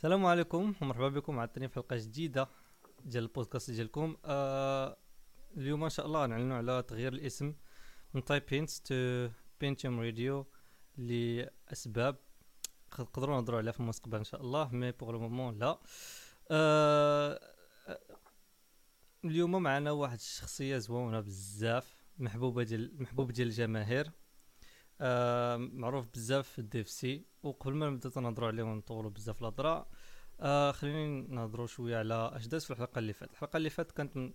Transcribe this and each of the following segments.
السلام عليكم ومرحبا بكم عاوتاني في حلقة جديدة ديال البودكاست ديالكم. آه اليوم إن شاء الله غنعلنوا على تغيير الاسم من تايب بينتس to Pentium Radio لأسباب نقدروا نهضروا عليها في المستقبل إن شاء الله mais pour le moment là. آه اليوم معنا واحد الشخصية زوينة بزاف محبوبة ديال محبوب ديال الجماهير. آه معروف بزاف في ال DevC وقبل ما نبدأ تنهضروا عليه ونطولوا بزاف الهضرة آه خليني نهضروا شوية على أش داز في الحلقة اللي فاتت. الحلقة اللي فاتت كانت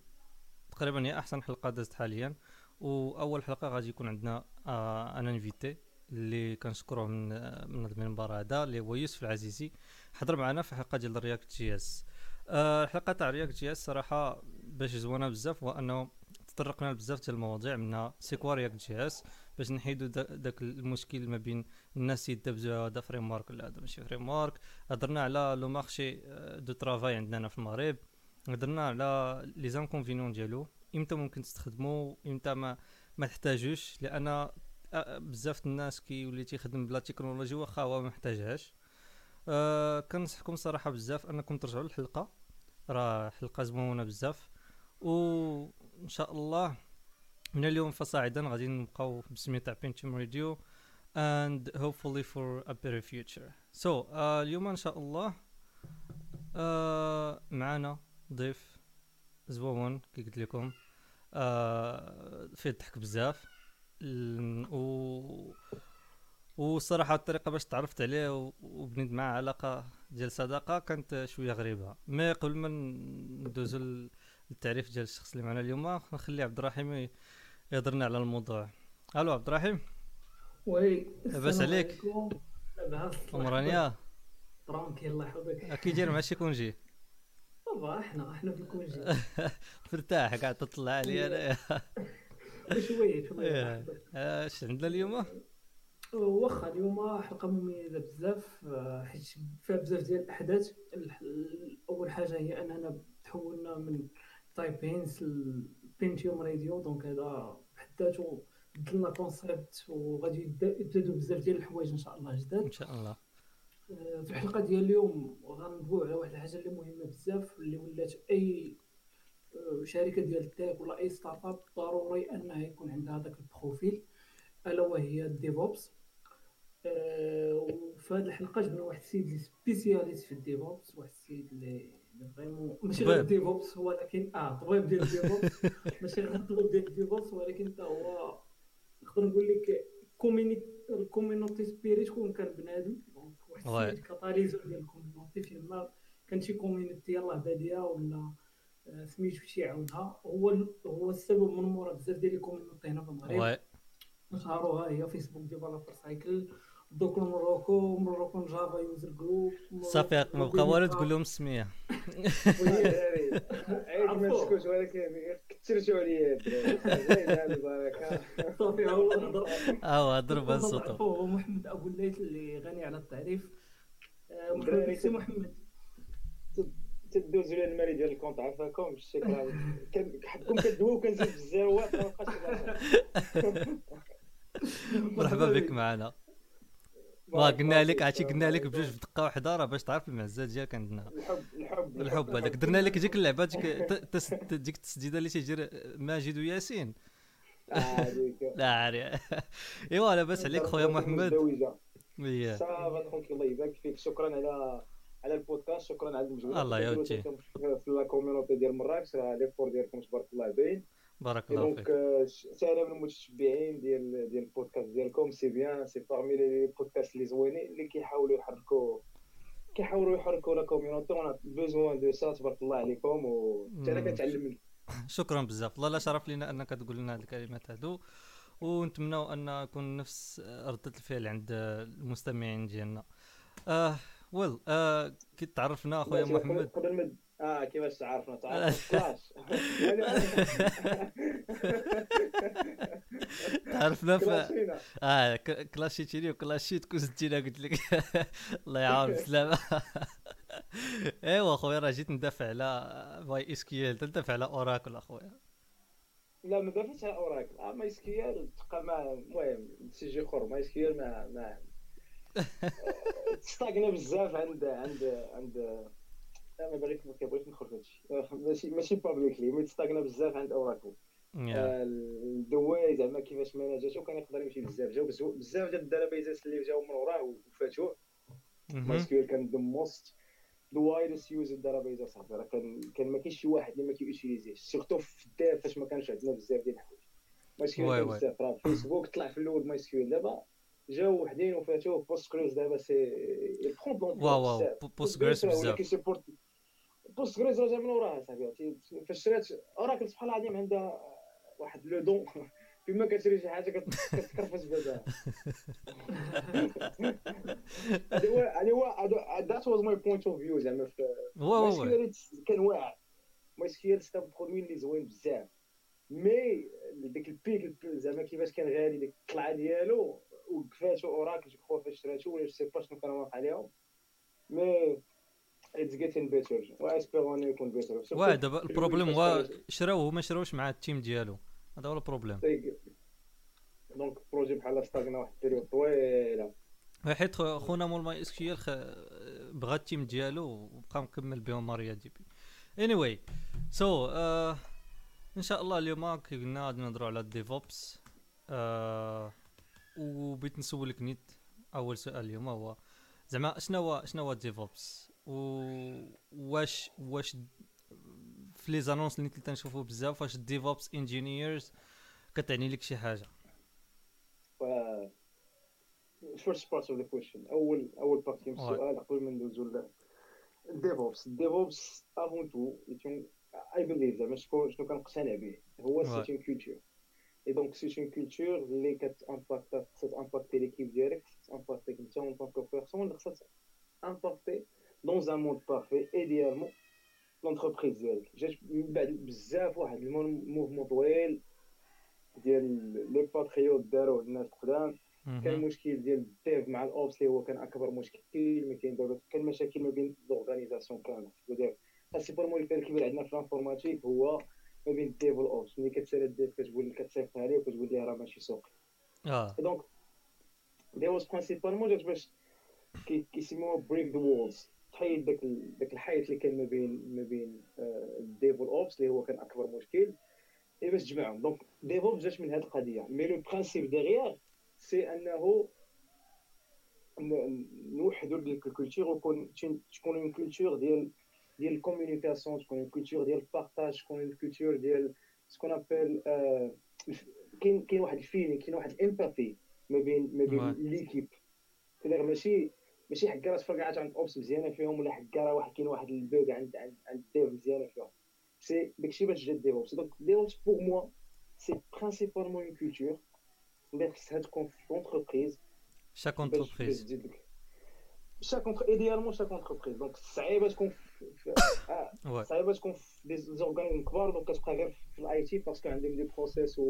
تقريبا هي أحسن حلقة دازت حاليا وأول حلقة غادي يكون عندنا آه أنا invité اللي كنشكروه من من المنبر هذا اللي هو يوسف العزيزي. حضر معنا في حلقة ديال React JS. آه الحلقة تاع React JS صراحة باش زوينه بزاف وانه تطرقنا لبزاف ديال المواضيع منها c'est quoi React JS باش نحيدو داك المشكل ما بين الناس يدبزوا هذا framework ولا هذا ماشي framework هضرنا على le marché de travail عندنا في المغرب. هضرنا على les inconvénients ديالو. إمتى ممكن تستخدمو؟ إمتى ما ما تحتاجوش؟ لأن بزاف الناس كيولي تيخدم ب la technologie واخا هو ما محتاجهاش. أه كنصحكم صراحة بزاف انكم ترجعوا للحلقة. راه حلقة زوينة بزاف. وان شاء الله من اليوم فصاعدا غادي نبقاو بسمية تاع بينتيوم راديو hopefully for a better future. So uh, اليوم إن شاء الله uh, معنا ضيف زوون كي قلت لكم uh, فيه الضحك بزاف. و وصراحة الطريقة باش تعرفت عليه وبنيت معاه علاقة ديال صداقة كانت شوية غريبة. مي قبل ما ندوزو للتعريف ديال الشخص اللي معنا اليوم نخلي عبد الرحيم يهضرنا على الموضوع. ألو عبد الرحيم. oui لاباس عليك؟ لاباس. امرانيا tranquille الله يحفظك كي داير مع شي congé؟ ça va إحنا إحنا في ال congé. مرتاح قاعد تطلع عليا انايا شوية شوية اش عندنا اليوم؟ واخا اليوم حلقة مميزة بزاف. حيت فيها بزاف ديال الأحداث. اول حاجة هي أننا تحولنا من تايبينز Pentium Radio donc هذا بحد ذاته بدلنا concept وغادي يبداو بزاف ديال الحوايج إن شاء الله جداد إن شاء الله. في الحلقة ديال اليوم غندويو على واحد الحاجة اللي مهمة بزاف اللي ولات أي شركة ديال ال tech ولا أي startup ضروري أنها يكون عندها هذاك ال profil ألا وهي ال DevOps وفي هذه الحلقة جبنا واحد السيد اللي spécialiste في ال DevOps واحد السيد اللي vraiment ماشي غير DevOps هو ولكن آه طبيب ديال DevOps ماشي غير طبيب ديال DevOps ولكن حتى هو نقدر نقول لك ال community spirit كون كان بنادم. واحد السيد catalyseur ديال ال community فين ما كان شي community يلاه بادية ولا سميتو شي عاودها هو هو السبب من مورا بزاف ديال ال community هنا في المغرب. نشهروها هي Facebook Developer Circle Docker Morocco Morocco Java User Group صافي ما بقى والو تقول لهم السميه عيب ما نسكت ولكن كثرتوا عليا صافي هو الهضر آه هضر بهالصوت هو محمد أبو الليث اللي غني على التعريف. محمد سي محمد. تدوز لي المالي ديال الكونت عافاكم الشكل حدكم كدويو كنزيد الزروات ما بقاش مرحبا بك معنا. واه قلنا لك عرفتي قلنا لك بجوج في دقة واحدة راه باش تعرف المعزه ديالك عندنا الحب الحب الحب. هذاك. درنا لك ديك اللعبة ديك ديك التسديده اللي تيجي ماجد وياسين. لا عارف إيوا لاباس عليك خويا محمد. ça va خوك الله يبارك فيك. شكرا على على البودكاست. شكرا على المجهود الله يودي في la community ديال مراكش راه l'effort ديالكم تبارك الله باين بارك الله فيك. donc أنا من المتشبعين ديال ديال البودكاست ديالكم c'est bien c'est parmi les podcasts اللي زوينين اللي كيحاولوا يحركوا كيحاولوا يحركوا la community on a besoin de ça تبارك الله عليكم و أنا كنتعلم. منكم شكرا بزاف. والله لا شرف لينا أنك تقول لنا هذه الكلمات هادو ونتمنوا أن يكون نفس ردة الفعل عند المستمعين ديالنا. آه ويل آه كي تعرفنا أخويا محمد. قبل ما آه كيفاش تعرفنا تعرفنا كلاش تعرفنا ف آه كلاشيتيني وكلاشيت كوزتينا قلت لك. الله يعاون بسلامة ايوا خويا راه جيت ندافع على باي اسكيال تندافع على أوراكل أخويا. لا ما دافعتش على Oracle. آه MySQL تبقى مع المهم sujet أخر MySQL ما ما تستاغنا بزاف عند عند عند ما باغيش ما كيبغيش ندخل في هادشي ماشي ماشي publicly mais تستاغنا بزاف عند Oracle الدواي زعما كيفاش ماناجاتو كان يقدر يمشي بزاف جاو بزاف ديال الداتابيزات اللي جاو من وراه وفاتوه MySQL كان the most the widest used database اصاحبي راه كان كان ما كاينش شي واحد اللي ما كيوتيليزيش surtout في الدار فاش ما كانش عندنا بزاف ديال الحوايج MySQL كان بزاف راه فيسبوك طلع في الأول MySQL دابا جاو وحدين وفاتوه Postgres دابا c'est wow wow Postgres بزاف Postgres راه جا من وراها صاحبي فاش شرات Oracle سبحان الله العظيم عندها واحد le don فيما كتشري شي حاجة كتكرفس بهذا هذا هو يعني هو that was my point of view زعما في كان واعر. MySQL c'est un produit اللي زوين بزاف. mais ديك البيك زعما كيفاش كان غالي ديك الطلعه ديالو وكفاتو Oracle je crois فاش شراتو ولا je sais pas شنو كان واقع عليهم. mais it's getting better و espérons يكون better واه دابا ال problème هو شراو وما شراوش مع ال team ديالو. هذا هو ال problème donc projet بحال stagna واحد ال période طويلة. حيت خونا مول MySQL بغى ال team ديالو وبقى مكمل بهم MariaDB. anyway so إن شاء الله اليوم كي قلنا غادي نهضروا على ال DevOps uh, وبغيت نسولك نيت أول سؤال اليوم هو زعما شنو هو شنو هو DevOps واش واش في les annonces اللي كنت نشوفو بزاف واش DevOps engineers كتعني لك شي حاجة؟ first part of the question أول أول partie من السؤال قبل ما ندوزو DevOps DevOps avant tout I believe زعما شنو شنو كنقتنع به. هو c'est une culture et donc c'est une culture اللي كت impacte impacter l'équipe ديالك impacter ك انت en tant que personne خصها impacter dans un monde parfait idéalement l'entreprise ديالك جات من بعد بزاف واحد ال mouvement طويل ديال les patriotes داروه الناس قدام كان مشكل ديال ال dev مع ال ops اللي هو كان اكبر مشكل ما كاين دابا كان مشاكل ما بين l'organisation كامل ديال principalement اللي كان الكبير عندنا في ال informatique هو ما بين ال dev وال ops ملي كتسالى ال dev كتقول كتصيفط عليه وكتقول ليه راه ماشي سوق آه donc DevOps principalement جات باش كيسموها break the walls تحيد داك داك الحيط اللي كان ما بين ما بين ال dev وال ops اللي هو كان أكبر مشكل. اي باش تجمعهم. donc DevOps جات من هذه القضية. mais le principe derrière c'est أنه نوحدوا ديك ال culture وكون تكون une culture ديال ديال ال communication تكون une culture ديال ال partage تكون une culture ديال ce qu'on appelle كاين كاين واحد ال feeling كاين واحد ال empathy ما بين ما بين les équipes ماشي ماشي حكا تفرقعات عند ops مزيانة فيهم ولا حكا راه واحد كاين واحد ال bug عند عند عند dev مزيانة فيهم. c'est داكشي باش جا DevOps donc DevOps pour moi c'est principalement une culture اللي خصها تكون في l'entreprise chaque entreprise chaque entre- idéalement chaque entreprise donc صعيبه تكون في صعيبه تكون في des organismes كبار. donc كتبقى غير في ال IT parce que عندهم des process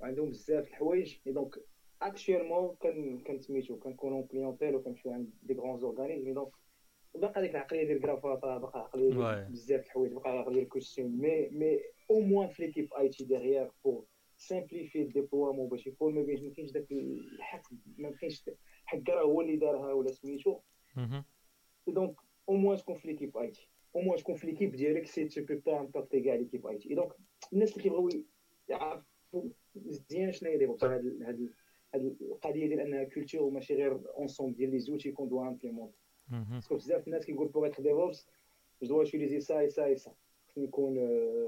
وعندهم بزاف الحوايج. donc actuellement كان كان سميتو كنكونوا clientèle وكنمشيو عند des grands organismes donc باقا ديك العقليه ديال الكرافاطه باقا العقليه بزاف الحوايج باقا العقليه ديال ال costume mais mais au moins في l'équipe IT derrière pour simplifier ال déploiement باش يكون ما بينش ما كاينش داك الحقد ما كاينش حق راه هو اللي دارها ولا سميتو donc au moins تكون في l'équipe IT au moins تكون في l'équipe ديالك si tu peux pas impacter كاع l'équipe IT donc الناس اللي كيبغيو يعرفوا مزيان شنو هي DevOps هاد القضية ديال انها culture وماشي غير ensemble ديال les outils qu'on doit implémenter parce que بزاف الناس كيقول pour être DevOps je dois utiliser ça et ça et ça خصني يكون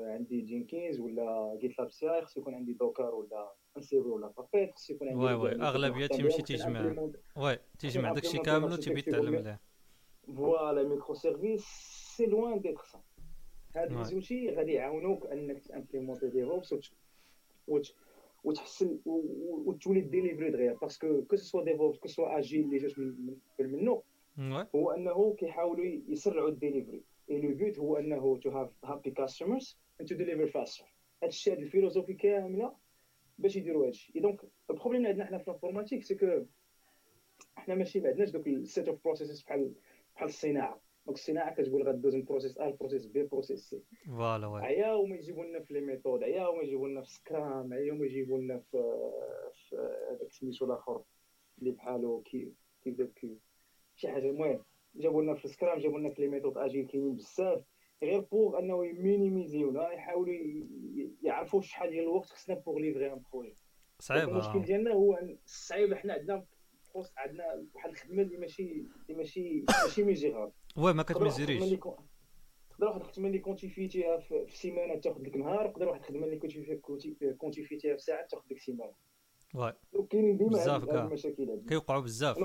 عندي Jenkins ولا GitLab CI خصو يكون عندي Docker ولا Ansible ولا Puppet خصو يكون عندي واي واي اغلبيه تيمشي تيجمع واي تيجمع داكشي كامل وتبي تعلم عليه voilà micro service c'est loin d'être ça هاد لي غادي يعاونوك انك ت implémenter DevOps وتحسن وتولي délivrer دغيا. parce que que ce soit DevOps que ce soit agile اللي جات من منه. هو أنه كيحاولوا يسرعوا ال delivery et le but هو أنه to have happy customers and to deliver faster هادشي هاد ال philosophie كاملة باش يديروا هادشي. donc ال problème اللي عندنا حنا في ال informatique c'est que حنا ماشي ما عندناش دوك ال set of processes بحال بحال الصناعة. donc الصناعه كتقول غدوز من process A process B process C voilà oui عيا وما يجيبوا لنا في les méthodes عيا وما يجيبوا لنا في Scrum عيا وما يجيبوا لنا في في هذاك سميتو الآخر اللي بحالو كي كيف كيو شي حاجة المهم جابوا لنا في السكرام جابوا لنا في لي ميثود اجيل كاينين بزاف غير بوغ انه يمينيميزيونا يحاولوا يعرفوا شحال ديال الوقت خصنا بوغ ليفري ان بروجي صعيب المشكل ديالنا هو صعيب حنا عندنا عندنا واحد الخدمة اللي ماشي اللي ماشي ماشي ميزيرابل وي ما كتميزيريش تقدر واحد الخدمه اللي كنتي فيتيها في سيمانة تاخذ لك نهار تقدر واحد الخدمه اللي كنتي فيها كنتي فيتيها في ساعة تاخذ لك سيمانة. oui كاينين ديما هاد المشاكل هادي. كيوقعوا بزاف.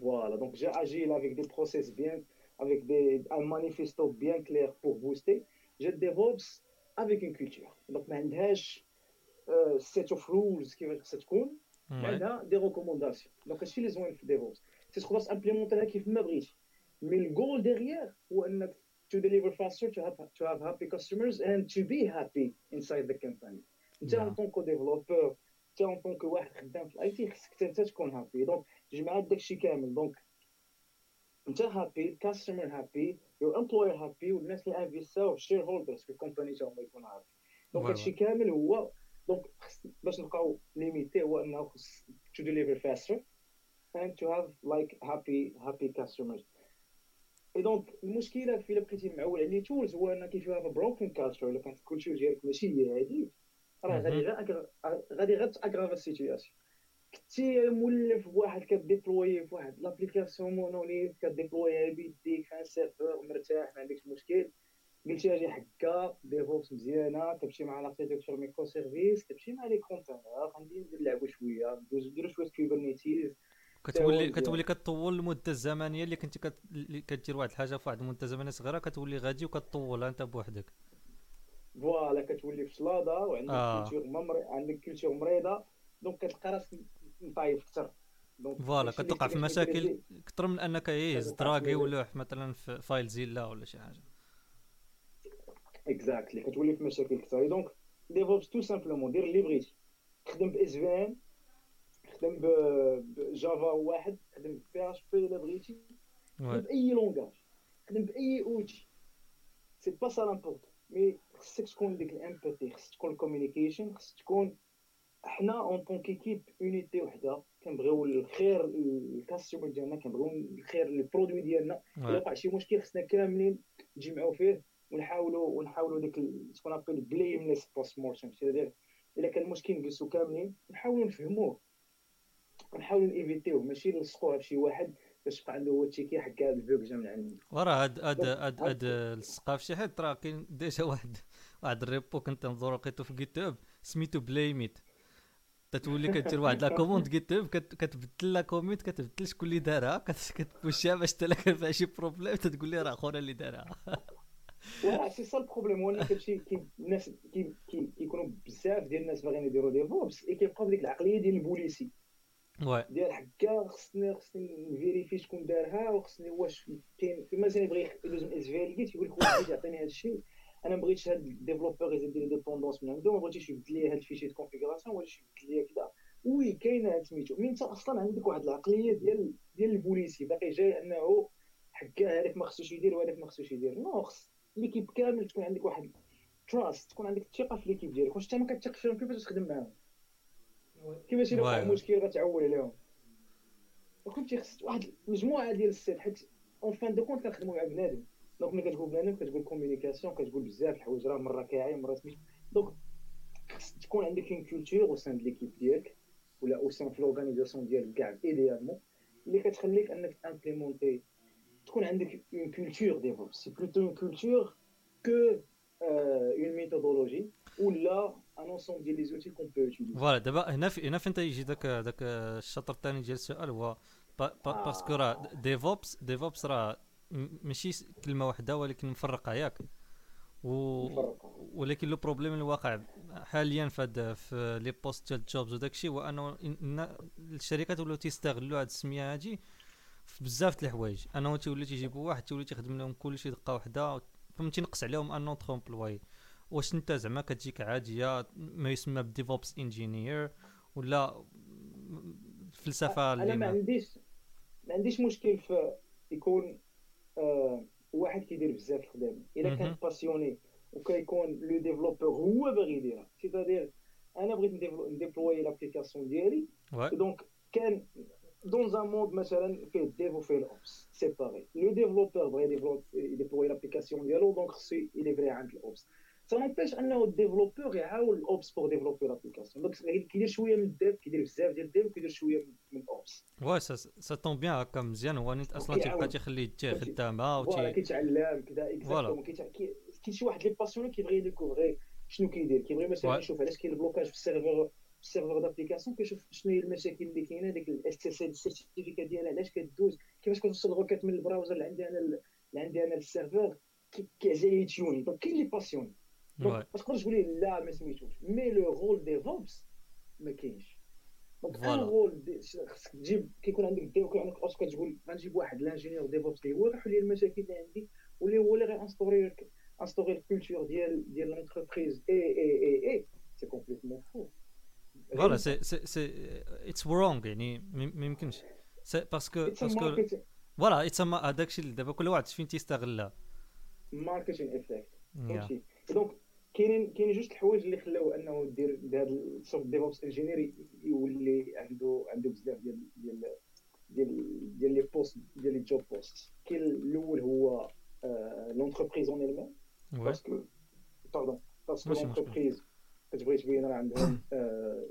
voilà donc جا agile avec des process bien avec des, un manifesto bien clair pour booster. جا DevOps avec une culture. Donc, ما عندهاش uh, set of rules كيفاش خصها تكون عندها des recommandations donc هادشي اللي زوين في DevOps c'est تقدر ت implémenter ها كيف ما بغيتي mais ال goal derrière هو إنك to deliver faster to have to have happy customers and to be happy inside the company. أنت en tant que développeur أنت en tant que واحد خدام في ال IT خصك أنت تكون happy donc جمع داكشي كامل. donc أنت happy ال customer happy your employer happy والناس اللي انفيستاو ال shareholders في ال company تا هما يكونوا happy donc هادشي كامل هو donc باش نبقاو limité هو إنه خص to deliver faster and to have like happy happy customers. et donc المشكلة فإلا بقيتي معول على tools هو انك if you have broken culture الا كانت la culture ديالك ماشي هي هذيك راه غادي غير غادي غير تاغراف la situation كنتي مولف بواحد ك déployer في واحد l'application monolithe ك déployer ها بيديك في serveur مرتاح ما عندكش مشكل قلتي أجي حكا DevOps مزيانه كتمشي مع l'architecture microservices كتمشي مع les containers غادي ندير نلعبوا شوية نديرو شوية Kubernetes كتولي كتولي كطول المدة الزمنية اللي كنتي كدير واحد الحاجة في واحد المدة زمنيه صغيرة كتولي غادي وكطولها أنت بوحدك. فوالا كتولي في سلاده وعندك آه. كولتور ممر... عندك كولتور مريضة دونك كتلقى راسك مطايف أكثر. فوالا كتوقع في مشاكل أكثر من أنك يهز دراغي ولا مثلا في فايل زيلا ولا شي حاجة. اكزاكتلي كتولي في مشاكل كثر. دونك ديفوبس تو سامبلومون دير اللي بغيتي. خدم ب SVM خدم ب Java واحد خدم ب PHP إلا بغيتي. خدم بأي langage خدم بأي outil c'est pas ça l'important mais خصك تكون ديك l'empathie خصك تكون ال communication خصك تكون حنا en tant qu'équipe unité وحدة كنبغيو الخير ال customer ديالنا كنبغيو الخير لل produit ديالنا. إلا وقع شي مشكل خصنا كاملين نتجمعوا فيه ونحاولوا ونحاولوا ديك تكون un blameless post-mortem c'est-à-dire إلا كان المشكل نجلسوا كاملين نحاولوا نفهموه. نحاولوا ن éviter وه ماشي نلصقوها بشي واحد باش يبقى عنده هو ال ticket حق هذا جا من عندي وراه هاد هاد هاد هاد لصقها في شي حد راه كاين déjà واحد واحد ال repo كنت نظر لقيتو في GitHub سميتو blame it تتولي كدير واحد la commande GitHub كتبدل le commit كتبدل شكون اللي دارها كت push ها باش تلاقي فيها شي problème تتقول لي راه خونا اللي دارها. سي سا البروبليم هو كتمشي الناس كيكونوا بزاف ديال الناس باغيين يديروا ديفوبس اي كيبقاو بديك العقلية ديال البوليسي. ديال حكا خصني خصني نفيريفي شكون دارها وخصني واش كاين كيما مثلا يبغي يدوز من اس في ال جيت يقول لك واش يعطيني هذا الشيء أنا ما بغيتش هاد الديفلوبور يزيد لي ديبوندونس من عنده ما بغيتيش يبدل لي هاد الفيشي كونفيغوراسيون ولا يبدل لي كذا وي كاينة سميتو مي انت أصلا عندك واحد العقليه ديال ديال البوليسي باقي جاي انه حكا هذاك ما خصوش يدير وهذاك ما خصوش يدير non خص l'équipe كامل تكون عندك واحد trust تكون عندك الثقه في l'équipe ديالك واش انت ما كتثقش فيهم كيفاش تخدم معاهم كيفاش الا وقع مشكل غتعول عليهم. كنتي خص واحد مجموعه ديال ال sets حيت en fin de compte كنخدموا مع بنادم. donc ملي كتقول بنادم كتقول communication كتقول بزاف الحوايج راه مرة كاعي مرة سميتو. donc خص تكون عندك une culture au sein l'équipe ديالك ولا au sein في l'organisation ديالك كاع idéalement اللي كتخليك انك implémenter تكون عندك une culture DevOps c'est plutôt une culture que une méthodologie ولا un ensemble ديال les outils qu'on peut utiliser voilà دابا هنا في هنا فين تيجي داك داك الشطر الثاني ديال السؤال هو parce que راه DevOps DevOps راه ماشي كلمه واحدة ولكن مفرقه ياك و... ولكن le problème الواقع حاليا في في les postes ديال jobs وداك الشيء هو انه الشركات ولاو تيستغلوا هاد السميه هادي في بزاف د الحوايج انه تيولي تيجيبوا واحد تولي تيخدم لهم كلشي دقه واحدة فهمتي نقص عليهم un autre employé واش انت زعما كتجيك عادية ما يسمى ب DevOps engineer ولا فلسفة أنا ما عنديش ما عنديش مشكل في يكون آه واحد كيدير بزاف الخدمه إلا كان passionné وكيكون le développeur هو باغي يديرها. c'est-à-dire أنا بغيت ن déployer l'application ديالي. donc quand dans un mode مثلا فيه ال dev وفيه ال ops séparés le développeur بغى ي déployer l'application ديالو donc خصو ي livrer عند ال ops ça n'empêche انه ال développeur يعاون ال ops pour développer l'application donc كيدير شوية من ال dev كيدير بزاف ديال ال dev وكيدير شوية من ال ops ouais ça tombe bien هكا مزيان هو نيت أصلا تيبقى تيخلي يديه خدامه voilà كيتعلم كذا exactement كاين شي واحد les passions كيبغي ي découvrir شنو كيدير كيبغي مثلا يشوف علاش كاين ال blocage في ال serveur ال serveur d'application كيشوف شنو هي المشاكل اللي كاينة ديك ال SSL ال certificat ديالها علاش كدوز كيفاش كتوصل ال requêtes من ال browser اللي عندي أنا اللي عندي أنا لل serveur كيعجبني ي tuner donc كاين les passions ما تقدرش تقول لي لا ما سميتوش mais le rôle DevOps ما كاينش donc un rôle خصك تجيب كيكون عندك dev وكيكون عندك ops كتقول غنجيب واحد l'ingénieur DevOps اللي هو يحل لي المشاكل اللي عندي واللي هو اللي غينستوري انستوري الكولتور ديال ديال لونتربريز اي اي اي اي سي كومبليتمون فو فوالا سي سي سي اتس رونغ يعني ما يمكنش باسكو باسكو فوالا اتس هذاك الشيء اللي دابا كل واحد فين تيستغلها ماركتينغ افكت فهمتي دونك كاينين كاينين جوج الحوايج اللي خلاو انه دير هذا السوفت ديفوبس انجينير يولي عنده عنده بزاف ديال ديال ديال ديال les postes ديال les job posts كاين الأول هو l'entreprise en elle-même parce que pardon parce que l'entreprise كتبغي تبين راه عندهم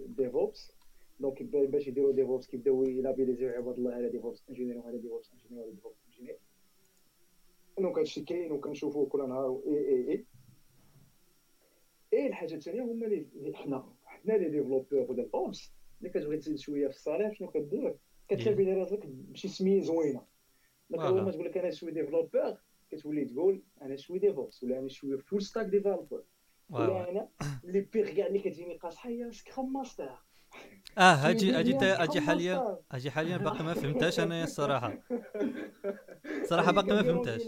DevOps donc باش يديروا DevOps كيبداو ي labelliser و عباد الله على DevOps engineer وهذا DevOps engineer وهذا DevOps engineer donc هادشي كاين وكنشوفوه كل نهار اي اي اي اي الحاجة الثانية هما اللي حنا حنا les développeurs ديال ال Ops ملي كتبغي تزيد شوية في ال salaire شنو كدير؟ كتلبي راسك بشي سمية زوينة. مثلا ما تقول لك أنا شوي développeur كتولي تقول أنا شوي DevOps ولا أنا شوي full stack developer ولا أنا le pire كاع اللي كتجيني قاصحه هي scrum master آه هاجي هاجي هاجي حاليا هاجي حاليا باقي ما فهمتهاش أنا الصراحه صراحة. باقي ما فهمتهاش.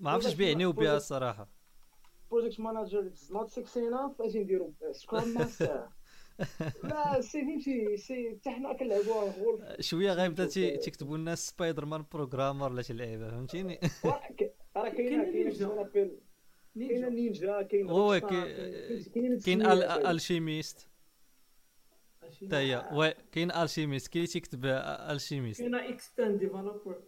ما عرفتش بيعنيو بها الصراحه project manager is not sexy enough أجي نديرو scrum master لا si فهمتي si حتى حنا كنلعبوها غولف شوية غيبدا تيكتبوا لنا Spider-Man programmer ولا شي لعيبة فهمتيني؟ راه كاينة كاينة كاين نينجا. كاين هو كاين ال chimiste. حتى هي oui كاين ال chimiste كاين تيكتب ال chimiste. كاين extend developer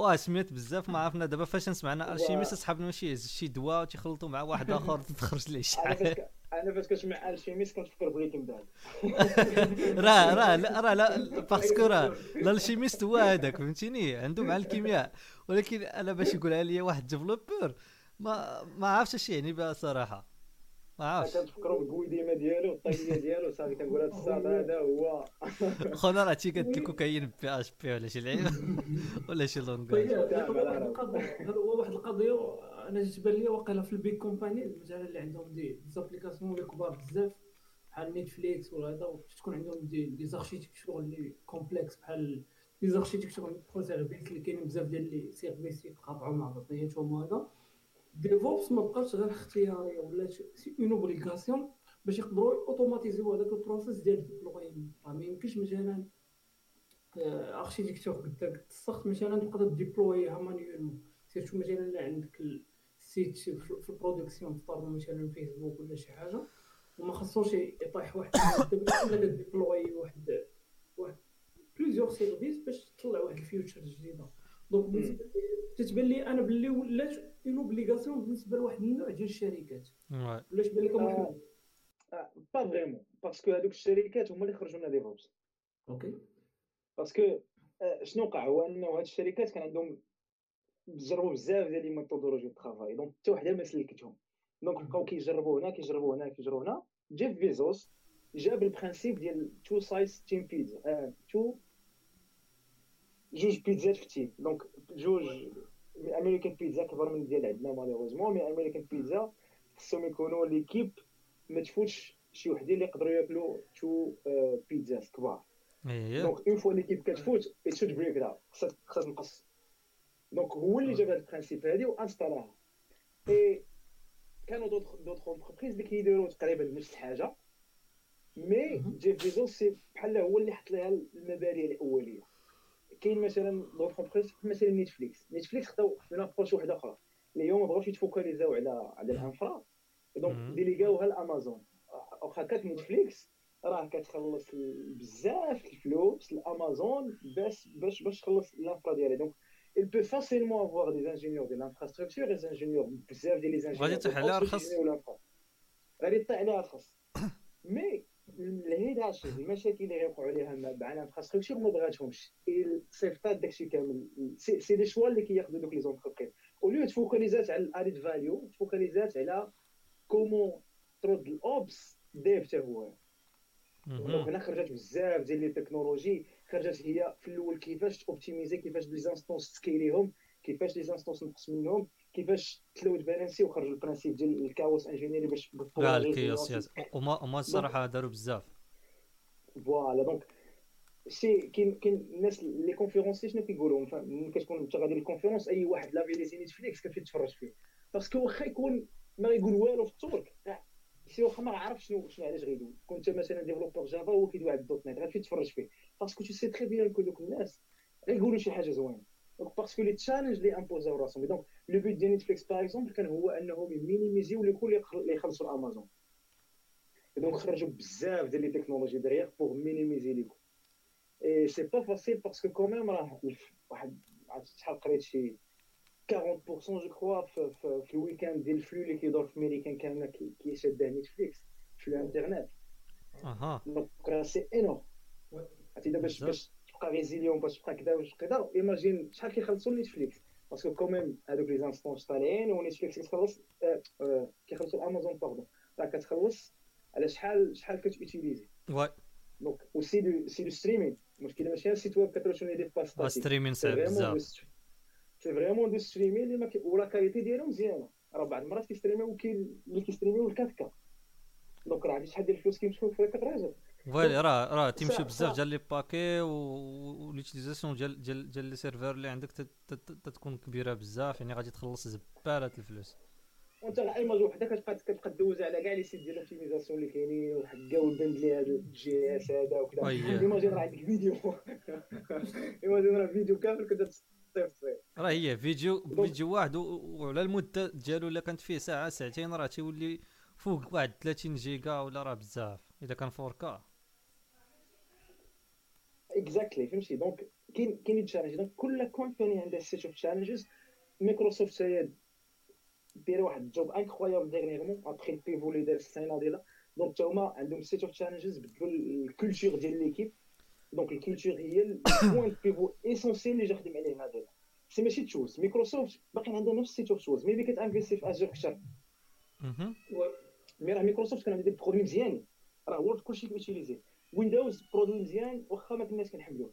واه سميت بزاف ما عرفنا. دابا فاش نسمعنا ال chimiste صحابنا شي شي دواء تيخلطوا مع واحد آخر تخرج ليه شحال أنا فاش كنسمع ال chimiste كنفكر Breaking Bad راه راه لا راه لا parce que راه لا ال chimiste هو هذاك فهمتيني؟ عنده مع الكيمياء. ولكن أنا باش يقولها لي واحد développeur ما ما عرفتش اش يعني بها صراحة عرفتش كنفكروا بالكويديما ديالو الطينيه ديالو صافي كنقول هذا الصاد هذا هو خونا راه تي قد الكوكايين PHP ولا شي لعيبه ولا شي langue هو واحد القضية أنا جات بان لي واقيلا في ال big company مثلا اللي عندهم des applications اللي كبار بزاف بحال Netflix ولا هذا تكون عندهم des des architectures اللي complexes بحال des architectures microservices اللي كاينين بزاف ديال les services يتقاطعوا مع بعضياتهم وهذا DevOps ما بقاش غير اختياريه ولا c'est une obligation باش يقدروا اوتوماتيزيو هذاك ال process ديال ال déploiement ما يمكنش مثلا architecture قدامك السخط مثلا تقدر ديبلويها manuellement surtout مثلا الا عندك ال site في ال production افترضوا مثلا فيسبوك ولا شي حاجة وما خصوش يطيح واحد ولا ديبلوي واحد واحد plusieurs services باش تطلع واحد ال feature جديدة. donc بالنسبة لي تتبان لي أنا باللي ولات une obligation بالنسبة لواحد النوع ديال الشركات. ولا تبان لكم محمد؟ pas vraiment parce que هذوك الشركات هما اللي خرجوا لنا DevOps OK parce que شنو وقع؟ هو إنه هاد الشركات كان عندهم جربوا بزاف ديال les méthodologies de travail donc حتى وحده ما سلكتهم donc بقاو كيجربوا هنا كيجربوا هنا كيجربوا هنا. جيف بيزوس جاب ال principe ديال two size team pizza two جوج بيتزات في team donc جوج American pizza كبر من ديال عندنا malheureusement mais American pizza خصهم يكونوا l'équipe ما تفوتش شي وحدين اللي يقدروا ياكلوا two بيتزات كبار. دونك اون فوا ليكيب كتفوت it should break down خصها تنقص. donc هو اللي جاب هذا ال principe هذه وانستالاها. et كانوا d'autres d'autres entreprises اللي كيديروا تقريبا نفس الحاجة. mais جيف بيزوس بحال هو اللي حط لها المبادئ الأولية. كاين مثلا d'autres entreprises مثلا Netflix Netflix خداو une approche واحدة أخرى. اليوم ما بغاوش يتفوكاليزاو على على ال infra donc ديليغاوها لامازون واخا كانت Netflix راه كتخلص بزاف الفلوس لامازون باش باش باش تخلص ال infra ديالها. donc il peut facilement avoir des ingénieurs de l'infrastructure des ingénieurs بزاف ديال لي غادي يطيح عليها رخص غادي يطيح عليها رخص مي الهيداش المشاكل اللي غيوقعوا عليها مع الانفراستركتور ما بغاتهمش صيفطات داكشي كامل سي دي شوا اللي كياخذوا دوك لي زونتربريز اوليو تفوكاليزات على الاديد فاليو تفوكاليزات على كومون ترد الاوبس ديف حتى هو هنا خرجت بزاف ديال لي تكنولوجي خرجت هي في الأول كيفاش اوبتيميزي كيفاش لي زانستونس تسكيليهم كيفاش لي زانستونس نقص منهم كيفاش تلود بالانسي وخرجوا البرانسيب ديال الكاوس انجينيري باش لا الكيوس وما وما الصراحه داروا بزاف. فوالا دونك سي كاين كاين الناس لي كونفيرونسي شنو كيقولوا ملي كتكون انت غادي للكونفيرونس أي واحد لافي لي نيتفليكس كتمشي تفرج فيه. باسكو واخا يكون ما يقول والو في الترك سي واخا ما عارف شنو شنو علاش غيدوي. كنت مثلا ديفلوبر جافا هو كيدوي على الدوت نت غتمشي تفرج فيه. باسكو تو سي تري بيان كو دوك الناس غيقولوا شي حاجة زوينة. دونك باسكو لي تشالنج اللي امبوزاو راسهم دونك لو بوت ديال نيتفليكس باغ اكزومبل كان هو انهم يمينيميزيو لي كل اللي يخلصوا امازون donc خرجوا بزاف ديال les technologies derrière pour minimiser les coûts et c'est pas facile parce que quand même راه واحد شحال قريت شي 40% جو كخوا في, في, في ال week-end ديال ال flux اللي كيدور في ميريكان كامله كيشاده Netflix في الانترنت. أها. donc راه تبقى résilient باش تبقى كذا باش كذا imagine شحال كيخلصوا Netflix parce que quand même هذوك les instances طالعين و Netflix كتخلص كيخلصوا امازون باردون راه كتخلص على شحال شحال كتوتيليزي واي دونك وسي دو سي دو ستريمين المشكلة ماشي السيت ويب كتروشوني دي باس ستريمين صعيب بزاف سي فريمون دو ستريمين اللي ما ولا كاليتي ديالهم مزيانه راه بعض المرات كيستريميو اللي كيستريميو الكاتكا دونك راه شحال ديال الفلوس كيمشيو في الراجل فوالا راه راه تيمشيو بزاف ديال لي باكي وليتيزاسيون ديال ديال ديال لي سيرفور اللي عندك تتكون كبيرة بزاف يعني غادي تخلص زبالة الفلوس. وانت راه ايماج وحده كتبقى كتبقى دوز على كاع لي سيت ديال الاوبتيميزاسيون اللي كاينين وحكا وبند لي هذا الجي اس هذا وكذا. ايماجين راه عندك فيديو ايماجين راه فيديو كامل كنت راه هي فيديو فيديو واحد وعلى المدة ديالو الا كانت فيه ساعة ساعتين راه تيولي فوق واحد 30 جيجا ولا راه بزاف إذا كان 4 كا اكزاكتلي فهمتي؟ دونك كاين كاين تشالنج دونك كل كومباني عندها سيت اوف تشالنجز مايكروسوفت هي دايرة واحد الجوب انكرويابل ديغنيغمون ابخي البيفو اللي دار السنة ديالها دونك تا هما عندهم سيت اوف تشالنجز بدلوا الكولتور ديال ليكيب دونك الكولتور هي البوان بيفو اسونسيال اللي جا خدم عليه هذا. سي ماشي تشوز مايكروسوفت باقي عندها نفس سيت اوف تشوز ميبي كتانفيستي في اجر كثر مي راه مايكروسوفت كان عندها دي برودوي مزيانين. راه Word كلشي كي utiliser Windows produit مزيان واخا ما كناش كنحملوه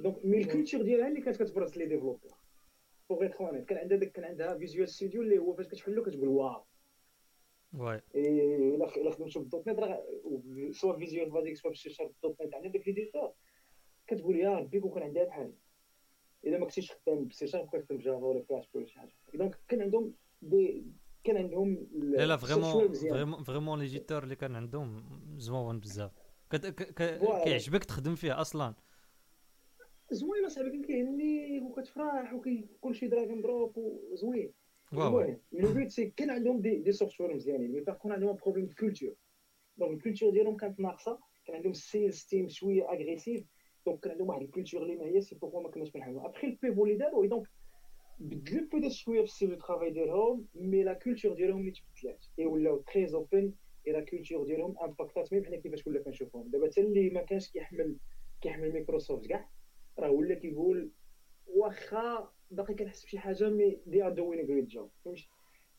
donc mais ال culture ديالها اللي كانت كتبرز les développeurs pour être honnête كان عندها داك كان عندها Visual Studio اللي هو فاش كتحلو كتقول waouh واي الا الا خدمتو ب .NET راه سوا فيجوال بازيك سوا بالسي شارب دوت نت عندها داك l'éditeur كتقول يا ربي كون كان عندها بحال الا ما كنتيش خدام بسي شارب كتخدم Java ولا فلاش ولا شي حاجة donc كان عندهم des كان عندهم لا لا فريمون فريمون فريمون ليديتور اللي كان عندهم زوين بزاف كيعجبك تخدم فيه أصلا؟ زوين اصاحبي كيهني وكتفرح وكلشي drag drop وزوين زوين. le but c'est كان عندهم des des software مزيانين mais par contre عندهم problème culture donc ال culture ديالهم كانت ناقصة كان عندهم ال sales team شوية agressif donc كان عندهم واحد ال culture اللي ما هي c'est beaucoup ما كناش كنحلموا après le pivot اللي داروا donc بدلوا peut-être شوية في ال style de travail ديالهم mais la culture ديالهم اللي تبدلات et ولاو très open et la culture ديالهم impact ات mais بحال كيفاش ولا كنشوفهم. دابا حتى اللي ما كانش كيحمل كيحمل مايكروسوفت كاع راه ولا كيقول واخا باقي كنحس بشي حاجة mais they are doing great job فهمتي؟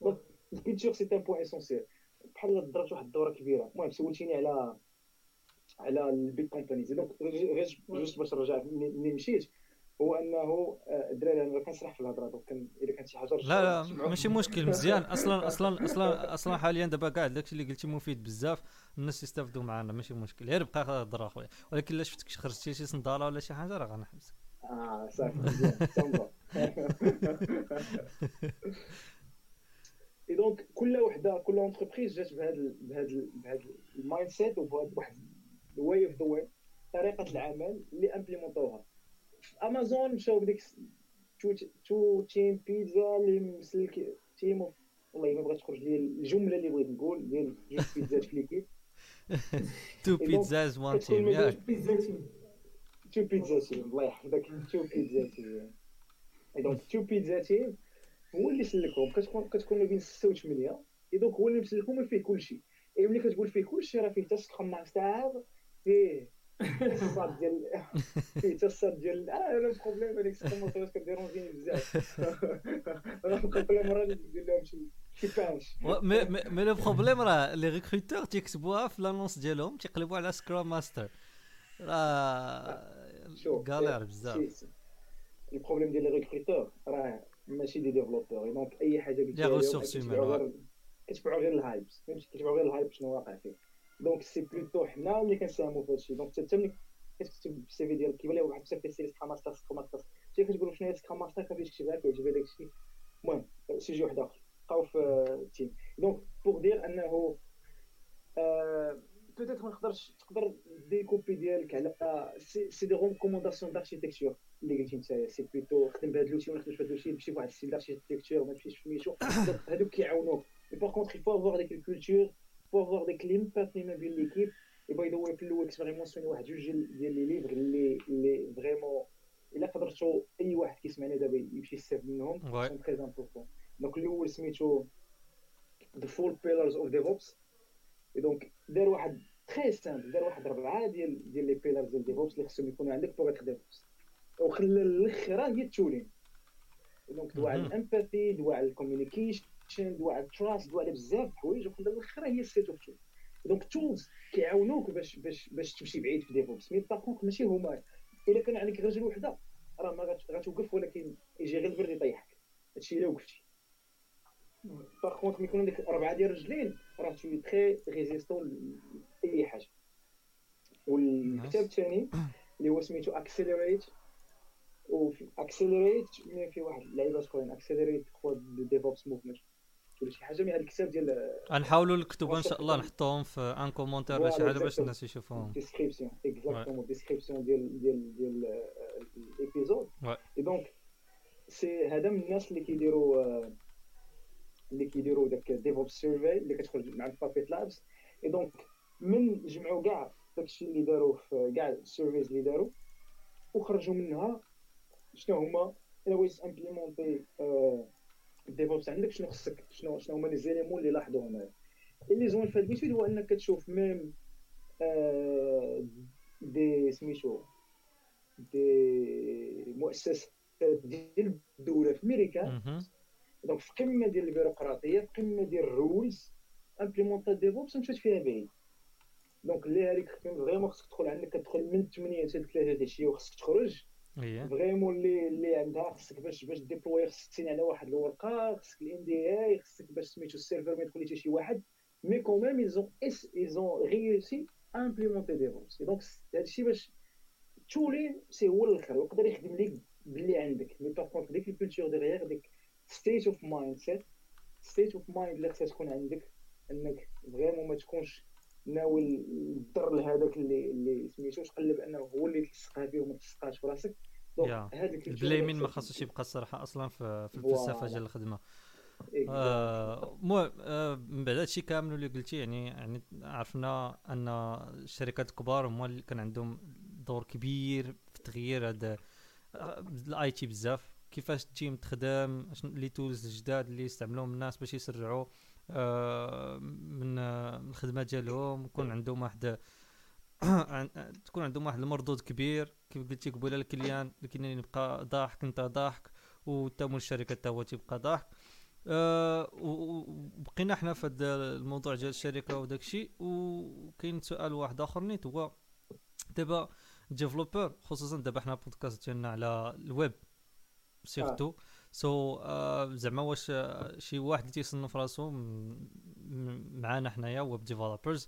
donc ال culture c'est un point essentiel بحال ضربت واحد الدورة كبيرة. المهم سولتيني على على ال big companies donc غير juste باش نرجع منين مشيت هو أنه الدراري أنا كنسرح في الهضرة donc إذا كانت شي حاجة لا لا ماشي مشكل مزيان. أصلا أصلا أصلا أصلا حاليا دابا كاع داكشي اللي قلتي مفيد بزاف الناس يستافدوا معنا ماشي مشكل. غير بقى هضر أخويا. ولكن الا شفتك خرجتي شي صندالة ولا شي حاجة راه غنحبسك. آه صافي مزيان. إي donc كل وحدة كل entreprise جات بهذا بهذا بهذا ال mindset وبهذا واحد ال way of the way طريقة العمل اللي implément وها Amazon مشاو بديك two two team pizza اللي مسلك team of والله ما بغيتش تخرج لي الجمله اللي بغيت نقول ديال جوج بيتزات في l'équipe two pizzas one team ياك بيتزا تيم تو بيتزا تيم الله يحفظك two pizza team donc two pizza team هو اللي سلكهم كتكون كتكون ما بين 6 و 8 دونك هو اللي مسلكهم فيه كلشي اي ملي كتقول فيه كلشي راه فيه حتى سكرام ماستر فيه الصاد ديال فيه حتى الصاد ديال آه أنا البروبليم هذيك سكرام ماستر كديرونجيني بزاف راه كل مره ندير لهم شي شي بانش مي مي لو بروبليم راه لي ريكروتور تيكتبوها في لانونس ديالهم تيقلبوا على سكرام ماستر راه شوف غالير بزاف سي- البروبليم ديال لي ريكروتور راه ماشي دي ديفلوبور دونك اي حاجة قلتيها لي لهم ressources كيتبعوا humaines, غير كيتبعوا غير الهايبس فهمتي كيتبعوا غير الهايب شنو واقع فيه دونك سي بلوتو حنا اللي كنساهموا في هادشي دونك حتى ملي كتكتب السي في ديالك كيبان لك واحد بزاف كيسير سكرام ماستر سكرام ماستر حتى كتقول شنو هي سكرام ماستر كيفاش تكتبها كيعجبها داك الشيء المهم سيجي واحد اخر بقاو في التيم دونك بوغ دير انه بوتيتر ما نقدرش تقدر ديكوبي ديالك على سي سي دي ريكومونداسيون داركتيكتور اللي قلتي نتايا سي بلوتو خدم بهذا لوتي ولا خدمش بهذا لوتي نمشي بواحد الستيل داركتيكتور ما تمشيش في ميشو دونك هادوك كيعاونوك mais par contre il faut avoir ديك ال culture faut avoir ديك l'empathie ما بين l'équipe et by the way في الأول expérimenté واحد جوج ديال les livres اللي اللي vraiment الا قدرتو اي واحد كيسمعنا دابا يمشي يستافد منهم. sont très importants donc الأول سميتو Four Pillars of DevOps. Et donc دار واحد très simple دار واحد ربعه ديال ديال les pillars ديال DevOps اللي خصهم يكونوا عندك pour être DevOps وخلى الاخرى هي ال tooling donc دوا على. ال empathy دوا على ال communication دوا على ال trust دوا على بزاف د الحوايج وخلى الاخرى هي ال set of tools donc tools كيعاونوك باش باش باش تمشي بعيد في DevOps mais par contre ماشي هما الا كان عندك رجل وحده راه ما غتوقف ولكن يجي غير البرد يطيحك هادشي الا وقفتي par contre ملي يكون عندك اربعه ديال الرجلين راه تولي très résistant لاي حاجة والكتاب الثاني اللي هو سميتو اكسلريت وفي اكسلريت مي في واحد اللعيبه اخرين اكسلريت خو ديفوبس موفمنت ولا شي. حاجة من هذا الكتاب ديال غنحاولوا نكتبوا إن شاء الله نحطوهم في ان كومونتير ولا شي حاجة باش الناس يشوفوهم. ديسكريبسيون اكزاكتومون ديسكريبسيون ديال ديال ديال الابيزود. اي دونك سي هذا من الناس اللي كيديروا آه، اللي كيديروا داك ديفوب سيرفي اللي كتخرج مع البابيت لابس et donc من جمعوا كاع داكشي اللي داروا في كاع ال surveys اللي داروا وخرجوا منها شنو هما الا بغيت implémenter DevOps عندك شنو خصك شنو شنو هما les éléments اللي لاحظوا هنايا. اللي زوين في هاد هو إنك كتشوف même آه، دي سميتو دي مؤسسات ديال الدولة في أمريكا. donc في قمة ديال البيروقراطية في قمة ديال ال rules implémenta DevOps مشات فيها بعيد. donc اللي هذيك vraiment خصك تدخل عندك كتدخل من 8 حتى 3 د العشيه وخصك تخرج. vraiment اللي اللي عندها خصك باش باش déployer خصك تسين على واحد الورقة خصك ال NDA خصك باش سميتو ال serveur ما يدخل حتى شي واحد mais quand même ils ont ils ont réussi implémenter DevOps donc هادشي باش تولين سي هو الآخر يقدر يخدم لك باللي عندك. mais par contre ديك ال culture ديغيغ ديك state of mind cette state of mind اللي خصها تكون عندك إنك vraiment ما تكونش ناوي الضر لهذاك اللي اللي سميتو تقلب انه هو اللي تلصقها فيه وما تلصقهاش في راسك donc ال blaming اللي ما خاصش يبقى الصراحة أصلا في, في. الفلسفة ديال الخدمة تكون. آه، المهم آه، من بعد هادشي كامل اللي قلتي يعني يعني عرفنا أن الشركات الكبار هما اللي كان عندهم دور كبير في تغيير هذا ال IT بزاف كيفاش ال team تخدم شنو les tools الجداد اللي يستعملوهم الناس باش يسرعوا آه، من آه، من الخدمه ديالهم يكون عندهم واحد تكون عندهم واحد المردود كبير كيف قلتي قبيله ال client ال client يبقى ضاحك انت ضاحك وتمول الشركة حتى هو تيبقى ضاحك. آه، وبقينا حنا في هذا الموضوع ديال الشركة وداك الشيء وكاين سؤال واحد آخر نيت هو دابا developer خصوصا دابا حنا بودكاست ديالنا على ال web surtout so آه زعما واش آه، شي واحد تيصنف راسو معانا حنايا web developers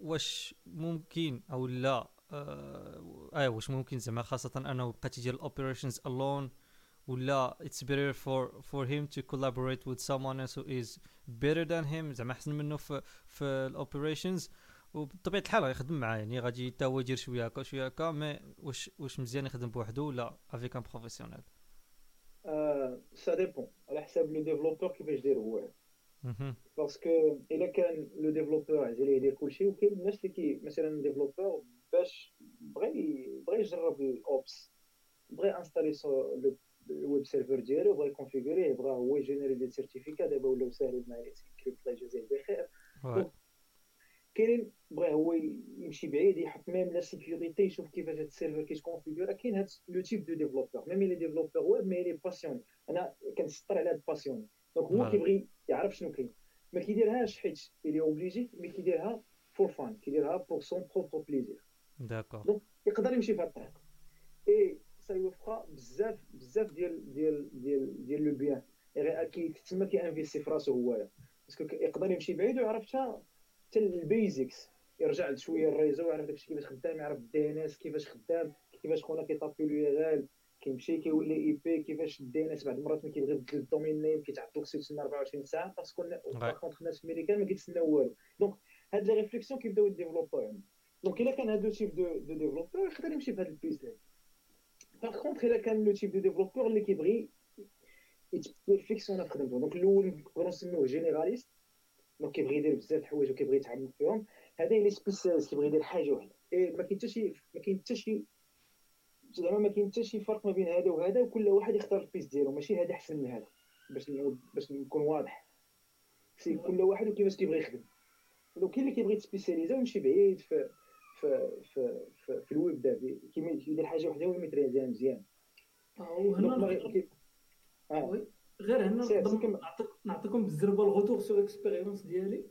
واش ممكن أو لا آه آه واش ممكن زعما خاصة أنه بقيتي ديال ال operations alone ولا it's better for for him to collaborate with someone else who is better him زعما أحسن منه في في ال operations وبطبيعة الحال غيخدم معاه يعني غادي حتى هو يدير شوية هكا شوية هكا mais واش واش مزيان يخدم بوحدو ولا avec un professionnel ça dépend على حساب le développeur كيفاش داير هو parce que الا كان le développeur عزيز عليه يدير كلشي وكاين الناس اللي كي مثلا développeur باش بغى بغى يجرب ال Ops بغى installer ال web server ديالو بغى ي configurer ه بغى هو ي générer des certificats دابا ولاو ساهلين مع Let's Encrypt الله يجازيه بخير كاينين بغى هو يمشي بعيد يحط même la sécurité يشوف كيفاش هاد ال serveur كيت configurer كاين هاد le type de développeur. même les développeurs web mais les passionnés. أنا كنسطر على هاد passionné. donc هو كيبغي يعرف شنو كاين. ما كيديرهاش حيت il est obligé mais كيديرها for fun كيديرها pour son propre plaisir داكور دونك يقدر يمشي في هاد الطريق. اي سيوفر بزاف بزاف ديال ديال ديال ديال لو بيان كي تما كيانفيستي في راسو هو. باسكو يقدر يمشي بعيد ويعرف حتى البيزكس يرجع شوية الريزو يعرف داكشي كيفاش خدام يعرف الدي إن إس كيفاش خدام كيفاش خونا كيطابي لو غال كيمشي كيولي إي بي كيفاش الدي إن إس بعض المرات ملي كيبغي يبدل الدومين نيم كيتعطل خصو يتسنى 24 ساعة باسكو كونتر الناس الميريكان ما كيتسناو والو. donc هاد les réflexions كيبداو ي développer و يعني. donc إلا كان هاد le type de de développeur يقدر يمشي في هاد ال piste par contre إلا كان le type de développeur اللي كيبغي يت perfectionner في خدمته donc الأول نقدروا نسميوه généraliste donc كيبغي يدير بزاف د الحوايج وكيبغي يتعمق فيهم. هذا le spécialiste كيبغي يدير حاجة وحدة. إيه ما كاين حتى شي ما كاين حتى شي زعما ما كاين حتى شي فرق ما بين هذا وهذا وكل واحد يختار ال piste ديالو. ماشي هذا أحسن من هذا باش باش نكون واضح. c'est كل واحد وكيفاش كيبغي يخدم. لو كاين اللي كيبغي يت spécialiser ويمشي بعيد في في في في, في ال web dev كيدير حاجة وحدة وي maîtriser ها مزيان. وهنا آه. غير هنا نعطيك نعطيكم بالزربة ال retour d'expérience ديالي.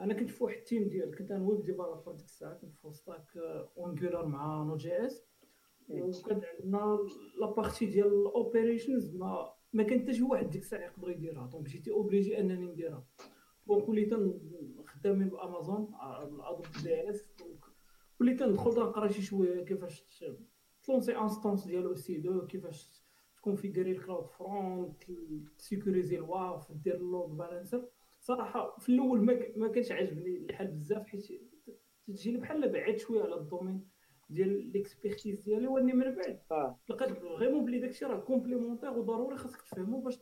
أنا كنت في واحد ال team ديال كنت أنا web developer ديك الساعة كنت في stack Angular مع Node JS وكان عندنا la partie ديال ال operations ما ما كان حتى شي واحد ديك الساعة يقدر يديرها. donc j'étais obligé أنني نديرها. donc وليت خدامين ب Amazon AWS. donc وليت ندخل نقرأ شي شوية كيفاش ت lancer instance ديال EC2 كيفاش ت configurer ال CloudFront ت sécuriser ال WAF دير ال load balancer صراحة في الأول ما, ما كانش عاجبني الحال بزاف حيت تجيني بحال بعيد شوية على ال domaine ديال ليكسبيرتيز ديالي واني من بعد آه. لقيت فريمون بلي داكشي راه كومبليمونتير وضروري خاصك تفهمو باش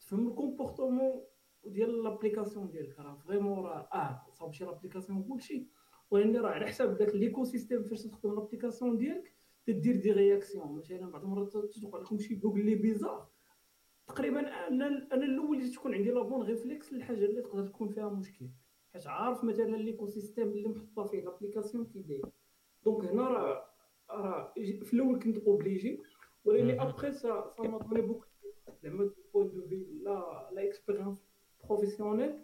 تفهم الكومبورتمون ديال لابليكاسيون ديالك راه فريمون راه آه صاب شي لابليكاسيون كلشي ولكن راه على حساب داك ليكو سيستيم فاش تخدم لابليكاسيون ديالك تدير دي رياكسيون مثلا بعض المرات توقع لكم شي جوجل لي بيزار تقريبا أنا أنا الأول اللي تكون عندي لابون ريفليكس للحاجه اللي تقدر تكون فيها مشكل. حيت عارف مثلا l'écosystème اللي محطوطه فيه l'application كي داير. donc هنا راه راه في الأول كنت obligé ولكن après ça ça m'a donné beaucoup زعما point de vue la la expérience professionnelle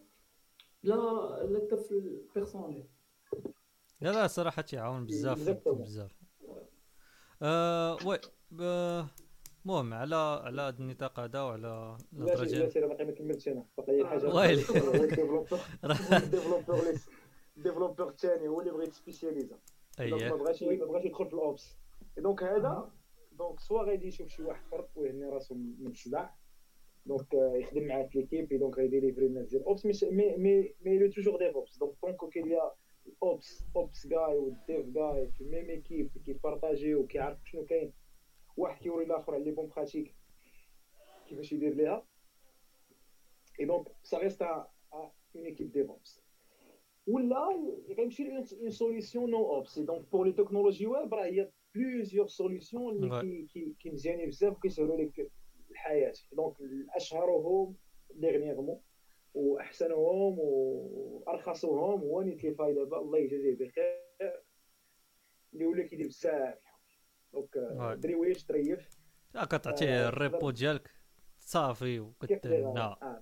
لا لا حتى في ال personnel لا لا صراحة تيعاون بزاف بزاف. آه oui المهم على على هذا النطاق هذا وعلى الهضره ديال لا باقي ما كملتش أنا باقي حاجة. ويلي. ال développeur ال développeur الثاني هو اللي بغى يتسبيسياليزا. اييه ما بغاش ما بغاش يدخل في ال Ops. donc هذا donc soit غادي يشوف شي واحد آخر ويهني راسو من الصداع donc يخدم معاه في l'équipe donc غي délivrer الناس ديال ال Ops mais mais mais le toujours DevOps donc tant qu'il y a ال Ops Ops جاي وال dev جاي في même équipe كيبارطاجيو كيعرف شنو كاين. واحد كيوري الآخر على les bonnes pratiques كيفاش يدير ليها et donc ça reste une équipe DevOps ولا غيمشي une solution NoOps donc pour les technologies web راه هي plusieurs solutions اللي كي مزيانين بزاف وكيسهلوا لك الحياة دونك اشهرهم dernièrement واحسنهم وارخصهم هو Netlify دابا الله يجازيه بخير اللي ولا كيدير بزاف donc دري واش تريف. كتعطيه ال repo ديالك. صافي وكتنا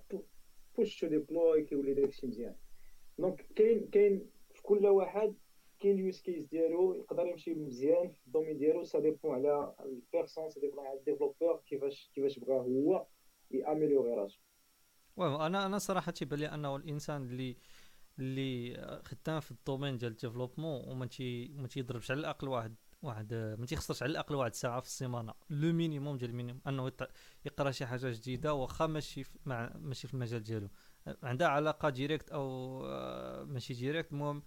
push to deploy كيولي داكشي مزيان. donc كاين كاين في كل واحد كاين ال use case ديالو يقدر يمشي مزيان في ال domaine ديالو. ça dépend على ال personne ça dépend على ال développeur كيفاش كيفاش بغا هو ي améliorer راسو. أنا أنا صراحة تيبان لي أنه الإنسان اللي اللي خدام في ال domaine ديال ال développement وما تي ما تيضربش على الأقل واحد. واحد ما تيخسرش على الأقل واحد ساعة في السيمانة. le minimum ديال ال minimum. أنه يقرأ شي حاجة جديدة واخا ماشي مع ماشي في المجال ديالو. عندها علاقة directe أو آه، ماشي directe المهم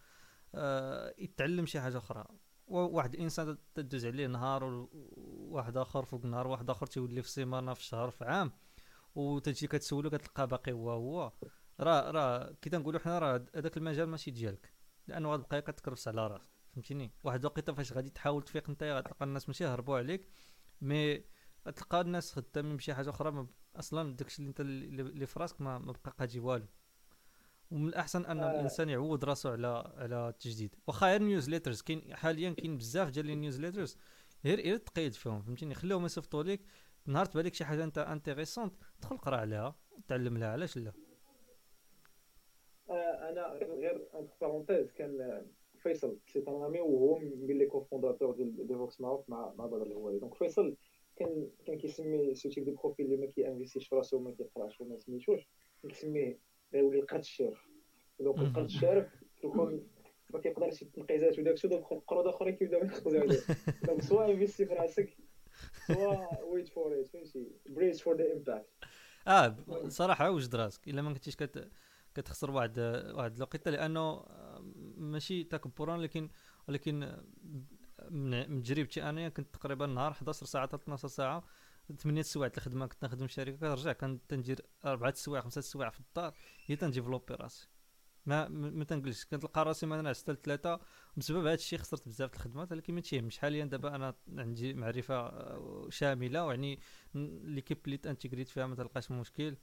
آه، يتعلم شي حاجة أخرى. واحد الانسان تدوز عليه نهار وواحد آخر فوق نهار واحد آخر تيولي في سيمانه في شهر في عام. وتجي كتسولو كتلقى باقي هو هو. راه راه كي تنقولوا حنا راه هذاك المجال ماشي ديالك. لأنه غتبقى كتكرفس على راسك. فهمتيني؟ واحد الوقيته فاش غادي تحاول تفيق انت غتلقى الناس ماشي هربوا عليك mais غتلقى الناس خدامين بشي حاجة أخرى أصلا داكشي اللي انت اللي في راسك ما, ما بقى قادي والو. ومن الأحسن أن آه. الإنسان يعود راسو على على التجديد. واخا غير newsletters كاين حاليا كاين بزاف ديال ال newsletters غير غير تقيد فيهم فهمتيني؟ خليهم يصيفطوا لك نهار تبان لك شي حاجة أنت intéressante دخل قرا عليها تعلم لها علاش لا؟ آه، أنا غير une parenthèse كان فيصل c'est un ami وهو من les cofondateurs ديال Devoxx معروف مع مع بدر الهواري donc فيصل كان كان كيسمي ce type de profil اللي ما كيانفيستيش في راسو وما كيقراش وما سميتوش كيسميه غيولي القرد الشارف donc القرد الشارف كيكون ما كيقدرش يتنقي ذاته داكشي donc القرود اخرين كيبداو يخبزوا عليه donc soit investi في راسك soit wait for it فهمتي brace for the impact آه صراحة وجد راسك إلا ما كنتيش كت كتخسر واحد واحد الوقيته لأنه ماشي تكبرا لكن ولكن من تجربتي أنايا كنت تقريبا نهار 11 ساعة حتى 12 ساعة 8 سوايع الخدمه كنت نخدم في شركة كنرجع كنت ندير 4 سوايع 5 سوايع في الدار هي تن développer راسي. ما ما تنجلس كنتلقى راسي مثلا حتى ثلاثة بسبب هذا الشيء خسرت بزاف الخدمات ولكن ما تيهمش حاليا دابا أنا عندي معرفة شاملة ويعني l'équipe اللي تانتيغريت فيها ما تلقاش مشكل.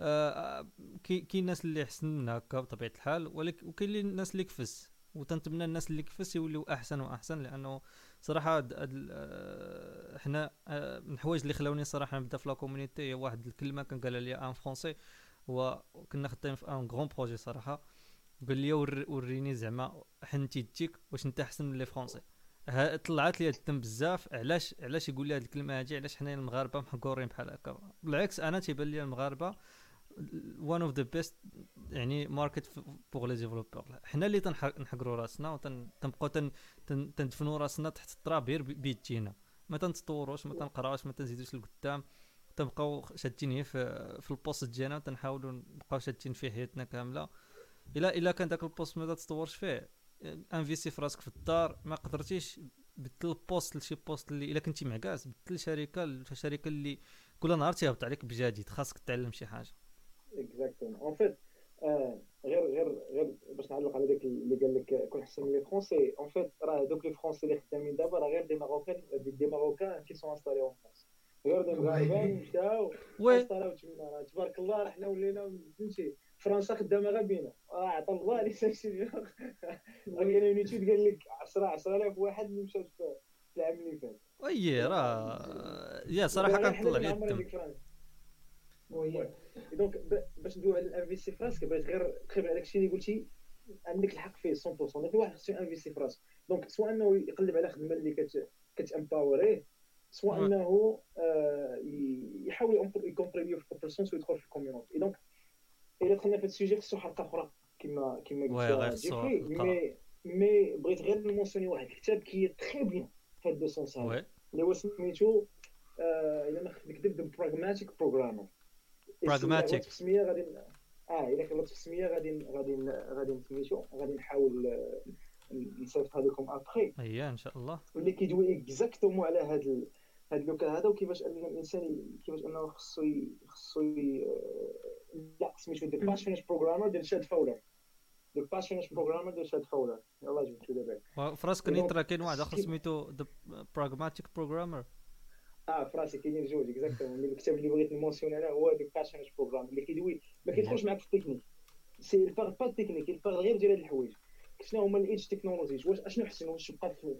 آه كاين الناس اللي احسن من هكا بطبيعة الحال ولكن وكاين الناس اللي كفس. وتنتمنى الناس اللي كفس يوليو أحسن وأحسن لأنه صراحة آه، حنا آه، من الحوايج اللي خلاوني صراحة نبدأ في la community هي واحد الكلمة كان قالها لي un français هو كنا خدامين في un grand projet صراحة. قال لي وريني زعما حنتي تيك واش أنت أحسن من les français طلعت لي الدم بزاف علاش علاش يقول لي هذه الكلمة هذه علاش حنا المغاربة محقورين بحال هكا؟ بالعكس أنا تيبان لي المغاربة one of the best يعني market pour les développeurs حنا اللي تنحقروا راسنا وتنبقاو تندفنوا راسنا تحت التراب غير بيدينا ما تنتطوروش ما تنقراوش ما تنزيدوش لقدام. تنبقاو شادين هي في, في ال poste ديالنا وتنحاولوا نبقاو شادين فيه حياتنا كاملة. الا إلا كان داك ال poste ما تطورش فيه investi في راسك في الدار ما قدرتيش بدل ال poste لشي poste اللي إلا كنتي معكاز بدل شركة لشركه اللي كل نهار تيهبط عليك بجديد خاصك تعلم شي حاجة. exactement en fait غير غير غير باش نعلق على داك اللي قال لك كون احسن من les français en fait راه دوك les français اللي خدامين دابا راه غير des marocains des marocains qui sont installés en France غير دي مغاربه مشاو انستالاو تما تبارك الله راه حنا ولينا فهمتي. فرنسا خدامة غير بينا. راه عطى الله لي ساشي كاين étude قال لك 10 10000 واحد اللي مشاو في العام اللي فات. oui راه يا صراحة كنطلع لي الدم. donc باش ندوي على ال investi في راسك بغيت غير تخيب على داكشي اللي قلتي عندك الحق فيه 100% donc الواحد خصو investi في راسو donc سواء انه يقلب على خدمه اللي كت كت empower يه سواء انه آه، يحاول ي contribuer في ال open source ويدخل في ال community donc الا دخلنا في ال sujet خصو حلقه أخرى كما كما قلت جيفري مي مي بغيت غير ن mentionner واحد الكتاب qui très bien في هذا ال sens هذا اللي هو سميتو الا ما نكذب Pragmatic Programmer Pragmatic في السميه غادي آه الا غلطت في السميه غادي غادي غادي سميتو غادي نحاول نصيفط هذوكم ابخي اييه إن شاء الله. واللي كيدوي exactement على هذا هذا le cas هذا وكيفاش أن الإنسان كيفاش أنه خصو خصو لا سميتو The Passionate Programmer ديال Chad Fowler The Passionate Programmer ديال Chad Fowler يلاه جبتو دابا. في راسك نيترا كاين واحد آخر سميتو The Pragmatic Programmer آه في راسي كاينين جوج exactement الكتاب اللي بغيت ن mentionner عليه هو The Passionate Programmer اللي كيدوي ما كيدخلش معاك في التكنيك. c'est il parle pas ال technique il parle غير ديال هاد الحوايج. شنو هما ال edge technologies واش أشنو حسن واش بقى في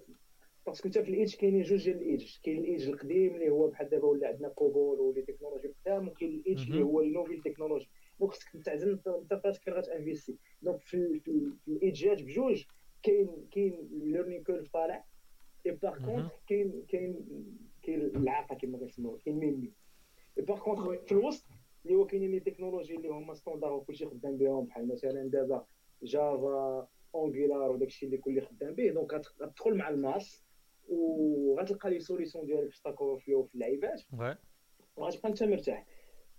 parce que انت في ال edge كاينين جوج ديال ال edge كاين ال edge القديم اللي هو بحال دابا ولا عندنا COBOL و les technologies قدام وكاين ال edge اللي هو ال nouvelles technologies donc خصك تعزل انت فراسك فين غت investir donc في, في, ال edge ات بجوج كاين كاين learning curve طالع. et par contre كاين كاين كاين العاقه كما كنسموها كاين ميمي par contre في الوسط اللي هو كاينين les technologies اللي هما standards وكلشي خدام بهم بحال مثلا دابا Java Angular وداكشي اللي كل خدام به donc غتدخل مع ال masse وغتلقى les solutions ديالك في Stack في اللعيبات. وغتبقى أنت مرتاح.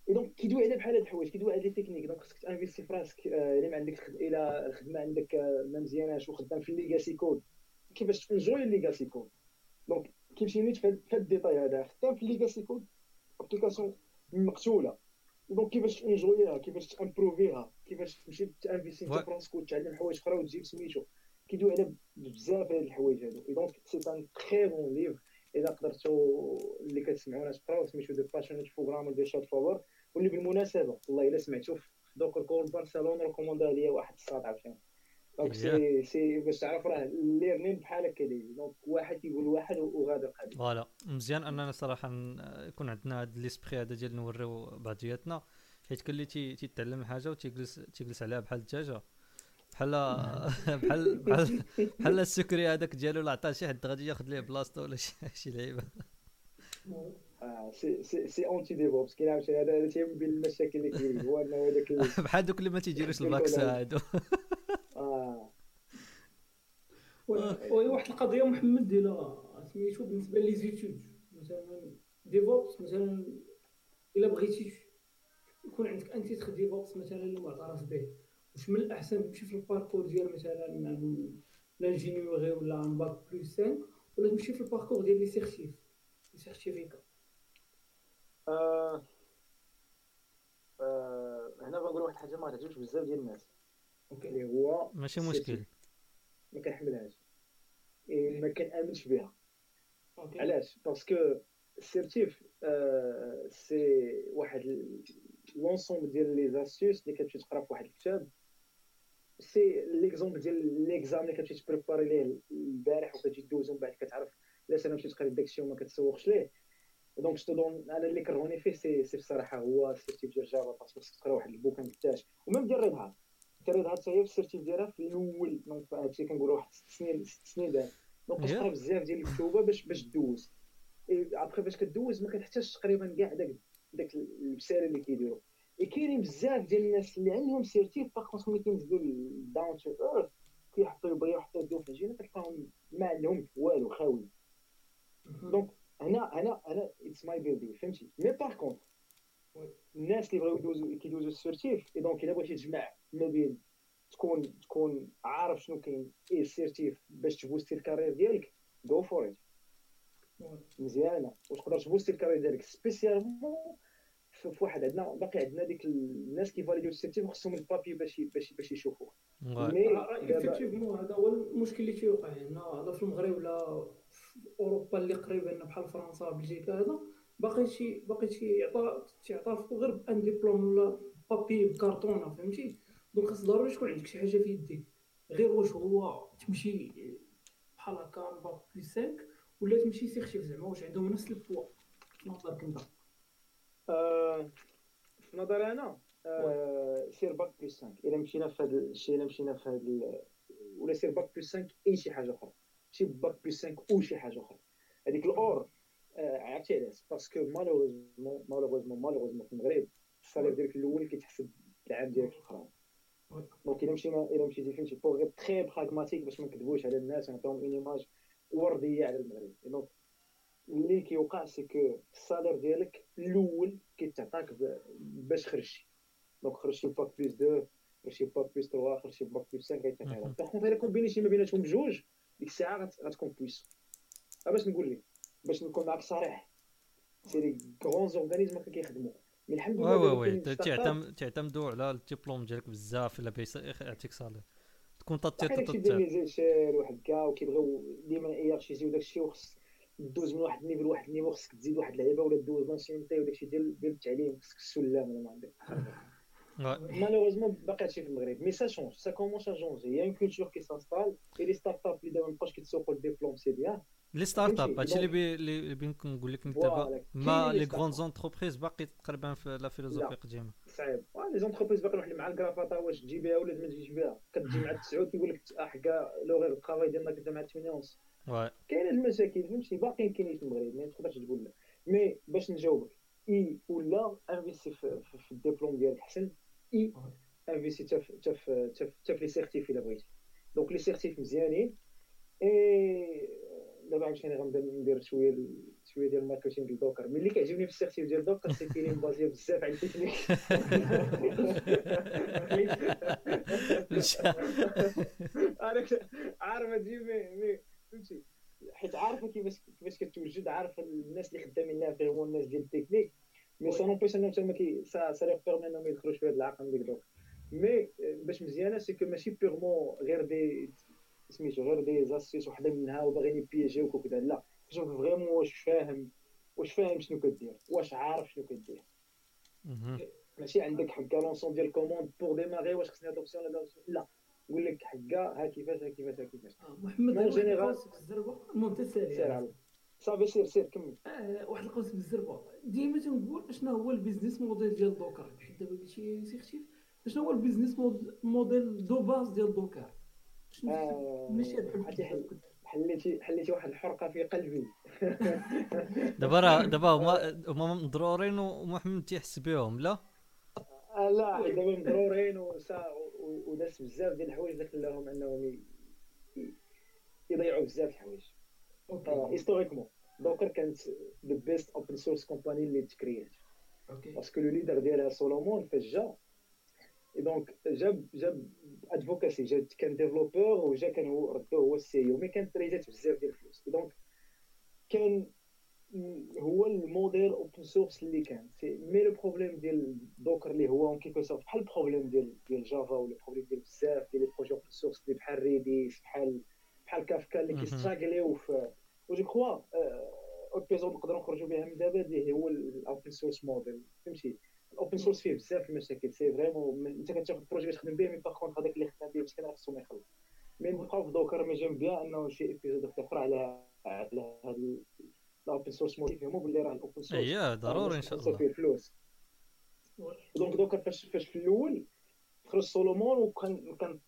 donc كيدوي على بحال هاد الحوايج كيدوي على les techniques donc خصك ت investir في راسك آه، إلا ما عندك إلا الخدمة عندك آه، ما مزياناش وخدام في ال legacy code كيفاش ت enjoy ي ال legacy code دونك كيمشي نيت في هاد الديتاي هذا خدام في الليغاسي كود ابليكاسيون مقتوله دونك كيفاش تنجويها كيفاش تامبروفيها كيفاش تمشي تانفيستي انت فراسك وتعلم حوايج أخرى وتجيب سميتو كيدوي على بزاف هاد الحوايج هادو دونك سي ان تري بون ليفر اذا قدرتو اللي كتسمعونا تقراو سميتو دو باشونيت بروغرام دو شات فور واللي بالمناسبه والله الا سمعتو في دوك الكور برشلونه ريكوموندا ليا واحد الصاد عاوتاني donc c'est c'est باش تعرف راه learning بحال هكا donc واحد كيقول واحد وغادي القضية voilà مزيان أننا صراحة يكون عندنا هذا l'esprit هذا ديال ن nourrir و بعضياتنا. حيت كل اللي تيتعلم حاجة وتيجلس تيجلس عليها بحال الدجاجة. بحال بحال بحال بحال ال secret هذاك ديالو لا عطاه شي حد غادي ياخذ ليه بلاصتو ولا شي لعيبة. c'est c'est c'est anti DevOps كاين عاوتاني هذا تيهم بين المشاكل اللي كاين هو أنه هذاك بحال دوك اللي ما تيديروش الفاكس هادو. آه. oui واحد القضية محمد ديال سميتو بالنسبة les études مثلا DevOps مثلا إلا بغيتي يكون عندك un titre DevOps مثلا اللي معترف به واش من الأحسن تمشي في ال parcours ديال مثلا l'ingénierie ولا أن bac plus 5 ولا تمشي في ال parcours ديال les certifs les certificats؟ آه. آه هنا بنقول واحد الحاجة ما تعجبش بزاف ديال الناس. OK اللي هو ماشي مشكل ما كنحملهاش. ما كنأمنش بها. علاش؟ parce que ال certif آه c'est واحد l'ensemble ديال les astuces اللي كتمشي تقرا في واحد الكتاب c'est l'exemple ديال l'exam اللي كتمشي ت préparer ليه البارح وكتجي دوزو من بعد كتعرف علاش أنا مشيت قريت داكشي وما كتسوقش ليه. دونك جو دون أنا اللي كرهوني فيه سي سي بصراحه هو السيرتيف ديال جافا باسكو خصك تقرا واحد البوكان كتاش وميم ديال ريد هات ريد هات هي في السيرتيف ديالها في الأول. دونك هادشي كنقول واحد ست سنين ست سنين دار دونك تقرا بزاف ديال الكتوبة باش باش دوز ابخي باش كدوز ما كتحتاجش تقريبا كاع داك داك البسالة اللي كيديروا. كاينين بزاف ديال الناس اللي عندهم سيرتيف باغ ملي كينزلوا داون تو ايرث كيحطوا يبغيو يحطوا يدهم في الجينا كتلقاهم ما عندهم والو خاوي donc هنا هنا هنا it's misleading فهمتي؟ mais par contre الناس اللي بغاو يدوزو كيدوزو ال certif et donc الا بغيتي تجمع ما بين تكون تكون عارف شنو كاين إيه ال certif باش ت booster ال carrière ديالك go for it مزيانه وتقدر ت booster ال carrière ديالك spécialement في واحد عندنا باقي عندنا ديك الناس كي valider و ال certif خصهم ال papier باش باش باش يشوفوه mais effectivement هذا هو المشكل اللي تيوقع هنا لا في المغرب ولا في أوروبا اللي قريبة لنا بحال فرنسا بلجيكا هذا. باقي شي باقي تيعطى تيعطى غير بان ديبلوم ولا papier بكارطونه فهمتي؟ donc خاص ضروري تكون عندك شي حاجة في يديك غير واش هو تمشي بحال هكا bac plus 5 ولا تمشي certif زعما واش عندهم نفس البوا في نظرك أنت؟ في نظري أنا آه سير bac plus 5 إلا مشينا في هذا الشيء إلا مشينا في هذا ولا سير bac plus 5 اي شي حاجة أخرى. شي bac plus 5 أو شي حاجة أخرى. هذيك ال heure عرفتي علاش؟ parce que malheureusement malheureusement malheureusement في المغرب ال salaire ديالك الأول كيتحسب العام ديالك الاخراني donc الا مشينا الا مشيتي فهمتي pour غير très pragmatique باش ما نكذبوش على الناس ونعطيهم une image وردية على المغرب. donc اللي كيوقع c'est que ال salaire ديالك الأول كيتعطاك باش خرجتي. donc خرجتي bac plus 2 خرجتي باك بلس 3 خرجتي باك بلس 5 كيتعطي لك. باغ كونت الا كومبينيتي ما بيناتهم بجوج ديك الساعة غتكون بليس باش نقول لك باش نكون معك صريح. سي لي غرون زورغانيزم هكا كيخدموا مي الحمد لله وي وي. تعتمدوا على الدبلوم ديالك بزاف الا يعطيك صالير تكون تطير تطير واحد كا وكيبغيو ديما ايارشيزيو داكشي وخص دوز من واحد النيفل لواحد النيفل خصك تزيد واحد اللعيبة ولا دوز لونسيونتي وداكشي ديال ديال التعليم خصك السلام ولا ما عندك malheureusement باقي هادشي في المغرب. mais ça change ça commence à changer y a une culture qui s'installe et les startups اللي دابا مابقاوش كيتسوقوا ال diplôme c'est bien les startups هادشي اللي اللي بين نقول لك دابا mais les grandes entreprises باقي تقريبا في la philosophie قديمة. صعيب. les entreprises باقي واحد مع الكرافاطه واش تجي بها ولا ما تجيش بها. كتجي مع التسعود كيقول لك حكا le travail ديالنا كنت مع 8 ونص. كاين المشاكل فهمتي؟ باقيين كاينين في المغرب ما تقدرش تقول لا. mais باش نجاوبك et ولا investi في, في الدبلوم ديالك حسن et investi حتى في حتى في les certifs إلا بغيتي. donc les certifs مزيانين. اي دابا عاوتاني غنبدا ندير شوية شوية ديال ال marketing Docker ملي كيعجبني في ال certif ديال Docker c'est كاينين basés بزاف على التكنيك عارف هادشي mais فهمتي؟ حيت عارفه كيفاش كيفاش كتوجد عارفه الناس اللي خدامين لها هما الناس ديال التكنيك. مي سا نوبيش انهم تما كي سا سا ليغ بيرمي انهم يدخلوا شوية العقل ديك دوك مي باش مزيانة سي كو ماشي بيغمون غير دي سميتو غير دي زاسيس وحده منها وباغيين يبيجيوك وكذا لا شوف فريمون واش فاهم واش فاهم شنو كدير واش عارف شنو كدير. ماشي عندك حكا لونسون ديال كوموند بور ديماغي واش خصني هاد اوبسيون لا لا نقول لك حكا ها كيفاش ها كيفاش ها كيفاش. آه، محمد en général الزربة. المهم تسالي سير على صافي سير سير كمل. آه واحد القوس بالزربه ديما تنقول شنو هو ال business model ديال Docker. حيت دابا قلتي c'est خفيف شنو هو ال business model de base ديال Docker؟ ماشي حليتي حليتي واحد الحرقة في قلبي. دابا راه دابا هما هما مضرورين ومحمد تيحس بهم لا؟ آه، لا دابا مضرورين وناس بزاف ديال الحوايج اللي خلاهم انهم يضيعوا بزاف الحوايج. historiquement Docker كانت the best open source company اللي تكريات. parce que le leader ديالها Solomon فاش جا donc جاب جاب advocacy جا كان développeur وجا كان هو ردو هو ال CEO mais كانت raisات بزاف ديال الفلوس donc كان هو ال modèle open source اللي كان mais le problème ديال Docker اللي هو en quelque sorte بحال ال problème ديال ديال Java ولا ال problème ديال بزاف ديال les projets open source اللي بحال Redis بحال بحال كافكا اللي كيستراغليو في و je crois épisode نقدروا نخرجوا بها من دابا اللي هو ال open source model فهمتي ال open source فيه بزاف المشاكل c'est vraiment انت كتاخذ projet كتخدم به mais par contre هذاك اللي خدام به مسكين خصو ما يخلص mais نبقاو في Docker mais j'aime bien انه شي épisode أخرى على على هذا الاوبن سورس موديل يفهموا باللي راه الاوبن سورس اييه ضروري ان شاء الله فيه الفلوس دونك دوكر فاش فاش في الأول خرج سولومون وكان كان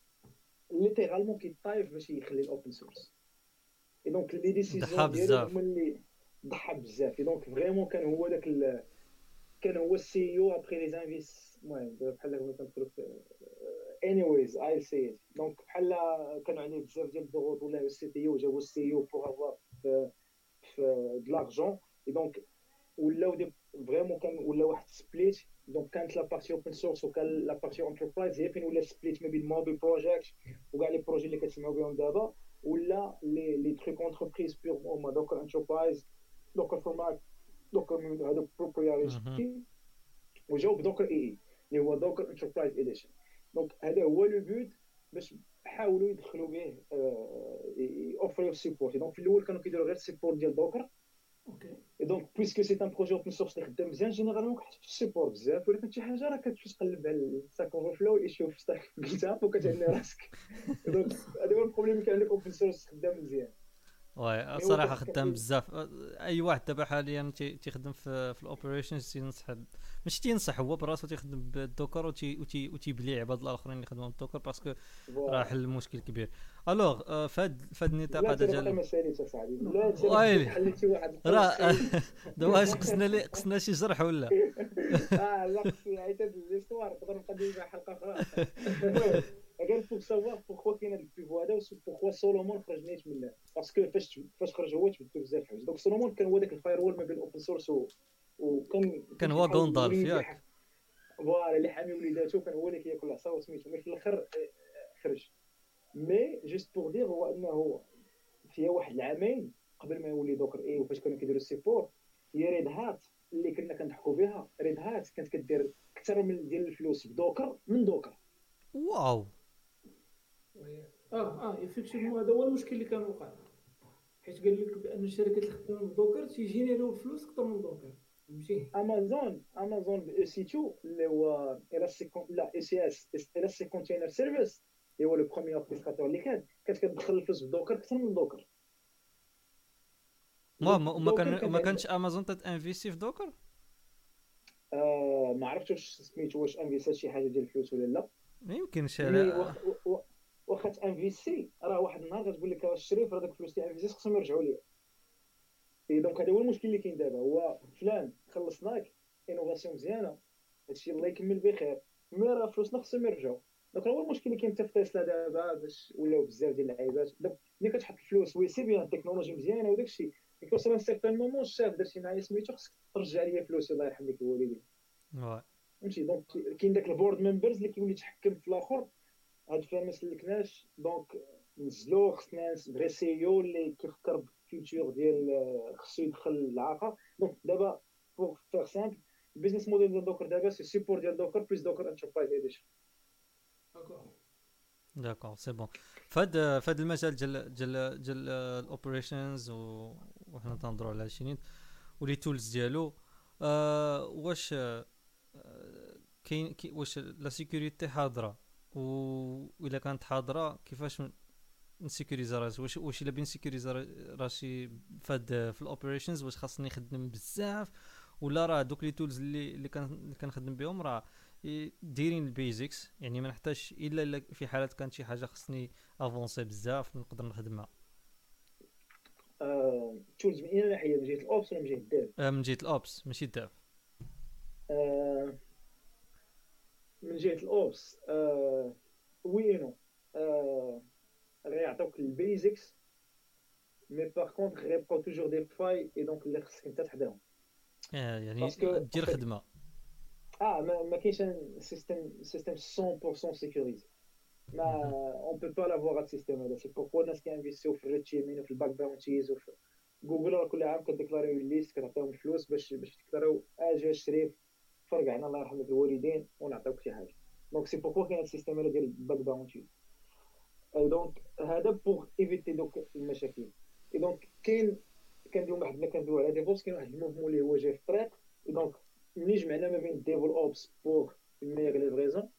ليترالمون كيطايف باش يخلي الاوبن سورس اي دونك لي ديسيزيون ديالو هما اللي ضحى بزاف اي دونك فريمون كان هو داك كان هو السي أو ابخي لي زانفيس المهم بحال كنا كنقولوا اني ويز اي سي دونك بحال كانوا عليه بزاف ديال الضغوط ولا السي تي أو جابوا السي أو بوغ افوار في د لارجون اي دونك ولاو فريمون كان ولا واحد سبليت دونك كانت لا بارتي اوبن سورس وكان لا بارتي انتربرايز هي فين ولا سبليت ما بين موبيل بروجيكت وكاع لي بروجي اللي كتسمعوا بهم دابا ولا لي لي تروك انتربريز بيغ هما دوكر انتربرايز دوكر فورمات دوكر هذوك بروبرياريتي وجاو بدوكر اي اي اللي هو Docker Enterprise Edition donc هذا هو le but باش حاولوا يدخلوا به offreيو support donc في الأول كانوا كيديروا غير ال support ديال Docker OK donc puisque c'est un projet open source اللي خدام مزيان généralement كتحتاج في ال support بزاف ولكن شي حاجة راه كتمشي تقلب على Stack Overflow يشوف Stack GitHub وكتعني راسك donc هذا هو ال problème كان عندك open source خدام مزيان oui الصراحه خدام بزاف. أي واحد دابا حاليا تيخدم في, في ال operations تينصح ماشي تينصح هو براسو تيخدم بال Docker وتي وتيبلي عباد الآخرين اللي يخدموا بال Docker parce que راه حل المشكل كبير. alors فهاد فهاد النطاق هذا حليتي واحد راه دابا قصنا لي قصنا شي جرح ولا؟ آه لا قصنا هاد l'histoire نقدر نقدم حلقة أخرى. غير pour savoir pourquoi كاين هذا ال pivot هذا pourquoi Solomon خرج نيت منه parce que فاش فاش خرج هو تبدلوا بزاف الحوايج. donc Solomon كان هو ذاك ال firewall ما بين ال open source وكان كان هو Gandalf ياك voilà اللي حامي وليداتو كان هو اللي كياكل العصا وسميتو mais في الآخر خرج. mais juste pour dire هو أنه فيها واحد العامين قبل ما يولي Docker EE وفاش كانوا كيديروا ال support هي Red Hat اللي كنا كنضحكوا بها. Red Hat كانت كدير أكثر من ديال الفلوس ب Docker من Docker waouh. آه آه effectivement هذا هو المشكل اللي كان وقع. حيت قال لك بأن الشركات اللي خدامه ب Docker تيجينيريو الفلوس أكثر من Docker فهمتي؟ Amazon Amazon باو سي 2 اللي هو لا ECS Elastic Container Service اللي هو le premier orchestrateur اللي كان. كانت كتدخل الفلوس ب Docker أكثر من Docker ما ما كان ما كانش امازون تانفيستي في Docker آه ما عرفتش واش سميتو واش انفيستات شي حاجة ديال الفلوس ولا لا. ما يمكنش. واخا تانفيستي راه واحد النهار غتقول لك الشريف راه داك الفلوس اللي انفيستي خصهم يرجعوا لي et donc هذا هو المشكل اللي كاين دابا. هو فلان خلصناك innovation مزيانة هادشي الله يكمل بخير. mais راه فلوسنا خصهم يرجعوا. donc هو المشكل اللي كاين حتى في تسلا دابا باش ولاو بزاف ديال اللعيبات. ملي كتحط الفلوس oui c'est bien ال technologie مزيانة وداك الشيء. mais كوصل un certain moment ال chef درتي معايا سميتو خصك ترجع لي فلوسي الله يرحم لك الوالدين فهمتي؟ donc كاين داك ال board members اللي كيولي يتحكم في الآخر. هاد الفيلم ما سلكناش donc نزلو خصنا vrai CEO اللي كيفكر بال future ديال خصو يدخل العاقه donc دابا pour faire simple ال business model ديال Docker دابا c'est support ديال Docker plus Docker Enterprise Edition d'accord c'est bon فهاد فهاد المجال ديال ديال ديال ال operations وحنا تنهضروا على شينين و les tools ديالو واش كاين واش la sécurité حاضره و كانت حاضرة كيفاش نسيكوريزا راسي؟ واش واش إلا بين سيكوريزا راسي فهاد في ال operations واش خاصني نخدم بزاف؟ ولا راه دوك les tools اللي اللي كنخدم بهم راه دايرين ال basics يعني ما نحتاجش إلا إلا في حالات كانت شي حاجة خصني افونسي بزاف نقدر نخدمها. tools من اين ناحية من جهة ال Ops ولا من جهة ال Dev آه، من جهة ال Ops ماشي ال Dev آه، من جهه ال Ops oui non غيعطوك ال basics mais par contre غيبقاو toujours des failles et donc اللي خصك انت تحداهم آه يعني دير خدمه آه ما, ما كاينش système système 100% sécurisé ما on peut pas l'avoir هاد ال système هذا c'est pourquoi الناس كينفيستيو في ال red teaming وفي ال bug bounties وفي جوجل راه كل عام كديكلاريو liste كتعطيهم الفلوس باش باش تكلاريو أجي اشري فرق عنا الله يرحم الوالدين ونعطيوك شي حاجة. donc c'est pourquoi كاين ال système هذا ديال ال bug bounties donc هذا pour éviter دوك المشاكل. et donc كاين كندويو حنا كندويو على DevOps كاين واحد ال mouvement اللي هو جاي في الطريق. donc ملي جمعنا ما بين ال Dev وال Ops pour ميغ livraison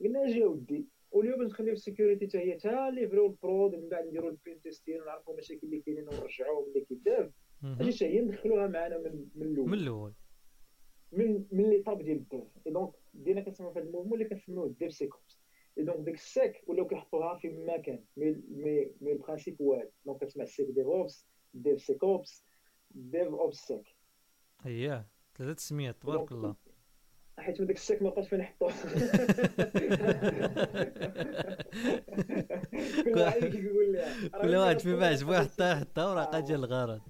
قلنا أجي أودي وليو باش نخليو ال sécurité حتى هي تا ليفريو ال prod من بعد نديرو ال pen testing ونعرفو المشاكل اللي كاينين ونرجعوهم اللي كيدار أجي حتى هي ندخلوها معنا من من الأول. من الأول. من من les étapes ديال ال Dev et donc بدينا كنسميو في هذا ال mouvement اللي كنسميوه ال DevSecOps et donc ديك ال Sec ولاو كيحطوها في مكان mais mais mais ال principe واحد donc كتسمع ال Sec DevSecOps DevOpsSec اييه ثلاثة تسميات تبارك الله حيت من داك ال Sec ما بقاش فين نحطو كل واحد كيقول لي كل واحد فيما عجبو يحطها يحطها وراه ديال الغرض.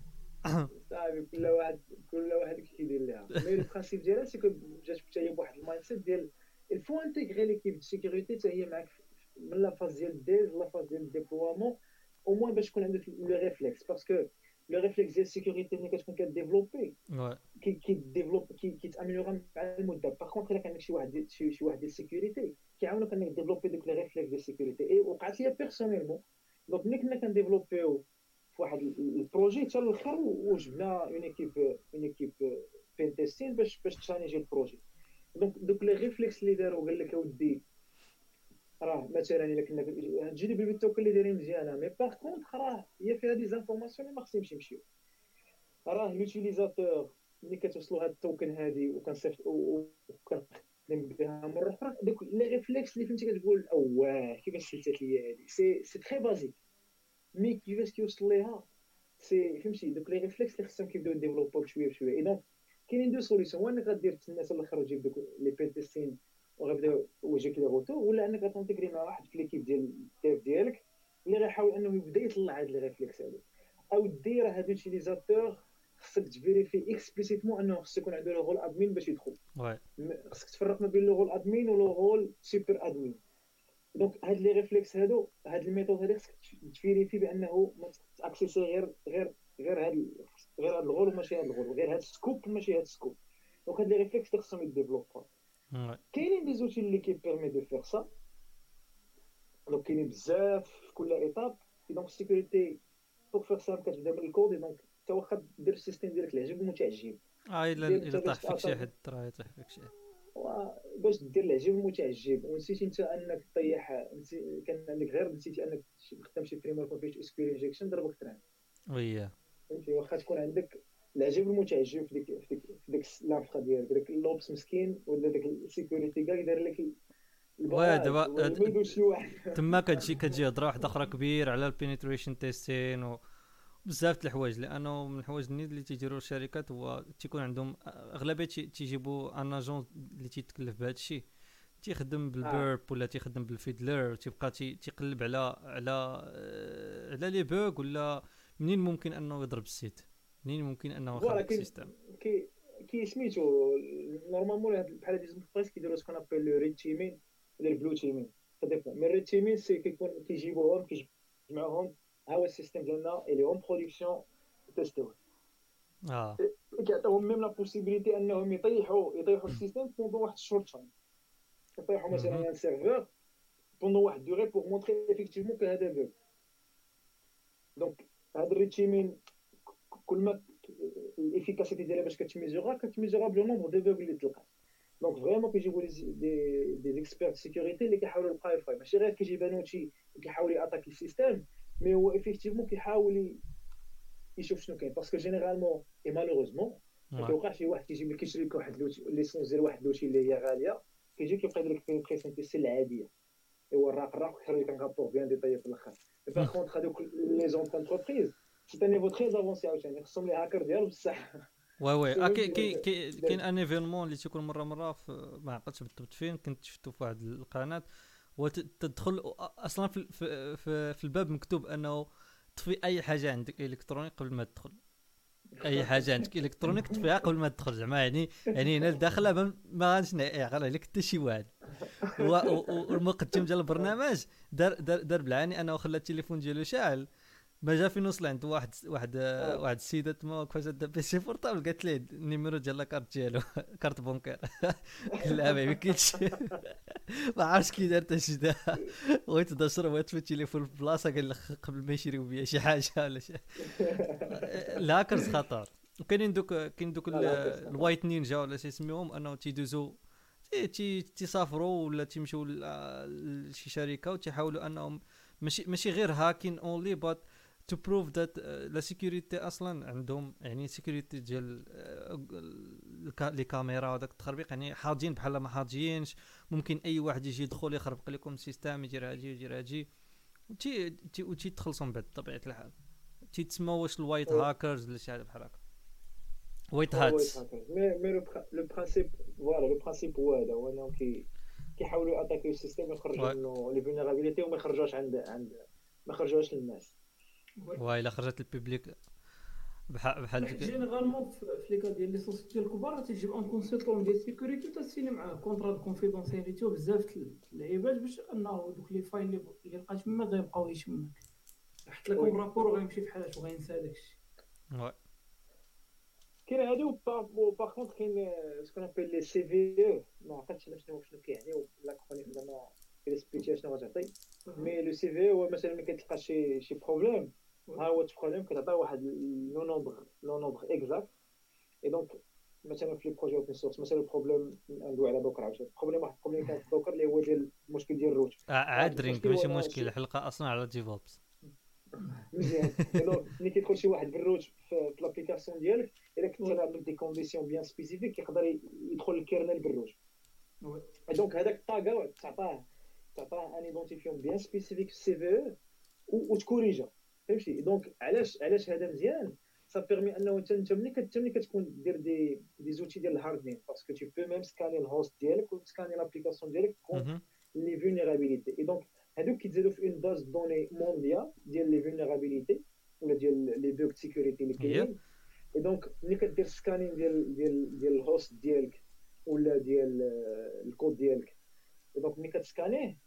صافي كل واحد كل واحد كيدير ليها. mais ال principe ديالها c'est que جات حتى هي بواحد ال mindset ديال il faut intégrer l'équipe de sécurité حتى هي معاك من la phase ديال ال design la phase ديال ال déploiement au moins باش تكون عندك le réflexe parce que le réflexe ديال ال sécurité ملي كتكون كديفلوبي كي كيديفلوب كيتاميليورا مع المدة. par contre إلا كان عندك شي واحد شي, شي واحد ديال ال sécurité كيعاونك إنك ديفلوبي دوك les réflexes ديال ال sécurité et وقعت لي personnellement donc ملي كنا كنديفلوبيو في واحد ال projet حتى الآخر وجبنا une équipe une équipe pen testing باش باش تشانيجي ال projet. donc دوك les réflexes اللي داروا قال لك أودي راه مثلا إلا كنا تجي لي بال token اللي دايرين مزيانة mais par contre راه هي فيها des informations اللي ما خصهمش يمشيو. راه l'utilisateur ملي كتوصلوا هاد ال token هادي وكنصيفط وكنخدم بها مرة أخرى دوك les réflexes اللي فهمتي كتقول أواه كيفاش سلتات ليا هادي؟ c'est c'est très basique mais كيفاش كيوصل ليها c'est فهمتي دوك les réflexes اللي خصهم كيبداو ديفلوبو بشويه بشويه donc كاينين deux solutions وأنا غادير تسنى حتى الآخر وتجيب دوك les pen testing وغيبداو يوجهك لي غوتو ولا انك غتنتيغري مع واحد في l'équipe ديال ال Dev ديالك اللي غيحاول انه يبدا يطلع هاد les réflexes هادو أو دير هاد l'utilisateur خصك تفيريفي explicitement انه خصك يكون عنده le rôle admin باش يدخل خصك تفرق ما بين le rôle admin و le rôle super admin donc هاد les réflexes هادو هاد ال méthode هادي خصك تفيريفي بأنه ما تاكسيسي غير غير غير هاد غير هاد ال rôle ماشي هاد ال rôle غير هاد ال scope ماشي هاد ال scope. donc هاد les réflexes خصهم يديفلوبو. كاينين des outils اللي كيبيرمي de faire ça. donc كاينين بزاف في كل étape donc ال sécurité pour faire ça كتبدا من ال code donc حتى واخا دير ال système ديالك العجب المتعجب آه الا إلا طاح فيك شي حد راه يطيح فيك شي حد باش دير العجب المتعجب ونسيتي انت انك طيح كان عندك غير نسيتي انك تخدم شي framework ما فيهش SQL injection ضربك تران. oui. فهمتي؟ واخا تكون عندك العجب المتعجب في ديك في ديك في ديك l'infra ديالك داك ال ops مسكين ولا داك ال sécurité كاع يدير لك واه دابا تما كتجي كتجي هضرة واحدة أخرى كبير على ال penetration testing و بزاف الحوايج لأنه من الحوايج اللي تيديروا الشركات هو تيكون عندهم اغلبيه تيجيبوا un agent اللي تيتكلف بهذا الشيء تيخدم بال Burp ولا تيخدم بال Fiddler تيبقى تيقلب على على على les bugs ولا منين ممكن انه يضرب ال site منين ممكن انه يخرب ال système كي كي سميتو normalement بحال هاد ال entreprises كيديروا ce qu'on appelle le red teaming ولا ال blue teaming mais ال red teaming c'est كيكون كيجيبوهم كيجمعوهم هو ال système ديالنا اللي en production تيستيوه آه كيعطيوهم même la possibilité انهم يطيحوا يطيحوا ال système pendant واحد ال short time يطيحوا مثلا un serveur pendant واحد durée pour montrer effectivement que هذا bug donc هذا ال red teaming كل ما ال efficacité ديالها باش كتميزورا كتميزورا ب le nombre de bugs اللي تلقات donc vraiment كيجيبوا des des experts sécurité اللي كيحاولوا يلقاو ال faille ماشي غير كيجي بانوتشي كيحاول ياتاكي ال système mais هو effectivement كيحاول يشوف شنو كاين parce que généralement et malheureusement ما كيوقعش شي واحد كيجيب لك كيشري لك واحد l'outil licence ديال واحد l'outil اللي هي غاليه كيجي كيبقى يدير لك présenter ces العاديه ايوا الراق الراق كيخرج لك un rapport bien détaillé في الآخر par contre هذوك les grandes entreprises c'est un niveau très avancé عاوتاني خصهم les hackers ديالو بصح oui oui كاين كاين un événement اللي تيكون مره مره ما عقلتش بالضبط فين كنت شفتو في واحد القناه وتدخل أصلا في, في, في, الباب مكتوب أنه طفي أي حاجة عندك الكترونيك قبل ما تدخل. أي حاجة عندك الكترونيك طفيها قبل ما تدخل زعما يعني يعني هنا الداخله ما غاديش يعقل عليك حتى شي واحد. والمقدم ديال البرنامج دار دار, دار بالعاني أنه خلى التليفون ديالو شاعل. ما جا في نوصل عند واحد واحد واحد السيدة تما كيفاش دا بيسي بورطابل قالت ليه النيميرو ديال لاكارت ديالو كارت بونكير. قال لها ما يمكنش. ما عرفتش كي دار حتى شي بغيت نشرب بغيت في التليفون في بلاصة قال لك قبل ما يشريو بيا شي حاجة ولا شي. الهاكرز خطر. وكاينين دوك كاين دوك ال white ninja ولا شي يسميهم انه تيدوزو تي تيسافروا ولا تيمشيو لشي شركة وتيحاولوا انهم ماشي ماشي غير hacking only but to prove that la sécurité أصلا عندهم يعني sécurité ديال les caméras وداك التخربيق يعني حاجين بحال ما حاجينش ممكن أي واحد يجي يدخل يخربق لكم ال système يدير هادي يدير هادي تي تي تخلصوا من بعد بطبيعة الحال. تيتسمى واش ال white hackers ولا شي حاجة بحال هكا. white hats mais mais le principe voilà le principe هو هذا. هو إنهم كيحاولوا اتاكيو ال système ويخرجوا منه les vulnérabilités وما يخرجوش عند عند ما يخرجوش للناس. واي إلا خرجت ال public بحال بحال généralement في les cas ديال les sociétés الكبار تيجيب un consultant ديال sécurité تسيني معاه contrat de confidentialité وبزاف اللعيبات باش انه دوك les failles اللي لقات تما غيبقاو يشمك. حط لكم rapport وغيمشي في حالات وغينسى داكشي. كاين هادو par contre كاين ce qu'on appelle les CVE ما عقلتش أنا شنو شنو كيعني ولا كوني زعما كيسبيتي شنو غتعطي. mais le CVE هو مثلا ملي كتلقى شي شي problème ها هو ال problème كتعطي واحد le nombre le nombre exact et donc مثلا في les projets open source مثلا ال problème ندوي على Docker عاوتاني ال problème واحد ال problème كان في Docker اللي هو ديال المشكل ديال ال root عاد درينك ماشي مشكل. الحلقة أصلا على DevOps مزيان ملي كيدخل شي واحد بال root في l'application ديالك الا كنت عامل des conditions bien spécifiques يقدر يدخل ال kernel بال root donc هذاك الطاقه تعطاه تعطاه un identifiant bien spécifique في ال CVE وتكوريجا فهمتي donc علاش علاش هذا مزيان؟ ça permet أنه أنت أنت ملي ملي كتكون دير des des outils ديال ال hardening parce que tu peux même سكاني ال host ديالك وتسكاني l'application ديالك contre les vulnérabilités et donc هادوك كيتزادوا في une base de données mondiale ديال les vulnérabilités ولا ديال les bugs sécurité اللي كاينين. et donc ملي كدير scanning ديال ديال ديال ال host ديالك ولا ديال الكود ديالك donc ملي كتسكانيه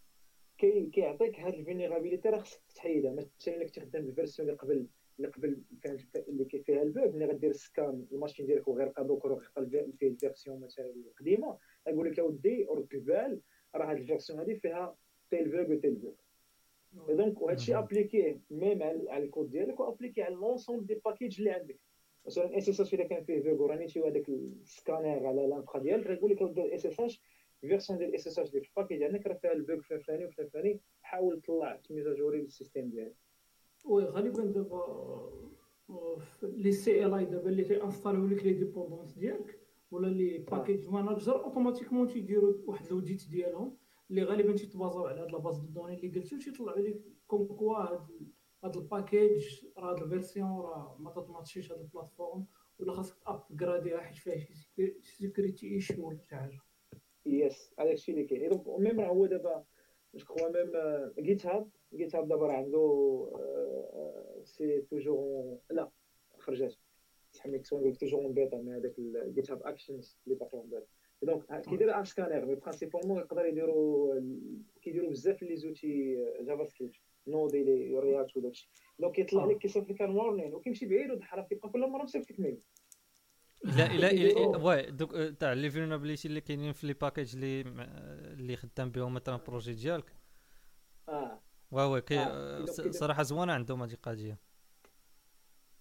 كي كيعطيك هاد ال vulnérabilité راه خصك تحيدها. مثلا الا كنت خدام بال version اللي قبل اللي قبل كانت اللي فيها ال bug ملي غدير scan ال machine ديالك وغير دوك وغيلقى فيه ال version مثلا القديمة يقول لك اودي رد البال راه هاد ال version هادي فيها tel bug و tel bug donc وهذا الشيء أبليكيه même على الكود ديالك وابليكي على l'ensemble des packages اللي عندك. مثلا SSH إلا كان فيه vulnérabilité هذاك السكانير على l'infra ديالك غيقول لك SSH version ديال SSH ديال ال package عندك راه فيها ال bug فلاني وفلاني حاول تطلع تميزاجوري لل système ديالك. oui غالبا دابا les CLI دابا اللي تيانستاليو لك les dépendances ديالك ولا les package managers automatiquement تيديروا واحد l'audit ديالهم اللي غالبا تيتبازاو على هاد la base de données اللي قلتي وتيطلعوا لك comme quoi هاد هاد ال package راه هاد ال version راه ما تطماتشيش هاد ال plateforme ولا خاصك ابغراديها حيت فيها شي security issue ولا شي حاجة. yes هذاك الشيء اللي كاين. donc même راه هو دابا je crois même GitHub GitHub دابا راه عنده c'est toujours لا خرجات. تحميك sont toujours en bêta mais هذاك GitHub Actions اللي باقي en bêta. donc كيدير un scanner mais principalement يقدر يديروا كيديروا بزاف les outils JavaScript Node les React وداكشي donc كيطلع لك كيصيفط لك un warning وكيمشي بعيد ودحرف كيبقى كل مرة مصيفط لك mail لا لا لا oui donc تاع les vulnérabilités اللي كاينين في les packages اللي اللي خدام بهم مثلا ال projet ديالك. آه. oui oui qui آه. صراحة زوينة عندهم هذه القضية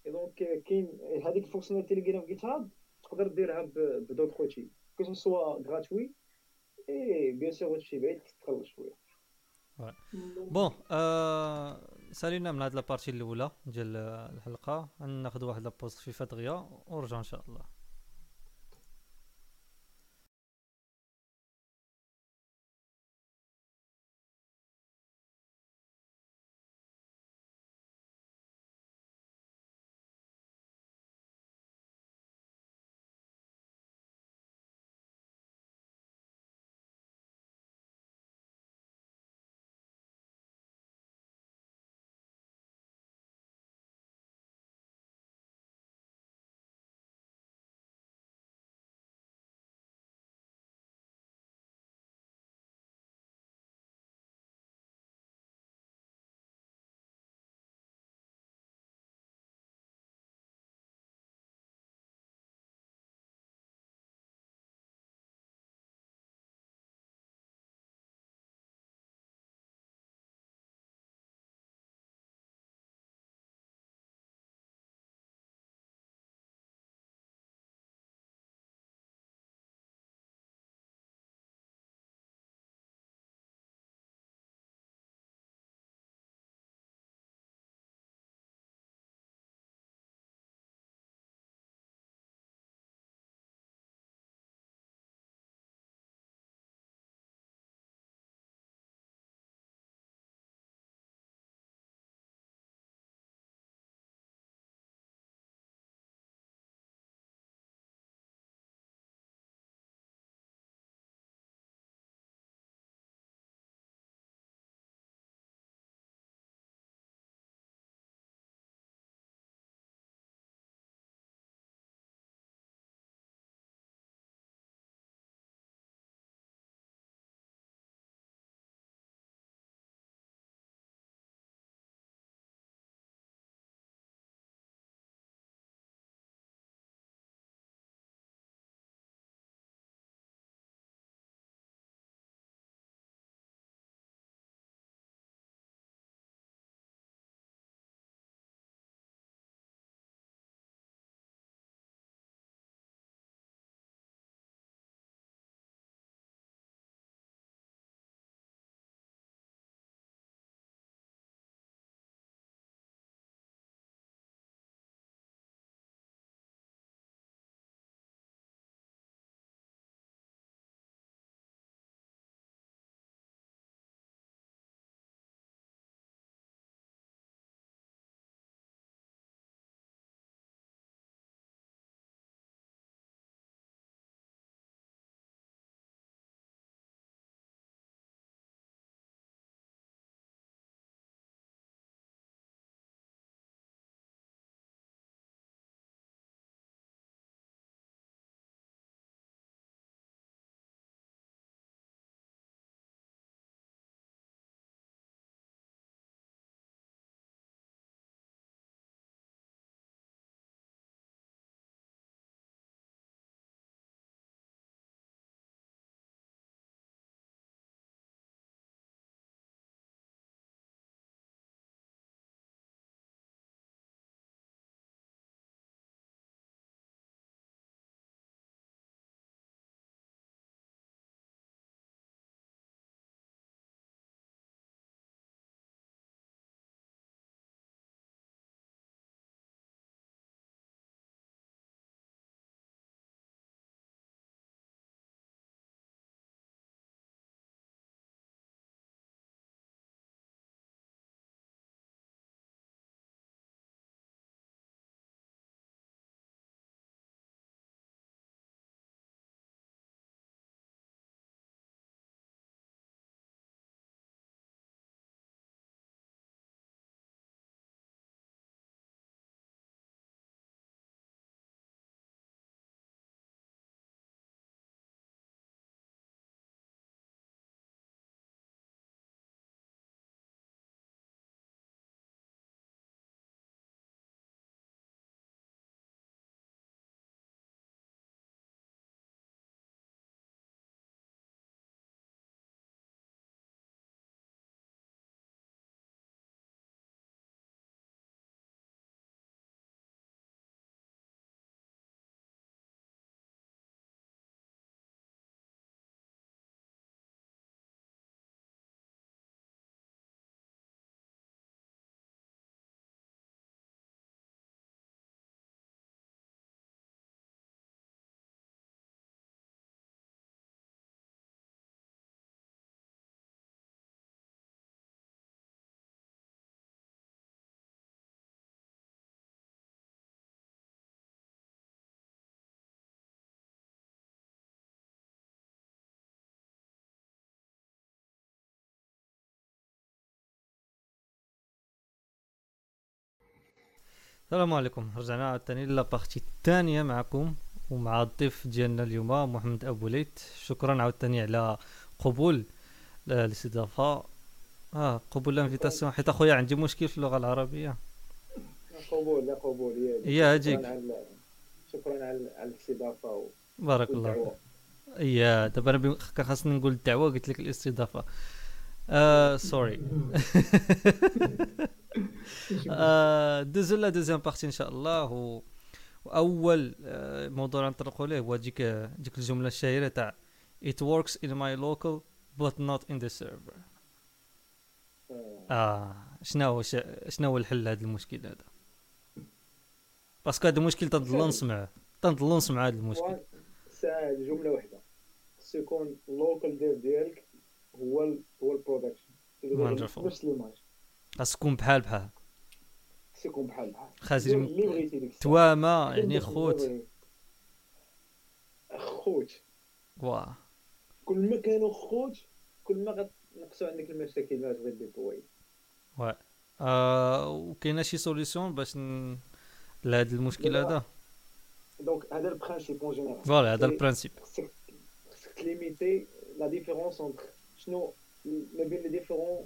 donc كاين هذيك ال fonctionnalité اللي كاينة في GitHub تقدر ديرها بدوك خوتي. que ce soit gratuit et bien sûr هادشي بعيد تخلص شوية. bon آه سالينا من هاد la partie الأولى ديال الحلقة ناخذ واحد la pause خفيفة دغيا ونرجع إن شاء الله. السلام عليكم. رجعنا عاوتاني la partie الثانية معكم ومع الضيف ديالنا اليوم محمد أبو ليت شكرا عاوتاني على قبول الاستضافة. آه قبول ال invitation. حيت أخويا عندي مشكل في اللغة العربية. قبول لا قبول. يا هجيك شكرا على الاستضافة بارك الله يا دابا أنا كان خاصني نقول الدعوة قلت لك الاستضافة. آه sorry آه دوزو la deuxième partie ان شاء الله و... واول موضوع نطرقوا ليه هو ديك ديك الجمله الشهيره تاع it works in my local but not in the server. آه, آه، شنو هو شنو هو الحل لهذا المشكل هذا؟ parce que هذا المشكل تنضل نسمع تنضل نسمع هذا المشكل. ساعه جملة واحدة خصو يكون ال local ديالك هو هو ال production. نفس l'image خاص يكون بحال بحال. خاص يكون بحال. بحال خاص تواما يعني خوت. خوت. واه. كل ما كانوا خوت كل ما غنقصوا عندك المشاكل ما تبغي déployer واه. آه وكاينة شي solution باش ن... لهذا المشكل هذا؟ donc هذا ال principe en général voilà هذا ال principe خصك ت limiter la différence entre شنو ما بين les différents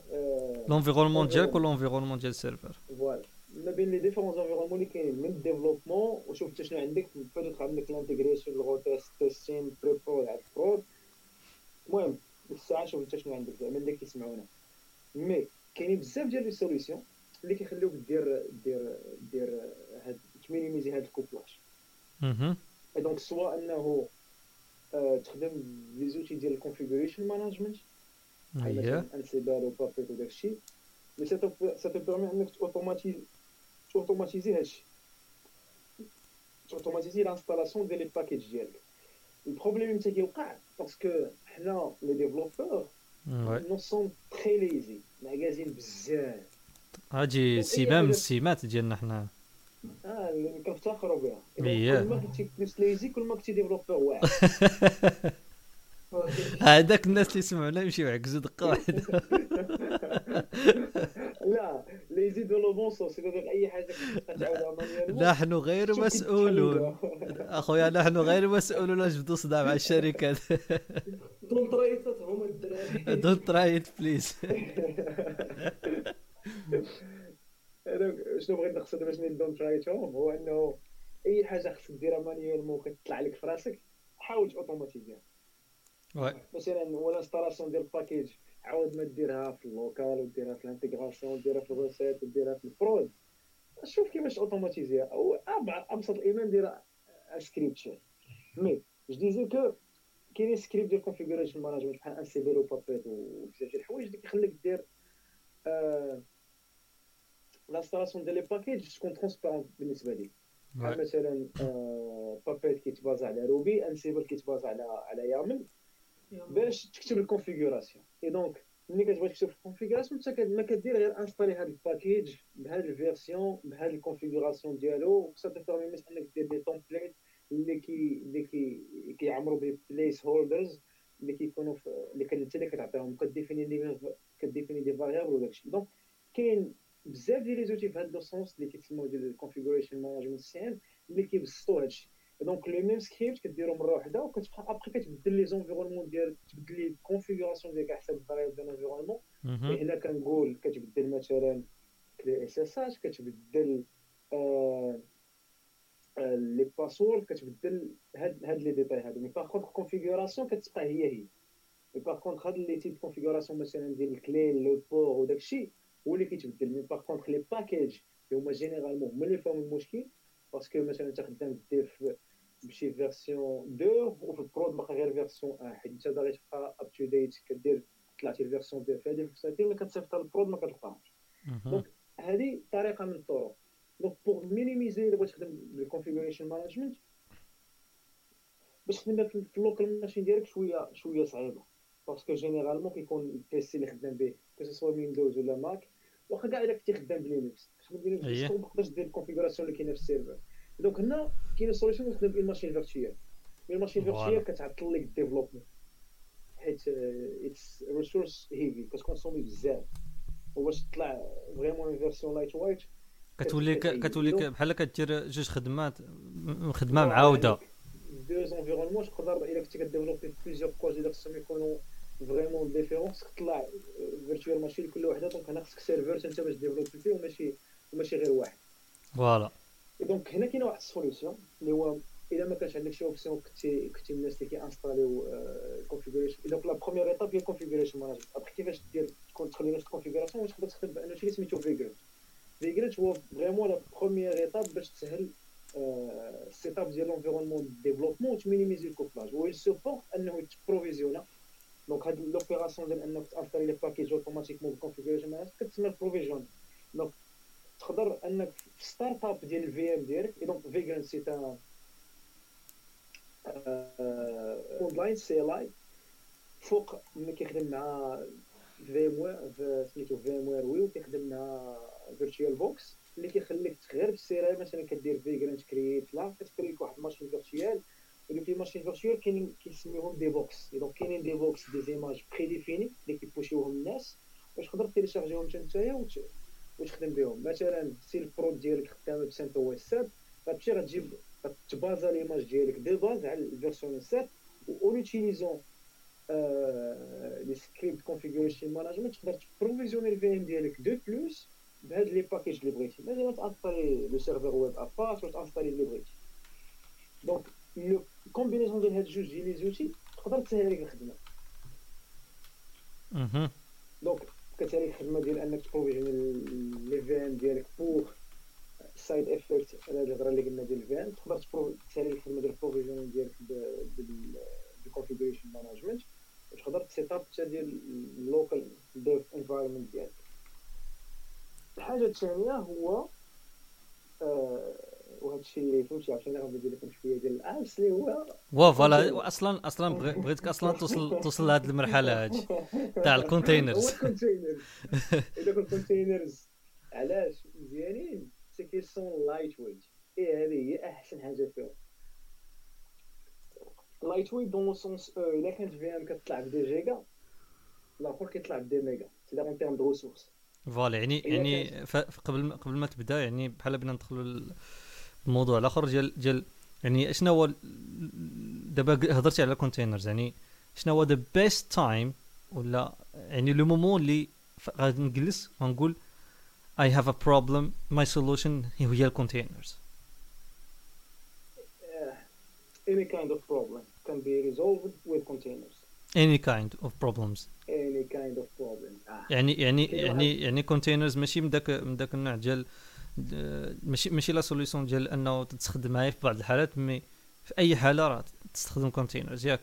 l'environnement ديالك و l'environnement ديال ال serveur voilà ما بين les différents environnements اللي كاينين من ال développement وشوف انت شنو عندك peut-être عندك l'intégration الغو test testing pré-prod عندك prod المهم ديك الساعة شوف انت شنو عندك زعما اللي كيسمعونا mais كاينين بزاف ديال les solutions اللي كيخليوك دير دير دير هاد ت minimiser هاد ال couplage أها donc soit انه تخدم les outils ديال ال configuration management بحال مثلا Ansible و Puppet وداك الشيء mais ça te permet انك ت automatiser هادشي ت automatiser l'installation ديال les packages ديالك ال problème إمتى كيوقع parce que حنا les développeurs nous sommes très lazy معكازين بزاف هاجي سمه من السمات ديالنا حنا آه كنفتخروا بها كل ما كنتي plus lazy كل ما كنتي développeur واعر هذاك الناس اللي يسمعونا يمشيو يعكزوا دقة واحدة. لا اللي يزيدوا le bon sens أي حاجة نحن غير مسؤولون. أخويا نحن غير مسؤولون. اش بدو صداع مع الشركات don't try it هما الدراري don't try it please شنو بغيت نقصد باش don't try it هم هو إنه أي حاجة خصك ديرها manuellement كتطلع لك في راسك حاول automatiser ها مثلا ولا installation ديال ال package عاود ما ديرها في ال local وديرها في ال intégration وديرها في ال recette وديرها في ال prod شوف كيفاش automatiser ها أو أبسط الايمان دير script mais je disais que كاينين سكريبت ديال configuration management بحال Ansible و Puppet وبزاف ديال الحوايج اللي كيخليك دير l'installation ديال les packages تكون transparente بالنسبة لي. مثلا Puppet كيت baser على Ruby Ansible كيت baser على على YAML باش تكتب ال configuration et donc ملي كتبغي تكتب ال configuration انت ما كدير غير installer هذا ال package بهذا ال version بهذا ال configuration ديالو ça te permet انك دير des templates اللي كي اللي كي كيعمروا بي placeholders اللي كيكونوا اللي انت اللي كتعطيهم كت définir les كت définir des variables وداك الشيء donc كاين بزاف ديال les outils في هذا le sens اللي كيتسموا ديال ال configuration management CM اللي كيبسطوا هادشي donc le même script كديرو مره واحدة وكتبقى ابخي كتبدل les environnements ديال تبدل لي ال configuration ديالك على حسب ال variable ديال ال environnement هنا كنقول كتبدل مثلا clé SSH كتبدل les passwords كتبدل هاد هاد les détails هادو mais par contre ال configuration كتبقى هي هي mais par contre هاد les types configuration مثلا ديال ال clé le port وداك الشيء هو اللي كيتبدل mais par contre les packages اللي هما généralement هما اللي فيهم المشكل parce que مثلا انت خدام دير بشي version 2 وفي ال prod باقي غير version 1 حيت انت باغي تبقى up to date كدير طلعتي ال version 2 في هذه ال version ملي كتصيفط ال prod ما كتلقاهاش donc هذه طريقة من الطرق donc pour minimiser الا بغيت تخدم بال configuration management باش تخدم في ال local machine ديالك شوية شوية صعيبة. parce que généralement كيكون ال PC اللي خدام به. que ce soit Windows ولا Mac واخا كاع الا كنتي خدام ب Linux تخدم ب Linux ما تقدرش دير ال configuration اللي كاينة في ال serveur. donc هنا كاينة solution تخدم ب une machine virtuelle mais ال machine virtuelle كتعطل لك ال développement حيت it's resource heavy كت consommer بزاف. وباش تطلع vraiment une version lightweight كتولي. كتولي بحال كدير جوج خدمات خدمة معاودة. deux environnements تقدر إلا كنتي ك développer plusieurs projets خصهم يكونوا vraiment différents خصك تطلع virtual machine لكل وحده donc هنا خصك serveur أنت باش développer فيه وماشي وماشي غير واحد. voilà donc هنا كاينة واحد ال solution اللي هو إلا ما كانش عندك شي option كنتي كنتي من الناس اللي كيانستاليو ال configuration donc la première étape هي ال configuration management après كيفاش دير تكون تخلي نفس ال configuration تقدر تخدم بأنه شي سميتو Vagrant Vagrant هو vraiment la première étape باش تسهل ال set up ديال l'environnement développement وت minimiser ال couplage هو ي supporte أنه يتبروفيزيونا donc هاد l'opération ديال انك ت installer les packages automatiquement بال configuration management كتسمى ال provision donc تقدر انك في start up ديال ال VM ديالك et donc Vagrant c'est un online CLI فوق ملي كيخدم مع في ام وير سميتو في ام وير ويو كيخدم مع VirtualBox اللي كيخليك غير بالسير مثلا كدير Vagrant create لا كت créer لك واحد machine virtuelle ودوك les machines virtuelles كاينين كيسميوهم des box donc كاينين des box des images prédéfinies اللي كيبوشيوهم الناس باش تقدر تيليشارجيهم حتى نتايا وت- وتخدم بهم مثلا si ال prod ديالك خدامه ب CentOS 7 غتمشي غتجيب غتبازا l'image ديالك de base على ال version 7 و en utilisant les scripts configuration management تقدر ت provisionner ال VM ديالك de plus بهاد les packages اللي بغيتي مثلا ت installer le serveur web Apache ولا ت installer اللي بغيتي donc le combinaison ديال هاد جوج ديال les outils تقدر تسهل عليك الخدمه مهم. donc كتسالي الخدمه ديال انك ت provision les VM ديالك par side effect على هاد الهضره اللي قلنا ديال ال VM تقدر تبرو- تسالي الخدمه ديال ال provision ديالك بال configuration management وتقدر ت set up حتى ديال ال local dev environment ديالك الحاجة الثانية هو آه، وهذا الشيء اللي فهمتي عرفتي أنا ندير لكم شوية ديال ال apps اللي هو وا voilà أصلا أصلا بغي- بغيتك أصلا توصل توصل لهاد المرحلة هادي تاع هو الكونتينرز الكونتينرز الكونتينرز علاش؟ مزيانين. c'est qu'ils sont lightweight et هذه هي أحسن حاجة فيهم. lightweight dans le sens إلا كانت VM كتطلع ب des giga الآخر كيطلع ب des méga c'est en terme de ressources voilà يعني يعني قبل ما قبل ما تبدا يعني بحال بنا ندخلوا الموضوع الآخر ديال ديال يعني شنو هو دابا هضرتي على ال containers يعني شنو هو the best time ولا يعني le moment اللي غادي نجلس ونقول I have a problem my solution هي ال containers any kind of problem can be resolved with containers. Any kind of problems. Any kind of problem. آه. يعني يعني يعني يعني containers ماشي من داك من داك النوع ديال ماشي ماشي لا سوليسيون ديال انه تستخدم معايا في بعض الحالات مي في أي حالة راه تستخدم كونتينرز ياك.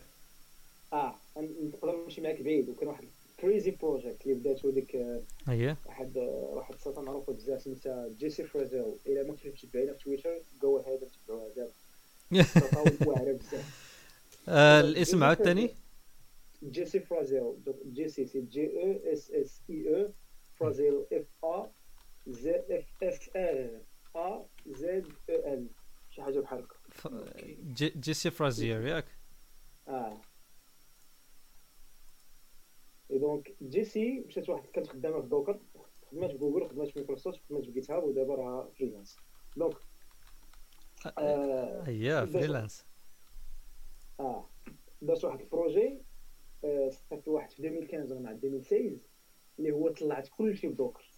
آه نقدر نمشي معاك بعيد. وكان واحد كريزي بروجيكت اللي بداتو ديك آه، أييه. واحد واحد السيطه معروفه بزاف سميتها جيسي فرازيل إلا ما كنتش متبعينها في تويتر جو هذا. تبعوها دابا واعرة بزاف. آه الاسم عاوتاني جيسي فرازيل جيسي سي جي أو اس اس اي أو فرازيل اف ا زي اف اف ار ا زد أو ال شي حاجة بحال هكا. جيسي فرازير ياك؟ آه. إي دونك جيسي مشات واحد كانت خدامة في دوكر خدمات في جوجل خدمات في مايكروسوفت خدمات في جيت هاب ودابا راه فريلانس. دونك آه بدات- فريلانس. آه. دارت واحد البروجي آه صافي واحد في 2015 مع 2016 اللي هو طلعت كلشي بدوكر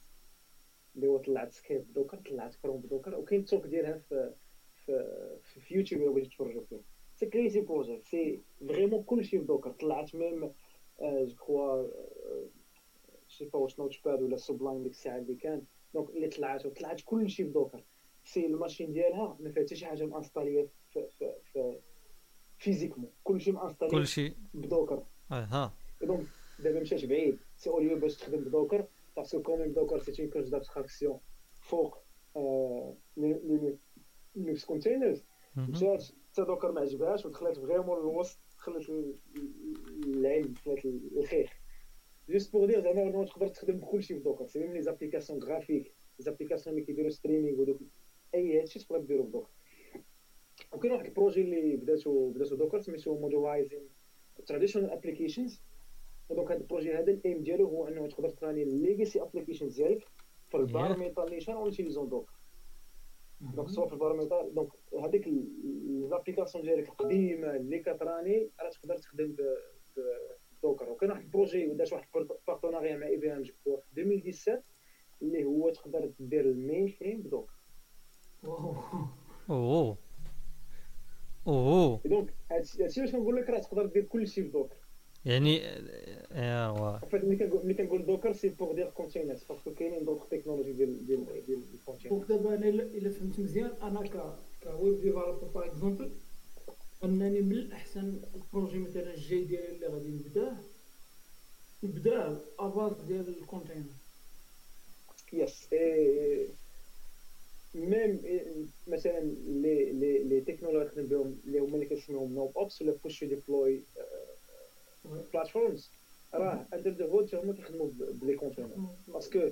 اللي هو طلعت سكيب بدوكر طلعت كروم بدوكر وكاين التوك ديالها في في في, يوتيوب إلا بغيتي تفرجوا فيه. c'est crazy projet c'est vraiment كلشي ب Docker طلعت même je crois شي با واش Notepad ولا Sublime ديك الساعة اللي كان. donc اللي طلعت وطلعت كلشي ب Docker c'est ال machine ديالها ما فيها حتى شي حاجة مانستالية في في في فيزيكمون. كلشي مانستالي كل شيء بدوكر. آه ها دونك دابا مشات بعيد. سي اوليو باش تخدم بدوكر. باسكو كوميم دوكر سي اون كوج دابستراكسيون فوق لينكس كونتينرز مهم. مشات حتى دوكر ما عجبهاش ودخلت فريمون للوسط دخلت ل- العين دخلت الخيخ جوست بوغ دير زعما نورمالمون تقدر تخدم بكلشي في دوكر سي ميم لي زابليكاسيون غرافيك لي زابليكاسيون اللي كيديروا ستريمينغ ودوك اي هادشي تقدر ديرو ب Docker وكاين واحد ال projet اللي بداتو بداتو Docker سميتو modernizing traditional applications و donc هذا ال projet هذا ال aim ديالو هو انه تقدر ت run ي ال legacy applications ديالك في ال bare Yeah. metal نيشان en utilisant Docker donc soit في ال paramètre donc هذيك l'application ديالك القديمة اللي كت run ي راه تقدر تخدم ب Docker وكان واحد ال projet ودات واحد partenariat مع IBM في 2017 اللي هو تقدر دير ال mainframe ب Docker أوه. أوه. donc هادشي باش كنقول لك راه تقدر دير كلشي بدوكر يعني ايوا ملي كنقول ملي كنقول Docker c'est pour dire containers parce que كاينين d'autres technologies ديال ديال ديال ال container donc دابا أنا الا فهمت مزيان أنا ك équipe développeurs par exemple انني من الاحسن ال projet مثلا الجاي ديالي اللي غادي نبداه نبداه اباز ديال الكونتينر يس ميم مثلا لي لي لي تكنولوجي اللي هما اللي كنسميهم no ops ولا push deploy platforms راه under the hood هما كيخدموا ب les containers parce que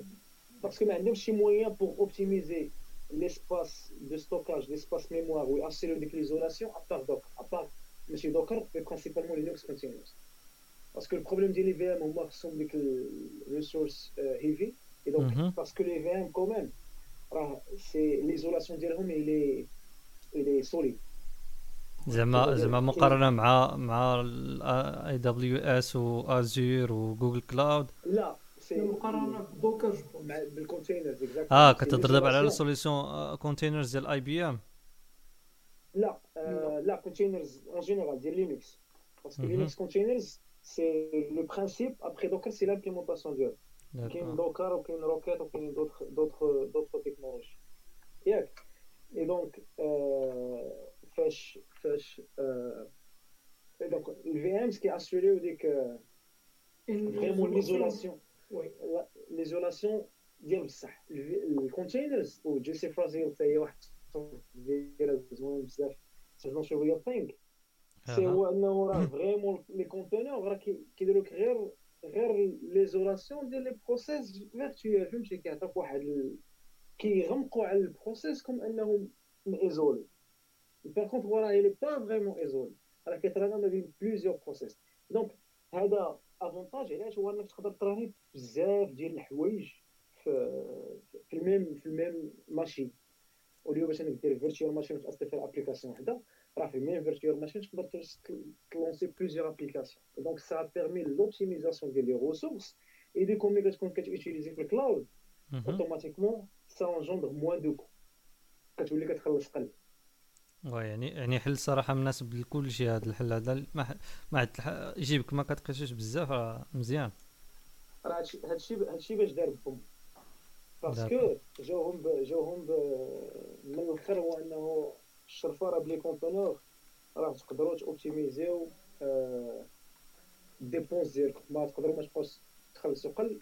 parce que ما عندهمش شي moyen pour optimiser l'espace de stockage l'espace mémoire وي assurer و ديك l'isolation à part Docker à part ماشي Docker mais principalement Linux containers parce que ال problème ديال les VM هما خصهم ديك ال ressources heavy et donc parce que les VM quand même راه c'est l'isolation ديالهم elle est elle est solide زعما زعما مقارنة مع مع اي دبليو اس وازور وجوجل كلاود لا سي مقارنة بدوكر بالكونتينرز آه كتهضر دابا على ال solution containers ديال IBM لا لا containers en général ديال Linux parce que Linux containers c'est le principe après Docker c'est l'implémentation ديالو كاين Docker وكاين Rocket وكاين d'autres d'autres d'autres technologies ياك et donc فاش فاش donc ال VM كي assurer و ديك فريمون ليزولاسيون ليزولاسيون ديال بصح الكونتينرز و جي سي فرازيل حتى هي واحد دايره زوين بزاف تخدم شوية thing c'est هو انه راه vraiment les containers راه كيديروا لك غير غير l'isolation ديال les process virtuels فهمتي كيعطيك واحد كيغمقوا على ال process comme انهم isolés par contre هو راه il est pas vraiment isolé راه كيت run ا ما بين plusieurs process donc هذا avantage علاش هو انك تقدر ت run ي بزاف ديال الحوايج في في ال même في ال même machine au lieu باش انك دير virtual machine وتاثر في application وحده راه في ال même virtual machine تقدر ت lancer plusieurs applications donc ça permet l'optimisation ديال les ressources et du coup ملي كتكون كت utiliser في ال cloud automatiquement ça engendre moins de coûts كتولي كتخلص قل يعني يعني حل صراحة مناسب لكل شيء هذا الحل هذا. ما ما يجيبك ما كتقيسوش بزاف راه مزيان. راه هادشي هادشي هادشي باش دار بهم parce que جاوهم جاوهم من الآخر هو أنه الشرفة راه ب les conteneurs راه تقدروا ت optimiser و dépenses ديالكم ما تقدروا ما تبقاوش تخلصوا قل.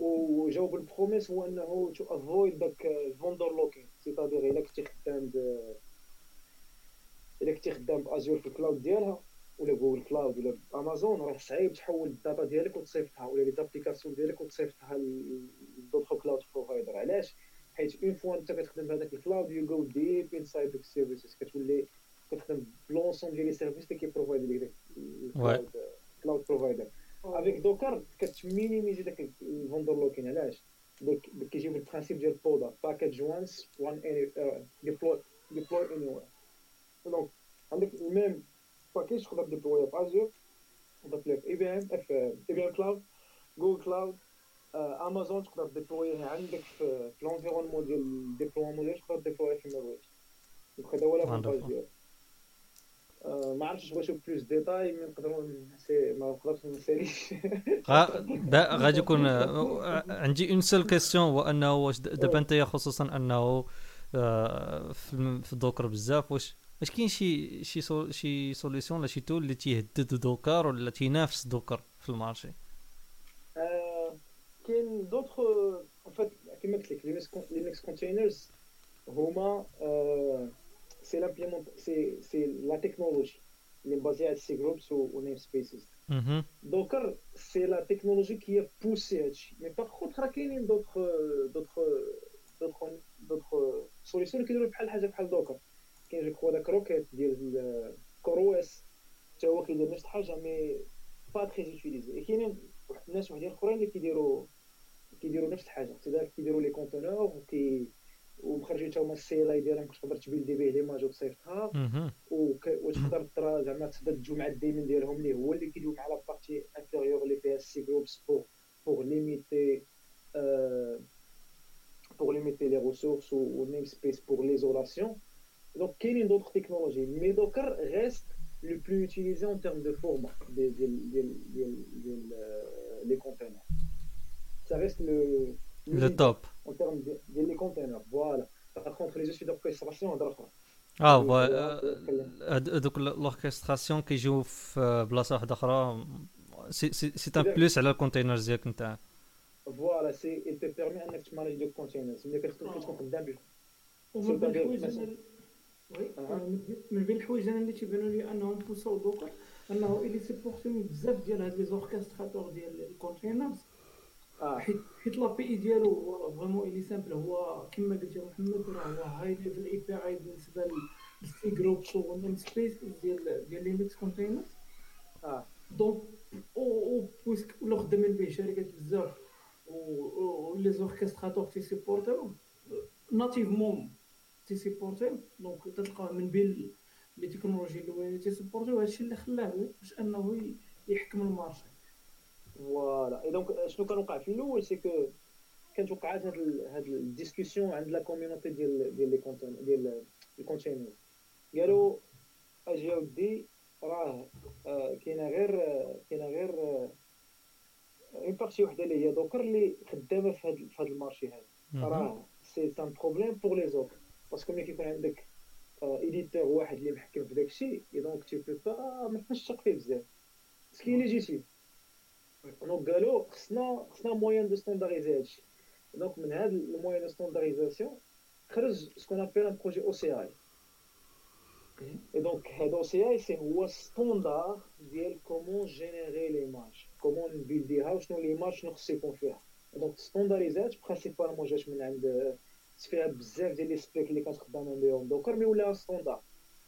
وجاو بال promise هو أنه to avoid داك ال vendor lock-in c'est-à-dire إلا كنتي خدام الا كنتي خدام ب Azure في ال cloud ديالها ولا Google Cloud ولا امازون راه صعيب تحول ال data ديالك وتصيفطها ولا les applications ديالك وتصيفطها ل d'autres cloud provider علاش؟ حيت une fois أنت كتخدم بهذاك ال cloud you go deep inside دوك ال services كتولي كتخدم ب l'ensemble ديال les services اللي كي provide لك داك ال cloud provider avec Docker كت minimiser داك ال vendor lock-in علاش؟ donc كيجيب ال principe ديال ب package once one deploy deploy anywhere donc عندك ال même package تقدر déployer في Azure تقدر في IBM في IBM Cloud Google Cloud Amazon تقدر déployer ه عندك في l'environnement ديال ال déploiement ديالك تقدر déployer ه فيما بغيتي دونك هذا هو l'avantage ديالو ما عرفتش بغيت نشوف plus détails mais نقدروا ما نقدرش نساليش غادي يكون عندي une seule question هو انه واش دابا انت خصوصا انه في Docker بزاف. واش واش كاين شي شي شي solution ولا شي tool اللي تيهدد Docker ولا تينافس Docker في ال marché؟ كاين d'autres en fait كيما قلت لك Linux containers هما c'est l'implément c'est c'est la technologie اللي م basé على cgroups و namespaces Docker c'est la technologie qui pousse هادشي. mais par contre راه كاينين d'autres d'autres d'autres d'autres solutions كيديروا بحال حاجة بحال Docker كاين جو داك Rocket ديال CoreOS حتى هو كيدير نفس الحاجة mais pas très utilisé كاينين واحد الناس وحدين أخرين اللي كيديروا كيديروا نفس الحاجة. كذلك كيديروا les conteneurs وكي وخرجوا حتى هما ال CLI ديالهم كتقدر ت build ي به l'image وتصيفطها. وتقدر ترى زعما تقدر تجو مع الديمين ديالهم اللي هو اللي كيدوي مع لا بارتي انفيريور اللي فيها السي جروبس بور بور ليميتي pour limiter les ressources ou, ou namespace pour l'isolation. Donc, il y a d'autres technologies. Mais Docker reste le plus utilisé en termes de format des, des, des, des containers. Ça reste le, le, le top. En termes des de, containers. Voilà. Par contre, les outils d'orchestration, اه هذوك الاوركستراسيون كيجيو في بلاصه واحده اخرى سي سي سي ان بلوس على الكونتينرز ديالك انت فوالا سي il te permet انك ت manage des containers ملي كتكون خدام به ومن بين الحوايج من بين الحوايج أنا اللي تيبانوا لي انهم pousse او Docker انه il est supporté بزاف ديال هاد les orchestrateurs ديال ال containers حيت حيت l'API ديالو vraiment elle est simple هو كما قلت يا محمد راه هو high level API بالنسبة لل cgroups و ال namespace ديال ديال Linux containers آه donc أو puisque ولاو خدامين به شركات بزاف ولي زوركستراتور تيسيبورتيو ناتيفمون تيسيبورتيو دونك تلقاه من بين les technologies اللي تي supporte يو هادشي اللي خلاه باش انه يحكم ال marché voilà et donc شنو كان وقع في الأول c'est que كانت وقعات هاد هاد ال discussion عند la communauté ديال ديال les contain ديال ال container قالوا أجي ودي راه كاينة غير كاينة غير une partie وحده اللي هي Docker اللي خدامه في هذا في هذا ال marché هذا راه c'est un problème pour les autres parce que ملي كيكون عندك éditeur واحد اللي محكم في داكشي et donc tu peux pas ما تقدرش تثق فيه بزاف ce qui est légitime donc قالوا خصنا خصنا moyen de standardiser هادشي donc من هذا ال moyen de standardisation خرج ce qu'on appelle un projet OCI Et donc, هذا OCI c'est هو standard ديال comment générer l'image comment ن builder ها وشنو l'image شنو خصو يكون فيها donc standardis ات principalement جات من عند فيها بزاف ديال les specs اللي كانت خدامه بهم Docker mais ولا standard et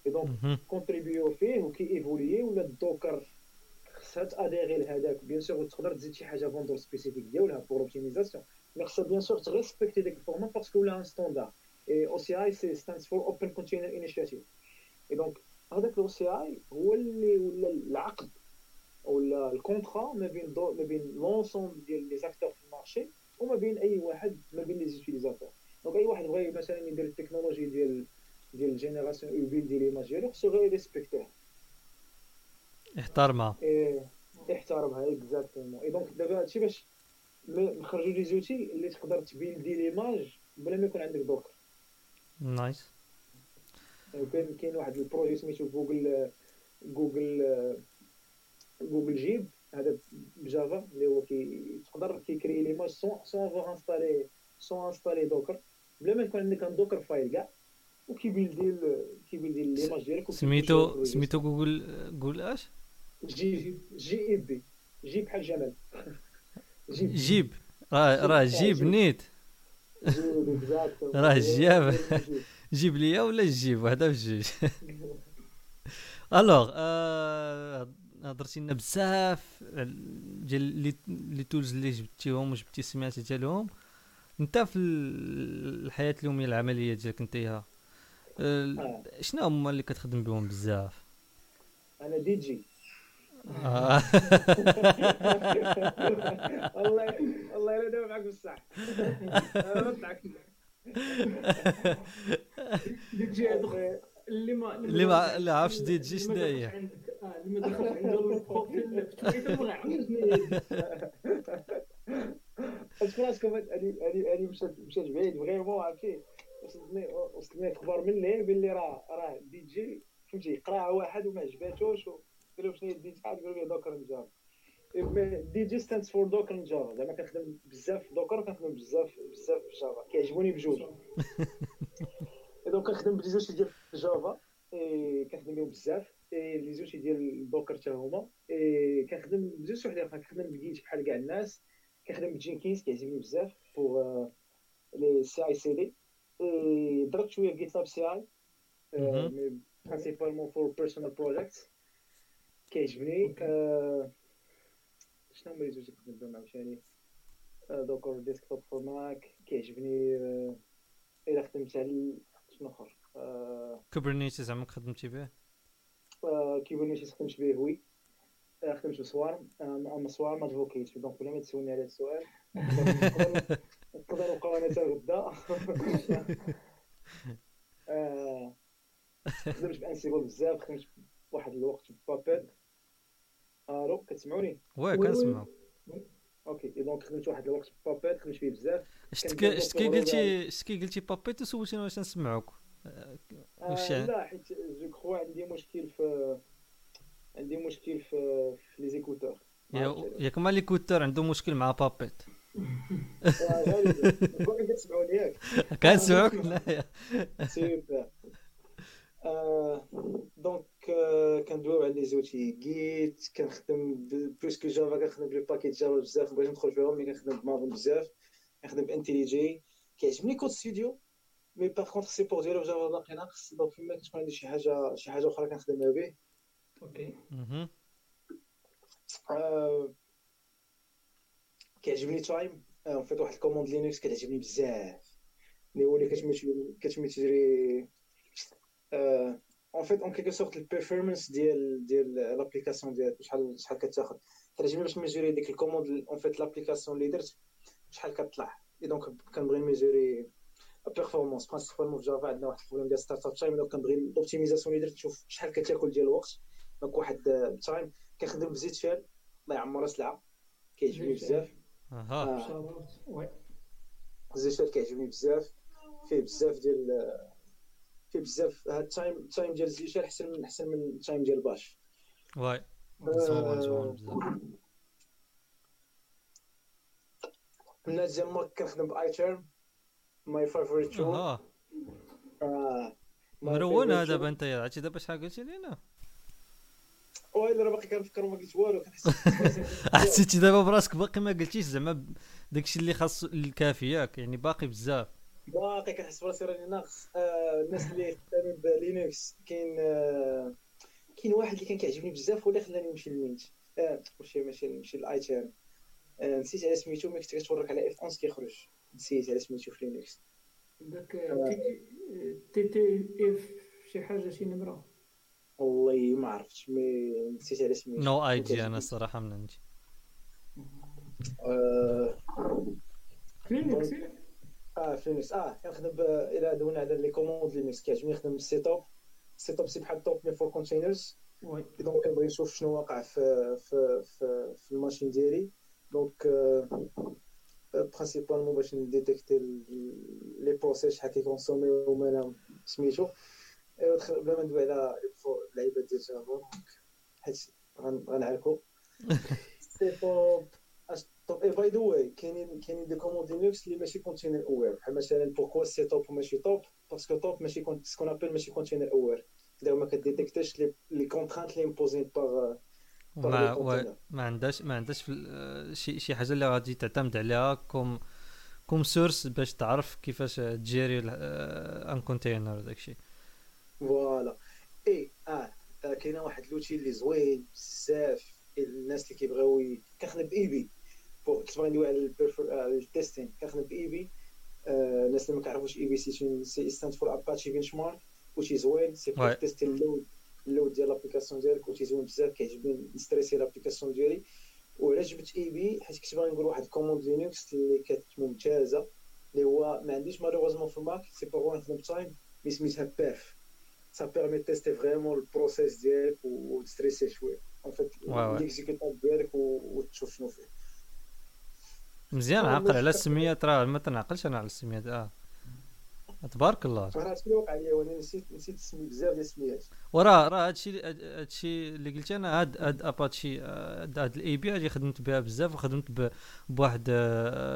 donc contribue و فيه وكي évoluer ولا ال Docker خصها ت adhérer لهذاك bien sûr تقدر تزيد شي حاجة vendor spécifique ديالها pour optimisation mais خصها bien sûr ت respecter ديك ال format parce que ولا un standard et OCI c'est stands for Open Container Initiative et donc هذاك l'OCI هو اللي ولا العقد ولا ال contrat ما بين de ما بين l'ensemble ديال les acteurs في ال marché وما بين اي واحد ما بين les utilisateurs donc اي واحد بغى مثلا يدير التكنولوجي ديال ديال ال génération build ديال l'image ديالو خصو غير respecter ها يحترمها إيه يحترمها exactement et donc دابا هادشي باش نخرجوا les outils اللي تقدر ت builder l'image بلا ما يكون عندك Docker نايس. كاين كاين واحد ال projet سميتو Google Google Google Jib هذا ب Java اللي هو كي تقدر كي créer l'image sans sans avoir installé sans installer Docker بلا ما يكون عندك un Dockerfile كاع وكي builder كي builder l'image ديالك سميتو سميتو Google Google اش؟ J J I B Jib بحال جمال Jib Jib راه راه Jib نيت. راه جياب جيب ليا ولا جيب وحده في جوج alors هضرتي لنا بزاف ديال les tools اللي جبتيهم وجبتي السميات ديالهم. انت في الحياة اليومية العملية ديالك انت شنو هما اللي كتخدم بهم بزاف؟ أنا دي جي. آه. والله والله الا دابا معاك بصح. دي جي اللي ما اللي ما عارفش دي جي شنو هي؟ اللي ما دخلش عنده ال profil في هي اش راسكم هادي هادي هادي مشات مشات بعيد vraiment عرفتي وصلتني وصلتني أخبار من الليل باللي راه راه دي جي فهمتي قراها واحد وما عجباتوش قال لهم شنو هي دي جي قالوا لي Docker Java DJ stands for Docker Java زعما كنخدم بزاف Docker وكنخدم بزاف بزاف Java كيعجبوني بجوج donc كنخدم زوج ديال Java كنخدم بهم بزاف les outils ديال Docker حتى هما. كنخدم بزوج وحدين كنخدم ب Git بحال كاع الناس. كنخدم ب Jenkins كيعجبني بزاف pour les CI CD درت شوية GitLab CI principalement for personal projects كيعجبني. شنو هما les outils كنخدم بهم عاوتاني؟ Docker Desktop for Mac كيعجبني إلا خدمت على شنو آخر؟ آه، Kubernetes عمرك خدمتي به. آه، Kubernetes خدمت به oui خدمت ب Swarm أما Swarm advocate donc بلا ما تسولني على هذا السؤال. نقدر نبقاو أنا حتى غدا. آه، خدمت ب Ansible بزاف. خدمت واحد الوقت ب Puppet ألو كتسمعوني؟ واه oui، كنسمعك OK. donc خدمت واحد الوقت ب Puppet خدمت فيه بزاف. شتك شتكي قلتي شتكي قلتي ب Puppet وسولتينا واش نسمعوك. آه، وش لا حيت je crois عندي مشكل في عندي مشكل في في les écouteurs. يا- ياك ما les écouteurs عنده مشكل مع Puppet. باقي كتسمعوني ياك كنسمعوك سوبر. آه، donc آه، كندويو على les outils حيت كنخدم ب- plus que Java كنخدم ب les paquets Java بزاف مبغيتش ندخل فيهم mais كنخدم ب Maven بزاف كنخدم ب IntelliJ كيعجبني Code Studio. mais par contre ال support ديالو في Java باقي ناقص donc فيما كتكون عندي شي حاجة شي حاجة أخرى كنخدمها به okay كيعجبني time فيت واحد ال commande Linux كتعجبني بزاف اللي هو اللي كتمشي كتمشي تجري en fait en quelque sorte ال performance ديال ديال l'application ديالك شحال شحال كتاخذ كتعجبني باش mesurer ديك ال commande en fait l'application اللي درت شحال كطلع et donc كنبغي mesurer performance principalement في Java عندنا واحد ال problème ديال startup time كنبغي ال optimisation اللي درت نشوف شحال كتاكل ديال الوقت donc واحد ال time كنخدم ب Z shell الله يعمرها سلعه كيعجبني بزاف أها وي زيشال كيعجبني بزاف فيه بزاف ديال فيه بزاف هاد التايم التايم ديال زيشال احسن من احسن من التايم ديال باش واي من هاد ديال مارك كنخدم باي تيرم ماي فافوريت تول أها. آه، مرون هذا دابا انت عرفتي دابا شحال قلتي لينا ويلي راه باقي كنفكر وما قلت والو. حسيتي دابا براسك باقي ما قلتيش زعما داكشي اللي خاص الكافي ياك يعني باقي بزاف. باقي كنحس براسي راني ناقص. آه، الناس اللي خدامين بلينكس كاين آه، كاين واحد اللي كان كيعجبني بزاف هو اللي خلاني نمشي للمينت آه، ماشي ماشي نمشي لاي تي ام نسيت على سميتو ملي كنت كتورك على اف 11 كيخرج. نسيت على سميتو في لينكس داك TTF شي حاجة شي نمرة. والله ما عرفتش mais نسيت على سميتو no idea أنا الصراحه من عندي. آه، ك Linux آه في Linux آه كنخدم ب- إلى دونا على les commandes Linux كيعجبني نخدم ال ctop ال ctop c'est بحال top mais for containers oui. donc كنبغي نشوف شنو واقع في في في, في ال machine ديالي. donc principalement باش ن détecter les process شحال كي consommer وما سميتو ايوا دخل بلا ما ندوي على اللعيبات ديال Java donc حيت غن- غنعركو ctop top et by the way كاينين كاينين des commandes Linux اللي ماشي container aware بحال مثلا pourquoi ctop وماشي top parce que top ماشي ce qu'on appelle ماشي container aware دابا ما كديتيكتيش les les contraintes اللي imposées par ما les و- container. ما عندهاش ما عندهاش آه، شي شي حاجة اللي غادي تعتمد عليها comme comme source باش تعرف كيفاش ت gérer un container داكشي voilà. إي آه آه، كاينة واحد l'outil اللي زوين بزاف الناس اللي كيبغيو كنخدم ب AB. كنت باغي ندوي على ال perfor- آه، ال testing كنخدم ب AB. الناس اللي ما كيعرفوش AB c'est c'est stand for Apache Benchmark وشي زوين c'est pour Ouais. tester ال load ديال l'application ديالك وشي زوين بزاف كيعجبني ن stresser l'application ديالي وعلاش جبت AB حيت كنت باغي نقول واحد commande Linux اللي كانت ممتازه اللي هو ما عنديش malheureusement في ال Mac c'est pour نخدم time mais سميتها permet de tester vraiment le process ديالك وت stresser شوية Ouais, ouais. l'exécutable ديالك وتشوف شنو فيه مزيان عاقل على السميات راه ما تنعقلش أنا على السميات آه. تبارك الله. راه اللي وقع لي وأنا نسيت نسيت اسمي بزاف ديال السميات وراه راه هادشي هادشي اللي قلت أنا هاد هاد أباتشي هاد ال AB هادي خدمت بها بزاف وخدمت بواحد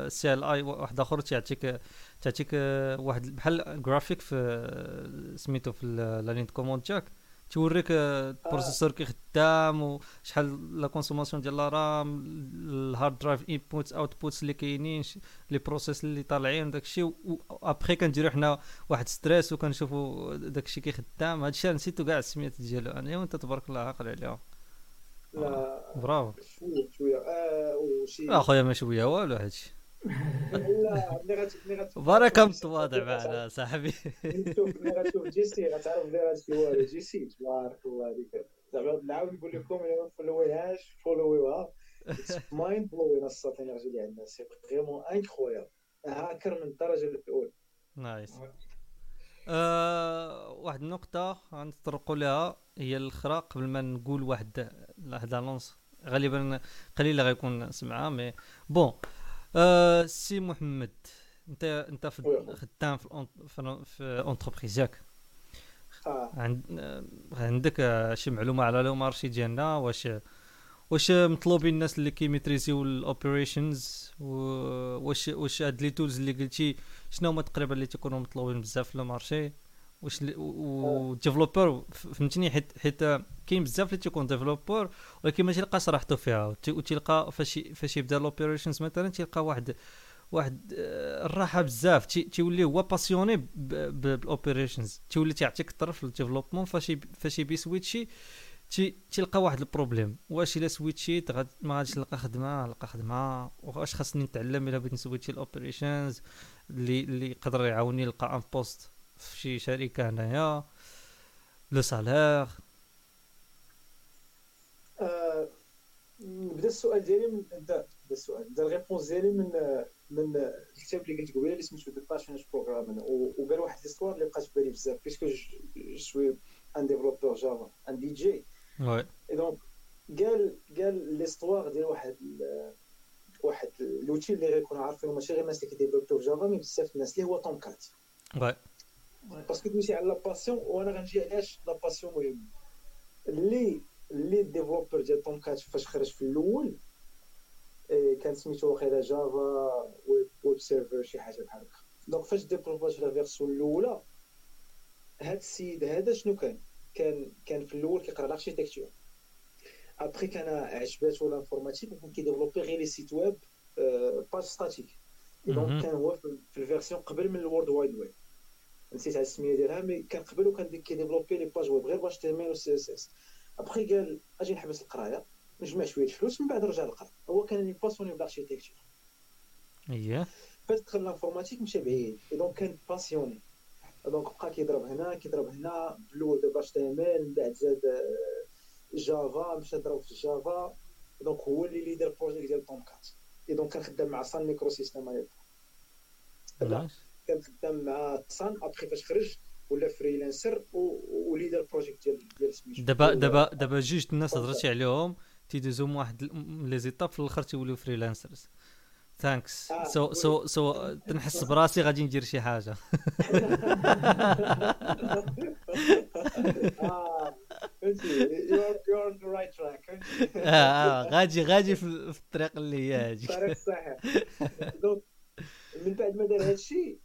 CLI واحد آخر تيعطيك تعطيك آه، واحد بحال جرافيك في آه، سميتو في la ligne commande تاعك. توريك آه، ال processeur كي خدام وشحال la consommation ديال RAM ال hard drive inputs outputs اللي كاينين لي بروسيس اللي طالعين داكشي وابخي كنديرو حنا واحد ستريس وكنشوفوا داكشي كي خدام هادشي نسيتو كاع السميات ديالو أنا. وانت تبارك الله عاقل عليهم. لا برافو. شوية شوية. آه وشي اخويا ما شوية والو هادشي. لا ملي غت بركه متواضع معنا صاحبي ملي غتشوف جي غتعرف بلي هادشي هو جي تبارك الله عليك زعما نعاود نقول لكم الا ما فولويهاش فولويوها mind blowing السات énergie اللي عندنا c'est vraiment incroyable hacker من الدرجه الاولى nice آه واحد النقطة غنتطرقوا لها هي الأخرى قبل ما نقول واحد واحد l'annonce غالبا قليلة غيكون سمعها mais bon آه سي محمد انت انت في خدام في في entreprise ياك. آه. عند عندك شي معلومة على le marché ديالنا؟ واش واش مطلوبين الناس اللي كيميتريزيو ال operations واش واش هاد les tools اللي قلتي شنو هما تقريبا اللي تيكونوا مطلوبين بزاف في ال marché واش developer فهمتني حيت حيت كاين بزاف اللي تيكون developer ولكن ما تلقاش راحته فيها. وتلقى فاش فاش يبدا ال operations مثلا تلقى واحد واحد آه، الراحة بزاف. تيولي هو passionné بال operations تيولي تيعطيك الطرف لل développement فاش فاش يبغي يسويتشي تلقى واحد ال problème واش إلا switchيت ما غاديش نلقى خدمة نلقى خدمة. واش خاصني نتعلم إلا بغيت نسويتشي ل operations اللي اللي يقدر يعاوني نلقى un poste في شي شركة هنايا le salaire. نبدا السؤال ديالي من نبدا السؤال. نبدا ال réponse ديالي من من الكتاب اللي قلت قبيلة اللي سميتو The Passionate Programmer. وقال واحد l'histoire اللي بقات في بالي بزاف parce que سوي ان ديفلوبور جافا ان دي جي وي دونك قال قال ليستوار ديال واحد واحد لوتي اللي غيكونوا عارفينه ماشي غير الناس اللي كيديفلوبيو جافا مي بزاف الناس اللي هو توم كات وي باسكو تمشي على لا باسيون وأنا غنجي علاش لا باسيون مهم اللي اللي ديفلوبر ديال توم كات فاش خرج في الأول كان سميتو واخيلا جافا ويب ويب سيرفر شي حاجة بحال هكا دونك فاش ديفلوباج لا فيرسون الاولى هاد السيد هذا شنو كان؟ كان كان في الأول كيقرأ الاركيتكتور ابخي كان عجباتو لانفورماتيك وكان كيديفلوبي غير لي سيت ويب باج ستاتيك دونك كان هو في الفيرسيون قبل من الورد وايد ويب نسيت على السمية ديالها مي كان قبل وكان كيديفلوبي لي باج ويب غير باش تيميل و سي إس إس. أبخي قال أجي نحبس القراية نجمع شوية الفلوس من بعد رجع للقرا هو كان باسوني بالاركيتكتور اييه فاش دخل l'informatique مشى بعيد donc كان passionné donc بقى كيضرب هنا كيضرب هنا بالاول دابا HTML من بعد زاد Java مشى ضرب في Java donc هو اللي leader project ديال Tomcat اي donc كان خدام مع Sun Microsystems لا كان خدام مع Sun après فاش خرج ولا freelancer و leader project ديال ديال سميتو. دابا دابا دابا جوج الناس هضرتي عليهم تيدوزو واحد les étapes في الآخر تيوليو freelancers. Thanks so so so تنحس براسي غادي ندير شي حاجة. غادي غادي في الطريق اللي هي هادي. الطريق الصحيح من بعد ما دار هادشي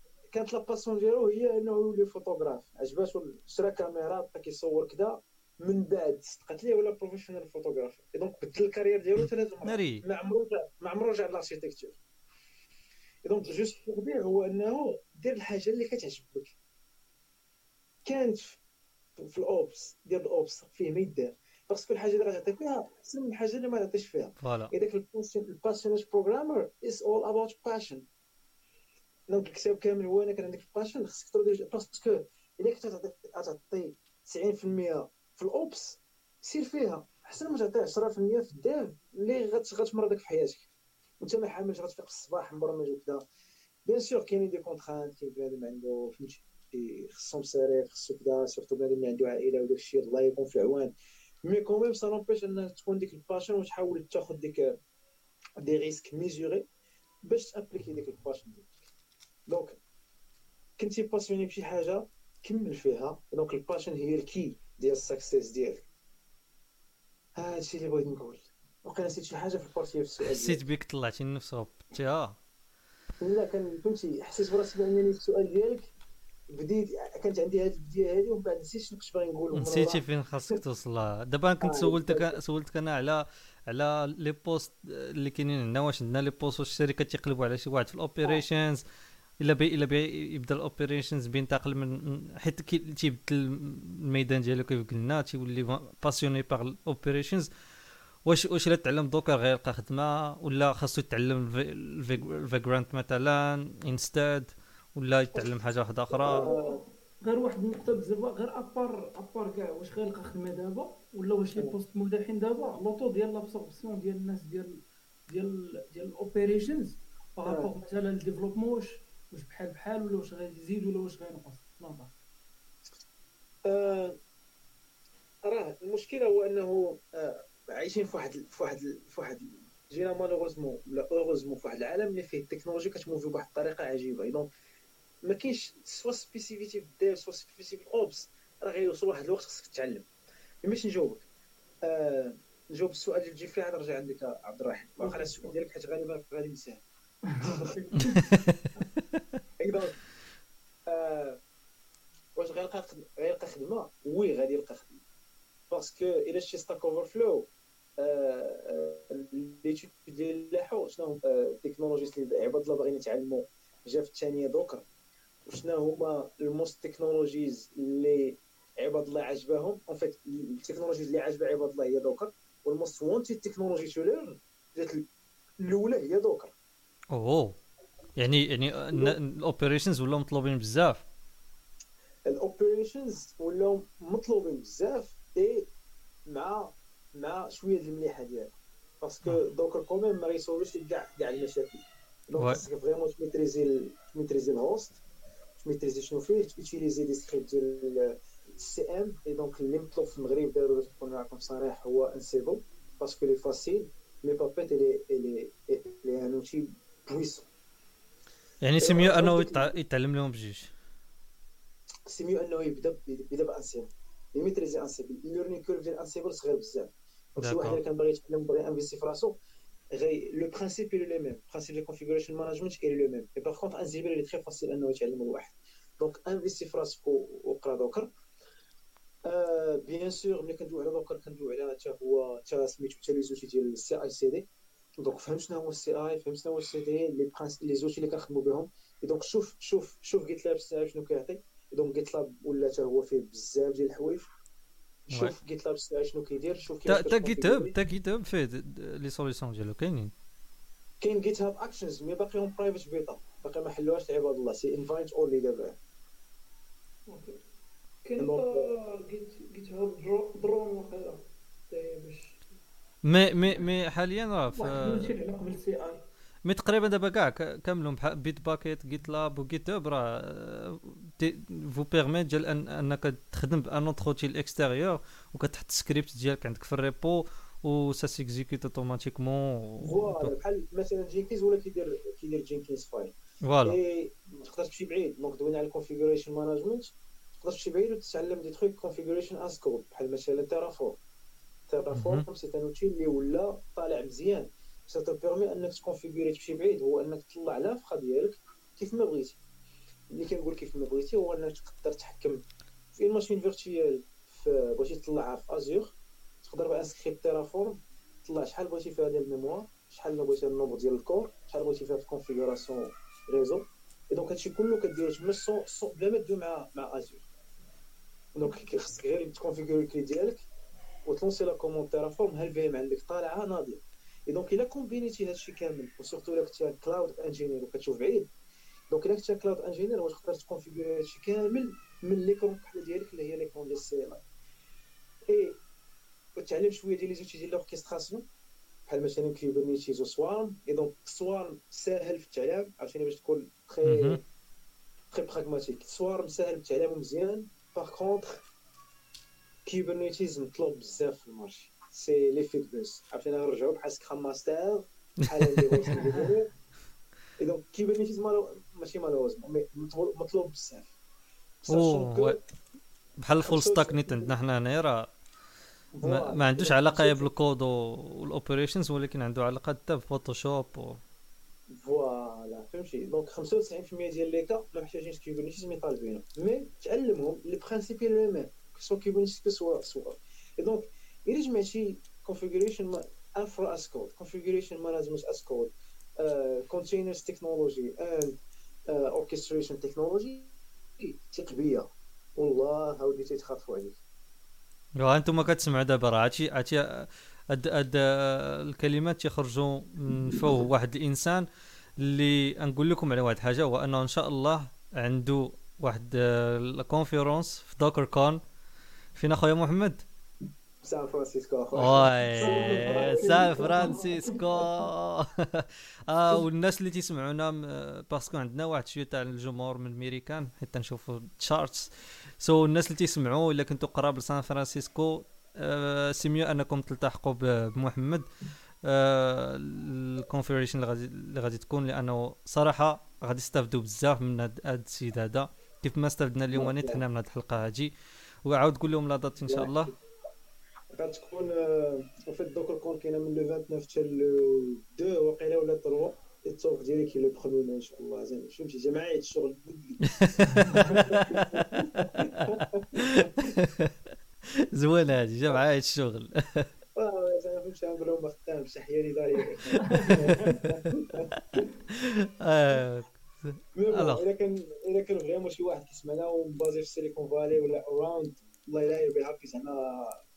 كانت la passion ديالو هي انه يولي فوتوغراف. عجباتو شرا كاميرا بقى كيصور كذا من بعد. صدقت ليه ولا بروفيشنال فوتوغرافي دونك بدل الكارير ديالو ثلاث مرات. ما عمرو ما عمرو رجع للاركيتكتور دونك جوست دير هو انه دير الحاجة اللي كتعجبك. كانت في الأوبس ديال الأوبس فيه ما يدار. باسكو الحاجة اللي غتعطي فيها أحسن من الحاجة اللي ما تعطيش فيها. فوالا. اذاك الباشنج بروغرامر از اول اباوت باشن دونك الكتاب كامل هو أنا كان عندك الباشن خصك ترد باسكو الا كنت تعطي 90% في ال Ops. سير فيها. احسن ما تعطي 10% في ال Dev اللي غتمرضك في حياتك. وانت ما حاملش غتفيق الصباح مبرمج وكذا bien sûr كاينين des contraintes كاين بنادم عنده فهمتي. خصو مصاريف خصو كذا surtout بنادم اللي عنده عائلة وداك الشيء الله يكون في عوان mais quand même ça n'empêche انك تكون ديك ال passion وتحاول تاخذ ديك des risques mesurés باش تأبليكي ديك ال passion ديالك. donc كنتي passionné بشي حاجة كمل فيها. دونك ال passion هي ال key ديال ال success ديالك. هادشي اللي بغيت نقول. وقيلا نسيت شي حاجة في ال partie في السؤال حسيت بك طلعتي النفس غبطتيها لا كان فهمتي حسيت براسي بأنني السؤال ديالك بديت كانت عندي هذه البداية هذه ومن بعد نسيت شنو كنت باغي نقول نسيتي فين خاصك توصل دابا كنت سولتك سولتك أنا على على les postes اللي كاينين عندنا واش عندنا les postes واش الشركات تيقلبوا على شي واحد في ال operations إلا بي إلا بي يبدا الاوبريشنز بينتقل من حيت تيبدل الميدان ديالو كيف قلنا تيولي باسيوني باغ الاوبريشنز واش واش إلا تعلم دوكر غيلقى خدمة ولا خاصو يتعلم الفيجرانت مثلا انستاد ولا يتعلم حاجة واحدة أخرى؟ غير واحد النقطة بزاف غير ابار أبار كاع واش غيلقى خدمة دابا ولا واش لي بوست مداحين دابا؟ لوطو ديال لابسوربسيون ديال الناس ديال ديال ديال ال operations par rapport مثلا ال développement واش واش بحال بحال ولا واش غيزيد ولا واش غينقص نظر. آه راه المشكلة هو أنه آه عايشين في واحد في واحد في واحد جينا malheureusement ولا heureusement في واحد العالم اللي فيه التكنولوجيا كتموفي بواحد الطريقة عجيبة. donc ما كاينش soit spécificité في ال Dev soit spécificité في ال Ops. راه غيوصل واحد الوقت خصك تتعلم. باش نجاوبك. آه نجاوب السؤال اللي تجي فيه عاد نرجع عندك عبد الرحيم. واخا السؤال ديالك حيت غالبا غادي نساه آه واش غيلقى غيلقى خدمة؟ oui غادي يلقى خدمة. parce que الا شتي Stack Overflow l'étude ديال لاحو شنو ال technologies اللي عباد الله باغيين يتعلموا. جا في الثانية Docker وشنا هما ال most technologies اللي عباد الله عجبهم en fait ال technologies اللي عجبها عباد الله هي Docker وال most wanted technology to learn الأولى هي Docker أوه. يعني يعني ال operations ولاو مطلوبين بزاف. ال operations ولاو مطلوبين بزاف اي مع مع شوية المليحة ديالها parce que Docker quand même ما يسولوش كاع كاع المشاكل. donc خاصك vraiment تميتريزي ت maîtriser ال host ت maîtriser شنو فيه ت utiliser des scripts ديال ال CM et donc اللي مطلوب في المغرب داروا نكون معكم صريح هو انسيبل باسكو لي فاسيل مي بابيت الي الي الي ان اوتي بويسون يعني c'est mieux أنه يتعلم لهم بجوج c'est mieux أنه يبدأ يبدا ب Ansible. ي maîtriser Ansible. ال learning curve ديال Ansible صغير بزاف. donc شي واحد اللي كان باغي يتعلم باغي investir في راسو غير le principe est le même. Principe de configuration management est le même. Et par contre Ansible il est très facile أنه يتعلم الواحد. donc investi في راسك وقرأ Docker. Bien sûr ملي كندوي على Docker كندوي على حتى هو حتى سميتو حتى les outils ديال ال CI/CD. donc فهم شنو هو ال CI فهم شنو هو السي دي لي برانس لي زوتي اللي كنخدموا بهم. donc شوف شوف شوف ال CI شنو كيعطي. donc GitLab ولا حتى هو فيه بزاف ديال الحوايج. شوف GitLab شنو كيدير شوف كيفاش تا GitHub تا GitHub فيه les solutions ديالو كاينين. كاين GitHub Actions mais باقيهم private beta باقي ما حلوهاش عباد الله c'est invite only دابا. كاين GitHub Drone واقيلا باش مي مي مي حاليا راه في قبل CI mais تقريبا دابا كاع كاملهم بحال Bitbucket GitLab و GitHub راه vous permet ديال أن أنك تخدم ب un autre outil extérieur وكتحط السكريبت ديالك عندك في ال repo و ça s'exécute automatiquement voilà بحال مثلا Jenkins ولا كيدير كيدير Jenkinsfile voilà تقدر تمشي بعيد. donc دوينا على ال configuration management تقدر تمشي بعيد وتتعلم des trucs configuration as code بحال مثلا Terraform Terraform c'est un outil اللي ولا طالع مزيان. ça te permet انك ت configurer تمشي بعيد هو انك تطلع l'infra ديالك كيف ما بغيتي. اللي كنقول كيف ما بغيتي هو انك تقدر تحكم. في ال machine virtuelle بغيتي تطلعها في Azure تقدر ب un script Terraform تطلع شحال بغيتي فيها ديال ال mémoire شحال بغيتي ال nombre ديال ال cores شحال بغيتي فيها في ال configuration réseau. Et donc هادشي كله كديرو تما سون بلا ما مع مع Azure donc خصك غير ت configurer ال clé ديالك وت lancer la commande Terraform ال VM عندك طالعة؟ ناضية. Et donc الا combiner تي هادشي كامل و surtout الا كنتي cloud engineer وكتشوف بعيد donc الا كنتي cloud engineer واش تقدر ت configurer هادشي كامل من l'écran بحال ديالك اللي هي l'écran ديال ال CLI وتعلم شوية ديال les outils ديال l'orchestration بحال مثلا Kubernetes و Swarm et donc Swarm ساهل في التعلم عرفتي باش تكون très très pragmatique Swarm ساهل في التعلم مزيان par contre Kubernetes مطلوب بزاف في ال marché c'est les fait-buzz عرفتي نرجعو بحال Scrum Master بحال et donc Kubernetes ماشي malheureusement mais مطلوب بزاف. بحال ال full stack نيت عندنا حنا هنايا راه ما, ما عندوش علاقة بالكود وال operations ولكن عنده علاقة حتى ب Photoshop و voilà فهمتي؟ donc 95% ديال les cas ما محتاجينش Kubernetes mais طالبينه mais تعلمهم le principe est le même Soit Kubernetes soit soit et donc الا جمعتي configuration infra as code configuration management as code uh, containers technology and uh, orchestration technology. ثق بيا والله هاودي تيتخاطفوا عليك. ها أنتم كتسمعوا دابا راه. هادشي هادشي هاد هاد الكلمات يخرجوا من فوه واحد الإنسان اللي نقول لكم على واحد حاجة هو أنه إن شاء الله عنده واحد ال conférence في DockerCon فين اخويا محمد؟ سان فرانسيسكو اخويا سان فرانسيسكو. آه والناس اللي تيسمعونا parce que عندنا واحد شوية تاع الجمهور من الميريكان حتى نشوفوا ال charts so الناس اللي تيسمعوا إلا كنتو قراب لسان فرانسيسكو آه c'est mieux أنكم تلتحقوا بمحمد. آه ال conférence اللي غادي اللي غادي تكون لأنه صراحة غادي يستافدوا بزاف من هذا السيد هذا. كيف ما استفدنا اليوم نيت حنا من هذه الحلقة هذه وعاود قول لهم لا دات إن شاء الله. غتكون في دوك كون كاينة من لو 29 حتى لو 2 وقيلة ولا 3 التوق ديالي كي لو بخومي إن شاء الله زين. فهمتي؟ جماعيه الشغل زوين هذه جماعيه الشغل. آه زعما فهمتي نقول لهم خدام تحيه لي داري الا كان الا كان vraiment شي واحد كيسمعنا و basé في السيليكون فالي ولا around الله يربي هابي زعما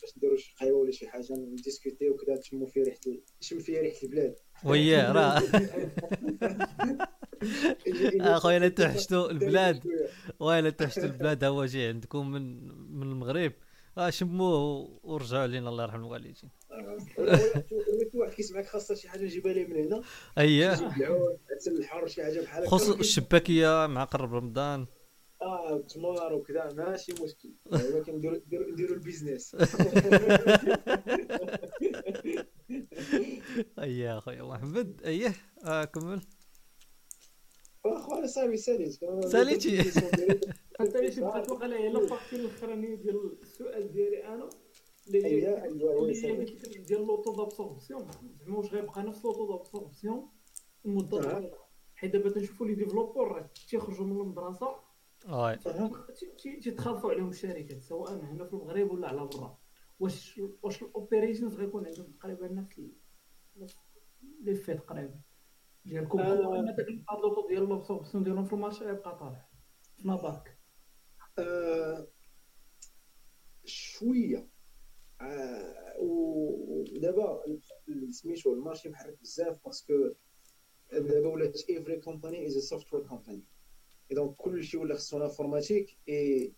باش نديرو شي قهوة ولا شي حاجة ن discuter وكذا تشمو فيه ريحة يشم فيها ريحة البلاد. وياه راه. أخويا لا توحشتوا البلاد. ويلا توحشتوا البلاد هو جاي عندكم من من المغرب. آه شموه ورجعوا علينا الله يرحم الوالدين. واحد كيسمعك خاصة شي حاجة نجيبها ليه من هنا. اييه عسل الحر شي حاجة بحال خص الشباكية مع قرب رمضان. آه تمار وكذا. ماشي مشكل ولكن نديرو نديرو البيزنس. اييه اخويا محمد اييه آه كمل. اخويا صاحبي ساليت ساليتي أنت اللي بغيت توقع لي لا بارتي الاخرانيه ديال السؤال ديالي أنا. اللي هي اللي ديال لوطو دابسوربسيون زعما واش غيبقى نفس le taux d'absorption المده طويله حيت دابا تنشوفوا les développeurs تيخرجوا من المدرسة. واي تيتخلفوا عليهم الشركات سواء هنا في المغرب ولا على برا. واش واش ال operations غيكون عندهم تقريبا نفس les faits تقريبا؟ ديالكم هو ان داك ال bah le taux ديال l'absorption ديالهم في ال marché يبقى طالع في نظرك شوية. ودابا سميتو ال marché محرك بزاف parce que دابا ولات every company is software company donc كلشي ولا خصو informatique et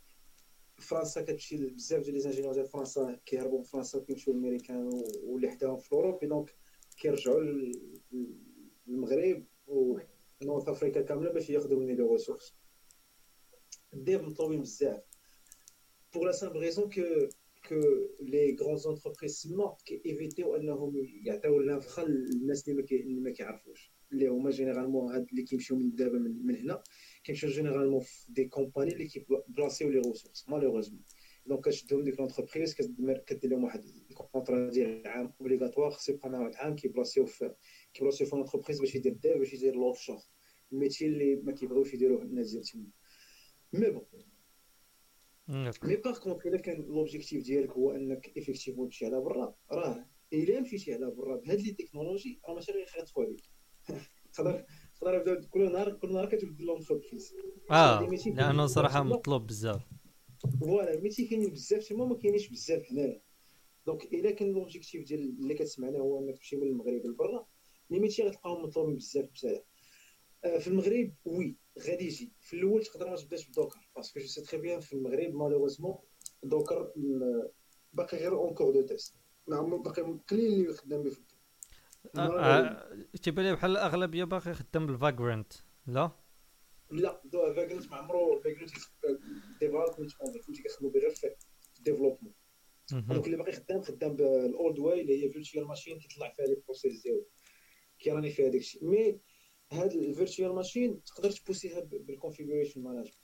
فرنسا كتمشي بزاف ديال les ingénieurs ديال فرنسا كيهربوا من فرنسا وكيمشيو للميريكان واللي حداهم في Europe donc كيرجعوا للمغرب و North Africa كامله باش ياخذوا من les ressources ال dev مطلوبين بزاف pour la simple raison que que les grandes entreprises تما كيفيتيو انهم يعطيو النفخه للناس اللي ما كيعرفوش اللي هما généralement هاد اللي كيمشيو من دابا من, من هنا كيمشيو généralement في des compagnies اللي كيبلاسيو les ressources malheureusement donc كتشدهم ديك l'entreprise كدير لهم واحد ال contrat ديال عام obligatoire خصو يبقى معاه واحد عام كيبلاسيو في كيبلاسيو في l'entreprise باش يدير dev باش يدير l'offshore ال métier اللي ما كيبغيوش يديروه الناس ديال تما mais bon mais par contre الا كان l'objectif ديالك هو انك effectivement تمشي على برا راه الا مشيتي على برا بهاد les technologies راه ماشي غير يخلطوا عليك تقدر تقدر يبداو كل نهار كل نهار كتبدل لهم آه لأنه صراحة مطلوب بزاف. voilà métiers كاينين بزاف تما ما كاينينش بزاف هنايا. donc إلا كان l'objectif ديال اللي كتسمعنا هو إنك تمشي من المغرب لبرا les métiers غتلقاهم مطلوبين بزاف بزاف. في المغرب oui غادي يجي. في الأول تقدر ما تبداش ب Docker parce que je sais très bien في المغرب malheureusement Docker باقي غير en cours de test باقي قليل اللي خدام به في تيبان لي بحال الاغلبيه باقي خدام بال Vagrant لا؟ لا do Vagrant ما عمرو Vagrant development فهمتي كيخدموا غير في ال développement. donc اللي باقي خدام خدام بال old way اللي هي virtual machine كيطلع فيها les process ديالو كيراني فيها داكشي. mais هاد ال virtual machine تقدر تبوسيها بال configuration management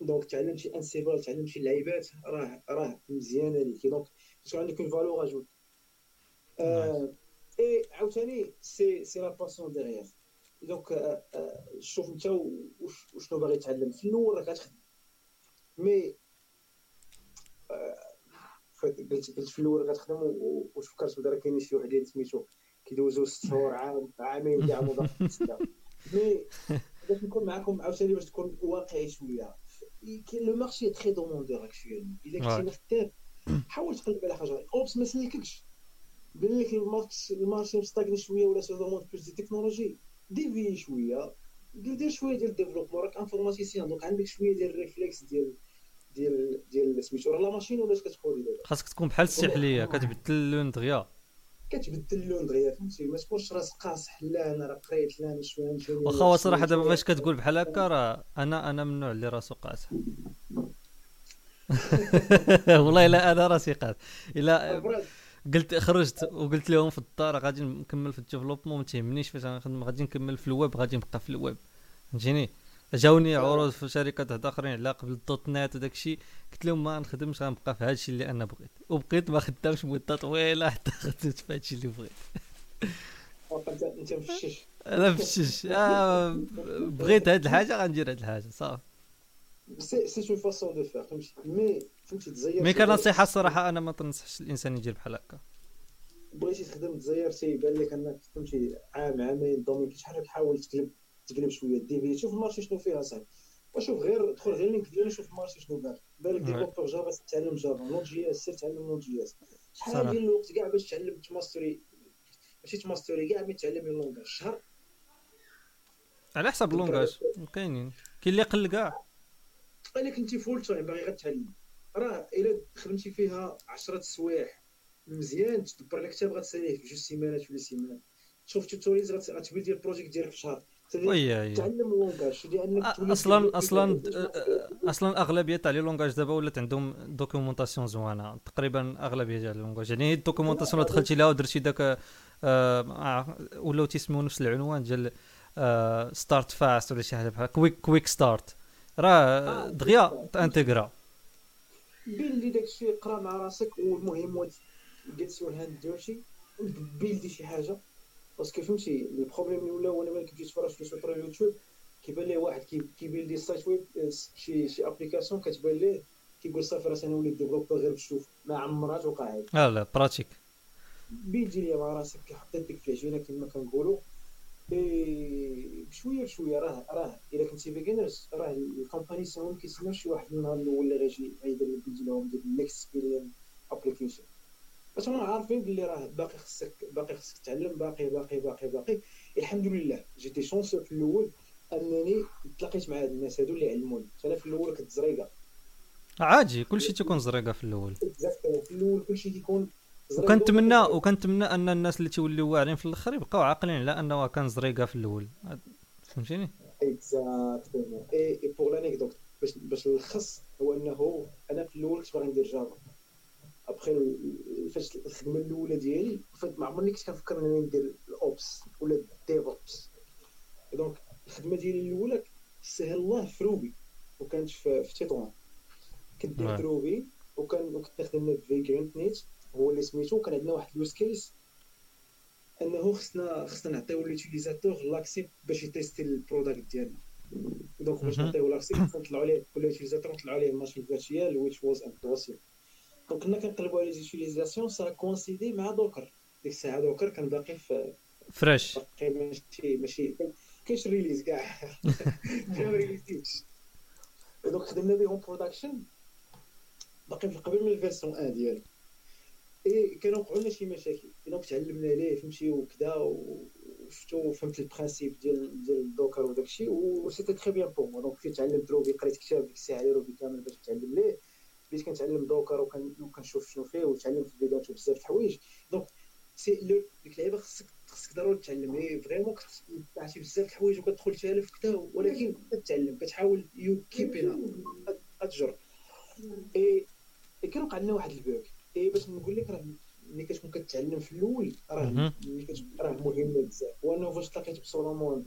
donc تعلم شي Ansible تعلم شي لعيبات راه راه مزيانة ليك donc تكون عندك une valeur ajoutée عاوتاني c'est c'est la passion ديغيغ donc شوف انت وشنو باغي تعلم في الأول راك غتخدم مي قلت قلت في الأول غتخدم وفكرت بدا راه كاين شي واحد اللي سميتو كيدوزو ست شهور عام عامين كاع موظف مي باش نكون معاكم عاوتاني باش تكون واقعي شوية كاين لو مارشي تري دوموندور اكشوالمون الا كنتي خدام حاول تقلب على حاجة اوبس ما سلككش بان لك الماركس المارشي مستاغني شوية ولا سو دوموند بلوس دي تكنولوجي ديفي شوية دير شوية ديال ال développement راك informaticien donc عندك شوية ديال ال réflexes ديال ديال ديال سميتو راه la machine ولاش كتكودي دابا خاصك تكون بحال السحليه كتبدل اللون دغيا كتبدل اللون دغيا فهمتي ما تكونش راس قاصح لا أنا راه قريت لا أنا شوية واخا هو صراحة دابا فاش كتقول بحال هكا راه أنا أنا من النوع اللي راسو قاصح والله لا أنا راسي قاصح الا قلت خرجت وقلت لهم في الدار غادي نكمل في ال développement ما تهمنيش فاش غنخدم غادي نكمل في الويب غادي نبقى في الويب. فهمتيني؟ جاوني عروض في شركات واحد اخرين على قبل ال dot net وداك الشيء. قلت لهم ما نخدمش غنبقى في هذا الشيء اللي أنا بغيت. وبقيت ما خدامش مدة طويلة حتى خدمت في هذا الشيء اللي بغيت. انت مفشش. لا مفشش. آه بغيت هاد الحاجة غندير هاد الحاجة صافي. c'est c'est une façon de faire فهمتي mais فهمتي تزير مي كنصيحه الصراحة أنا ما تنصحش الإنسان يدير بحال هكا. بغيتي تخدم تزير سي يبان لك أنك فهمتي عام عامين دومين شحال تحاول تقلب تقلب شوية ديفي شوف ال marché شنو فيها صاحبي وشوف غير دخل غير LinkedIn شوف ال marché شنو دار. بالك développeur Java تعلم Java. Node.js سير تعلم Node.js شحال ديال الوقت كاع باش تعلم تماستري. ماشي تماستري كاع باش تعلم ال langage شهر. على حسب ال langage كاينين. كاين اللي قل كاع. الا كنتي full time باغي غتعلم راه إلا خدمتي فيها 10 سوايع مزيان تدبر لك كتاب غتساليه في جوج سيمانات ولا سيمانه تشوف tutorials غتبيلدي ال project ديالك في شهر تعلم ال langage لانك أصلا أصلا أصلا أغلبية تاع les langages دابا ولات عندهم documentation زوينه تقريبا أغلبية تاع ال langages يعني ال documentation اللي دخلتي لها ودرتي داك آه ولاو تيسميو نفس العنوان ديال start fast ولا شي حاجة بحال quick quick start راه دغيا تانتيغرا. بيلدي داكشي قرا مع راسك والمهم get your hand dirty بيلدي شي حاجة. parce que فهمتي ال problème اللي ولا وأنا ملي كنت نتفرج في سوبر اليوتيوب كيبان ليه واحد كيبيلدي site web شي شي application كتبان ليه كيقول صافي راه أنا وليت developer غير بشوف ما عمرها توقع هادي. لا لا pratique بيلدي ليا مع راسك حطيت ديك العجينه كما كنقولوا. بشوية بشوية راه راه. إلا كنتي beginner راه ال company ساهم كيسناو شي واحد النهار الأول اللي غيجي غيدير بيلدي لهم ديك ال next billion application باش هما عارفين بلي راه باقي خصك باقي خصك تعلم باقي باقي باقي باقي. الحمد لله جيتي chance في الأول أنني تلاقيت مع هاد الناس هادو اللي علموني. أنا في الأول كنت زريقة. عادي كلشي تيكون زريقة في الأول. في الأول كلشي كيكون وكنتمنى وكنتمنى أن الناس اللي تيوليو واعرين في الأخر يبقاو عاقلين على أنه كان زريقة في الأول. فهمتيني؟ exactement et pour l'anecdote باش باش نلخص هو أنه أنا في الأول كنت باغي ندير Java ابخي فاش الخدمة الأولى ديالي ما عمرني كنت كنفكر أنني ندير ال Ops ولا DevOps donc الخدمة ديالي الأولى سهل الله في Ruby وكانت في, في تيطوان كنت درت Ruby وكان وكنت نخدم في Vagrant نيت هو اللي سميتو كان عندنا واحد ال use case إنه خصنا خصنا نعطيو l'utilisateur l'accès باش يتيستي ال product ديالنا donc باش نعطيو l'accès نطلعوا عليه كل utilisateur نطلعوا عليه machine virtuelle which was impossible donc كنا كنقلبوا على les utilisations ça coïncidait مع Docker ديك الساعة Docker كان باقي في fresh باقي ماشي ماشي كاينش release كاع. ما ريليزيتش donc خدمنا بهم production باقي في قبل من ال version 1 ديالو. اي كانوا وقعوا لنا شي مشاكل. donc تعلمنا ليه فهمتي وكذا وشفتو فهمت ال principe ديال ديال Docker وداك الشيء c'était très bien pour moi donc كنت تعلمت Ruby قريت كتاب ديك الساعة على Ruby كامل باش نتعلم ليه. بديت كنتعلم Docker وكنشوف شنو فيه وتعلمت في الفيديوهات بزاف د الحوايج. donc c'est ديك اللعيبة خصك خصك ضروري تتعلم. هي vraiment عرفتي بزاف د الحوايج وكتدخل تالف كذا ولكن كتعلم كتحاول يو كيبينا اتجر اي كان وقع لنا واحد ال bug. et باش نقول لك راه ملي كتكون كتعلم في الأول راه راه مهمه بزاف. وانه فاش تلاقيت seulement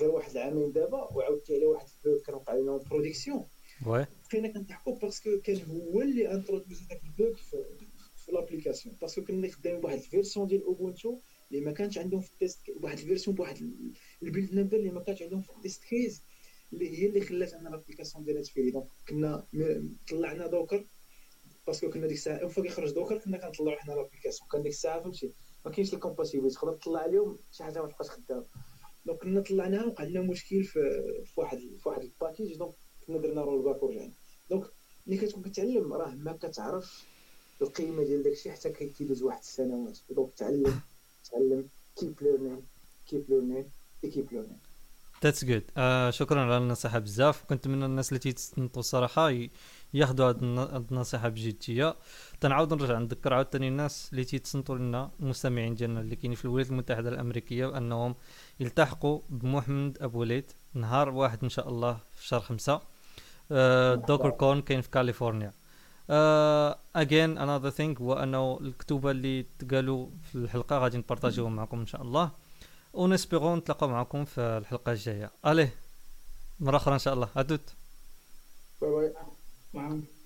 غير واحد العامين دابا وعاودت على واحد ال bug كان وقع لنا production بقينا كنضحكوا parce que كان هو اللي introduce هذاك ال bug في, في l'application parce que كنا خدامين بواحد ال version ديال Ubuntu اللي ما كانش عندهم في ال test واحد ال version بواحد ال build number اللي ما كانش عندهم في ال test كيز اللي هي اللي خلات ان l'application ديالها تفيري donc كنا طلعنا Docker parce que كنا ديك الساعة une fois كيخرج Docker كنا كنطلعوا حنا l'application كان ديك الساعة فهمتي؟ ما كاينش ال compatible تقدر تطلع عليهم شي حاجة ما تبقاش خدامه donc كنا طلعناها وقع لنا مشكل في, واحد في واحد ال package donc كنا درنا rollback ورجعنا donc ملي كتكون كتعلم راه ما كتعرف القيمة ديال داكشي حتى كيدوز واحد السنوات. donc تعلم تعلم keep learning keep learning keep learning that's good شكرا على النصيحة بزاف. كنتمنى الناس اللي تيتصنتوا الصراحه ياخذوا هذه النصيحة بجدية. تنعاود نرجع نذكر عاوتاني الناس اللي تيتصنتوا لنا المستمعين ديالنا اللي كاينين في الولايات المتحدة الأمريكية بأنهم يلتحقوا بمحمد أبو وليد نهار واحد إن شاء الله في شهر خمسة. DockerCon كاين في كاليفورنيا. again another thing هو أنه الكتوبة اللي تقالوا في الحلقة غادي نبارطاجيوهم معكم إن شاء الله. و on espère نتلاقاو معكم في الحلقة الجاية. اليه مرة أخرى إن شاء الله. à toute. bye bye. معاهم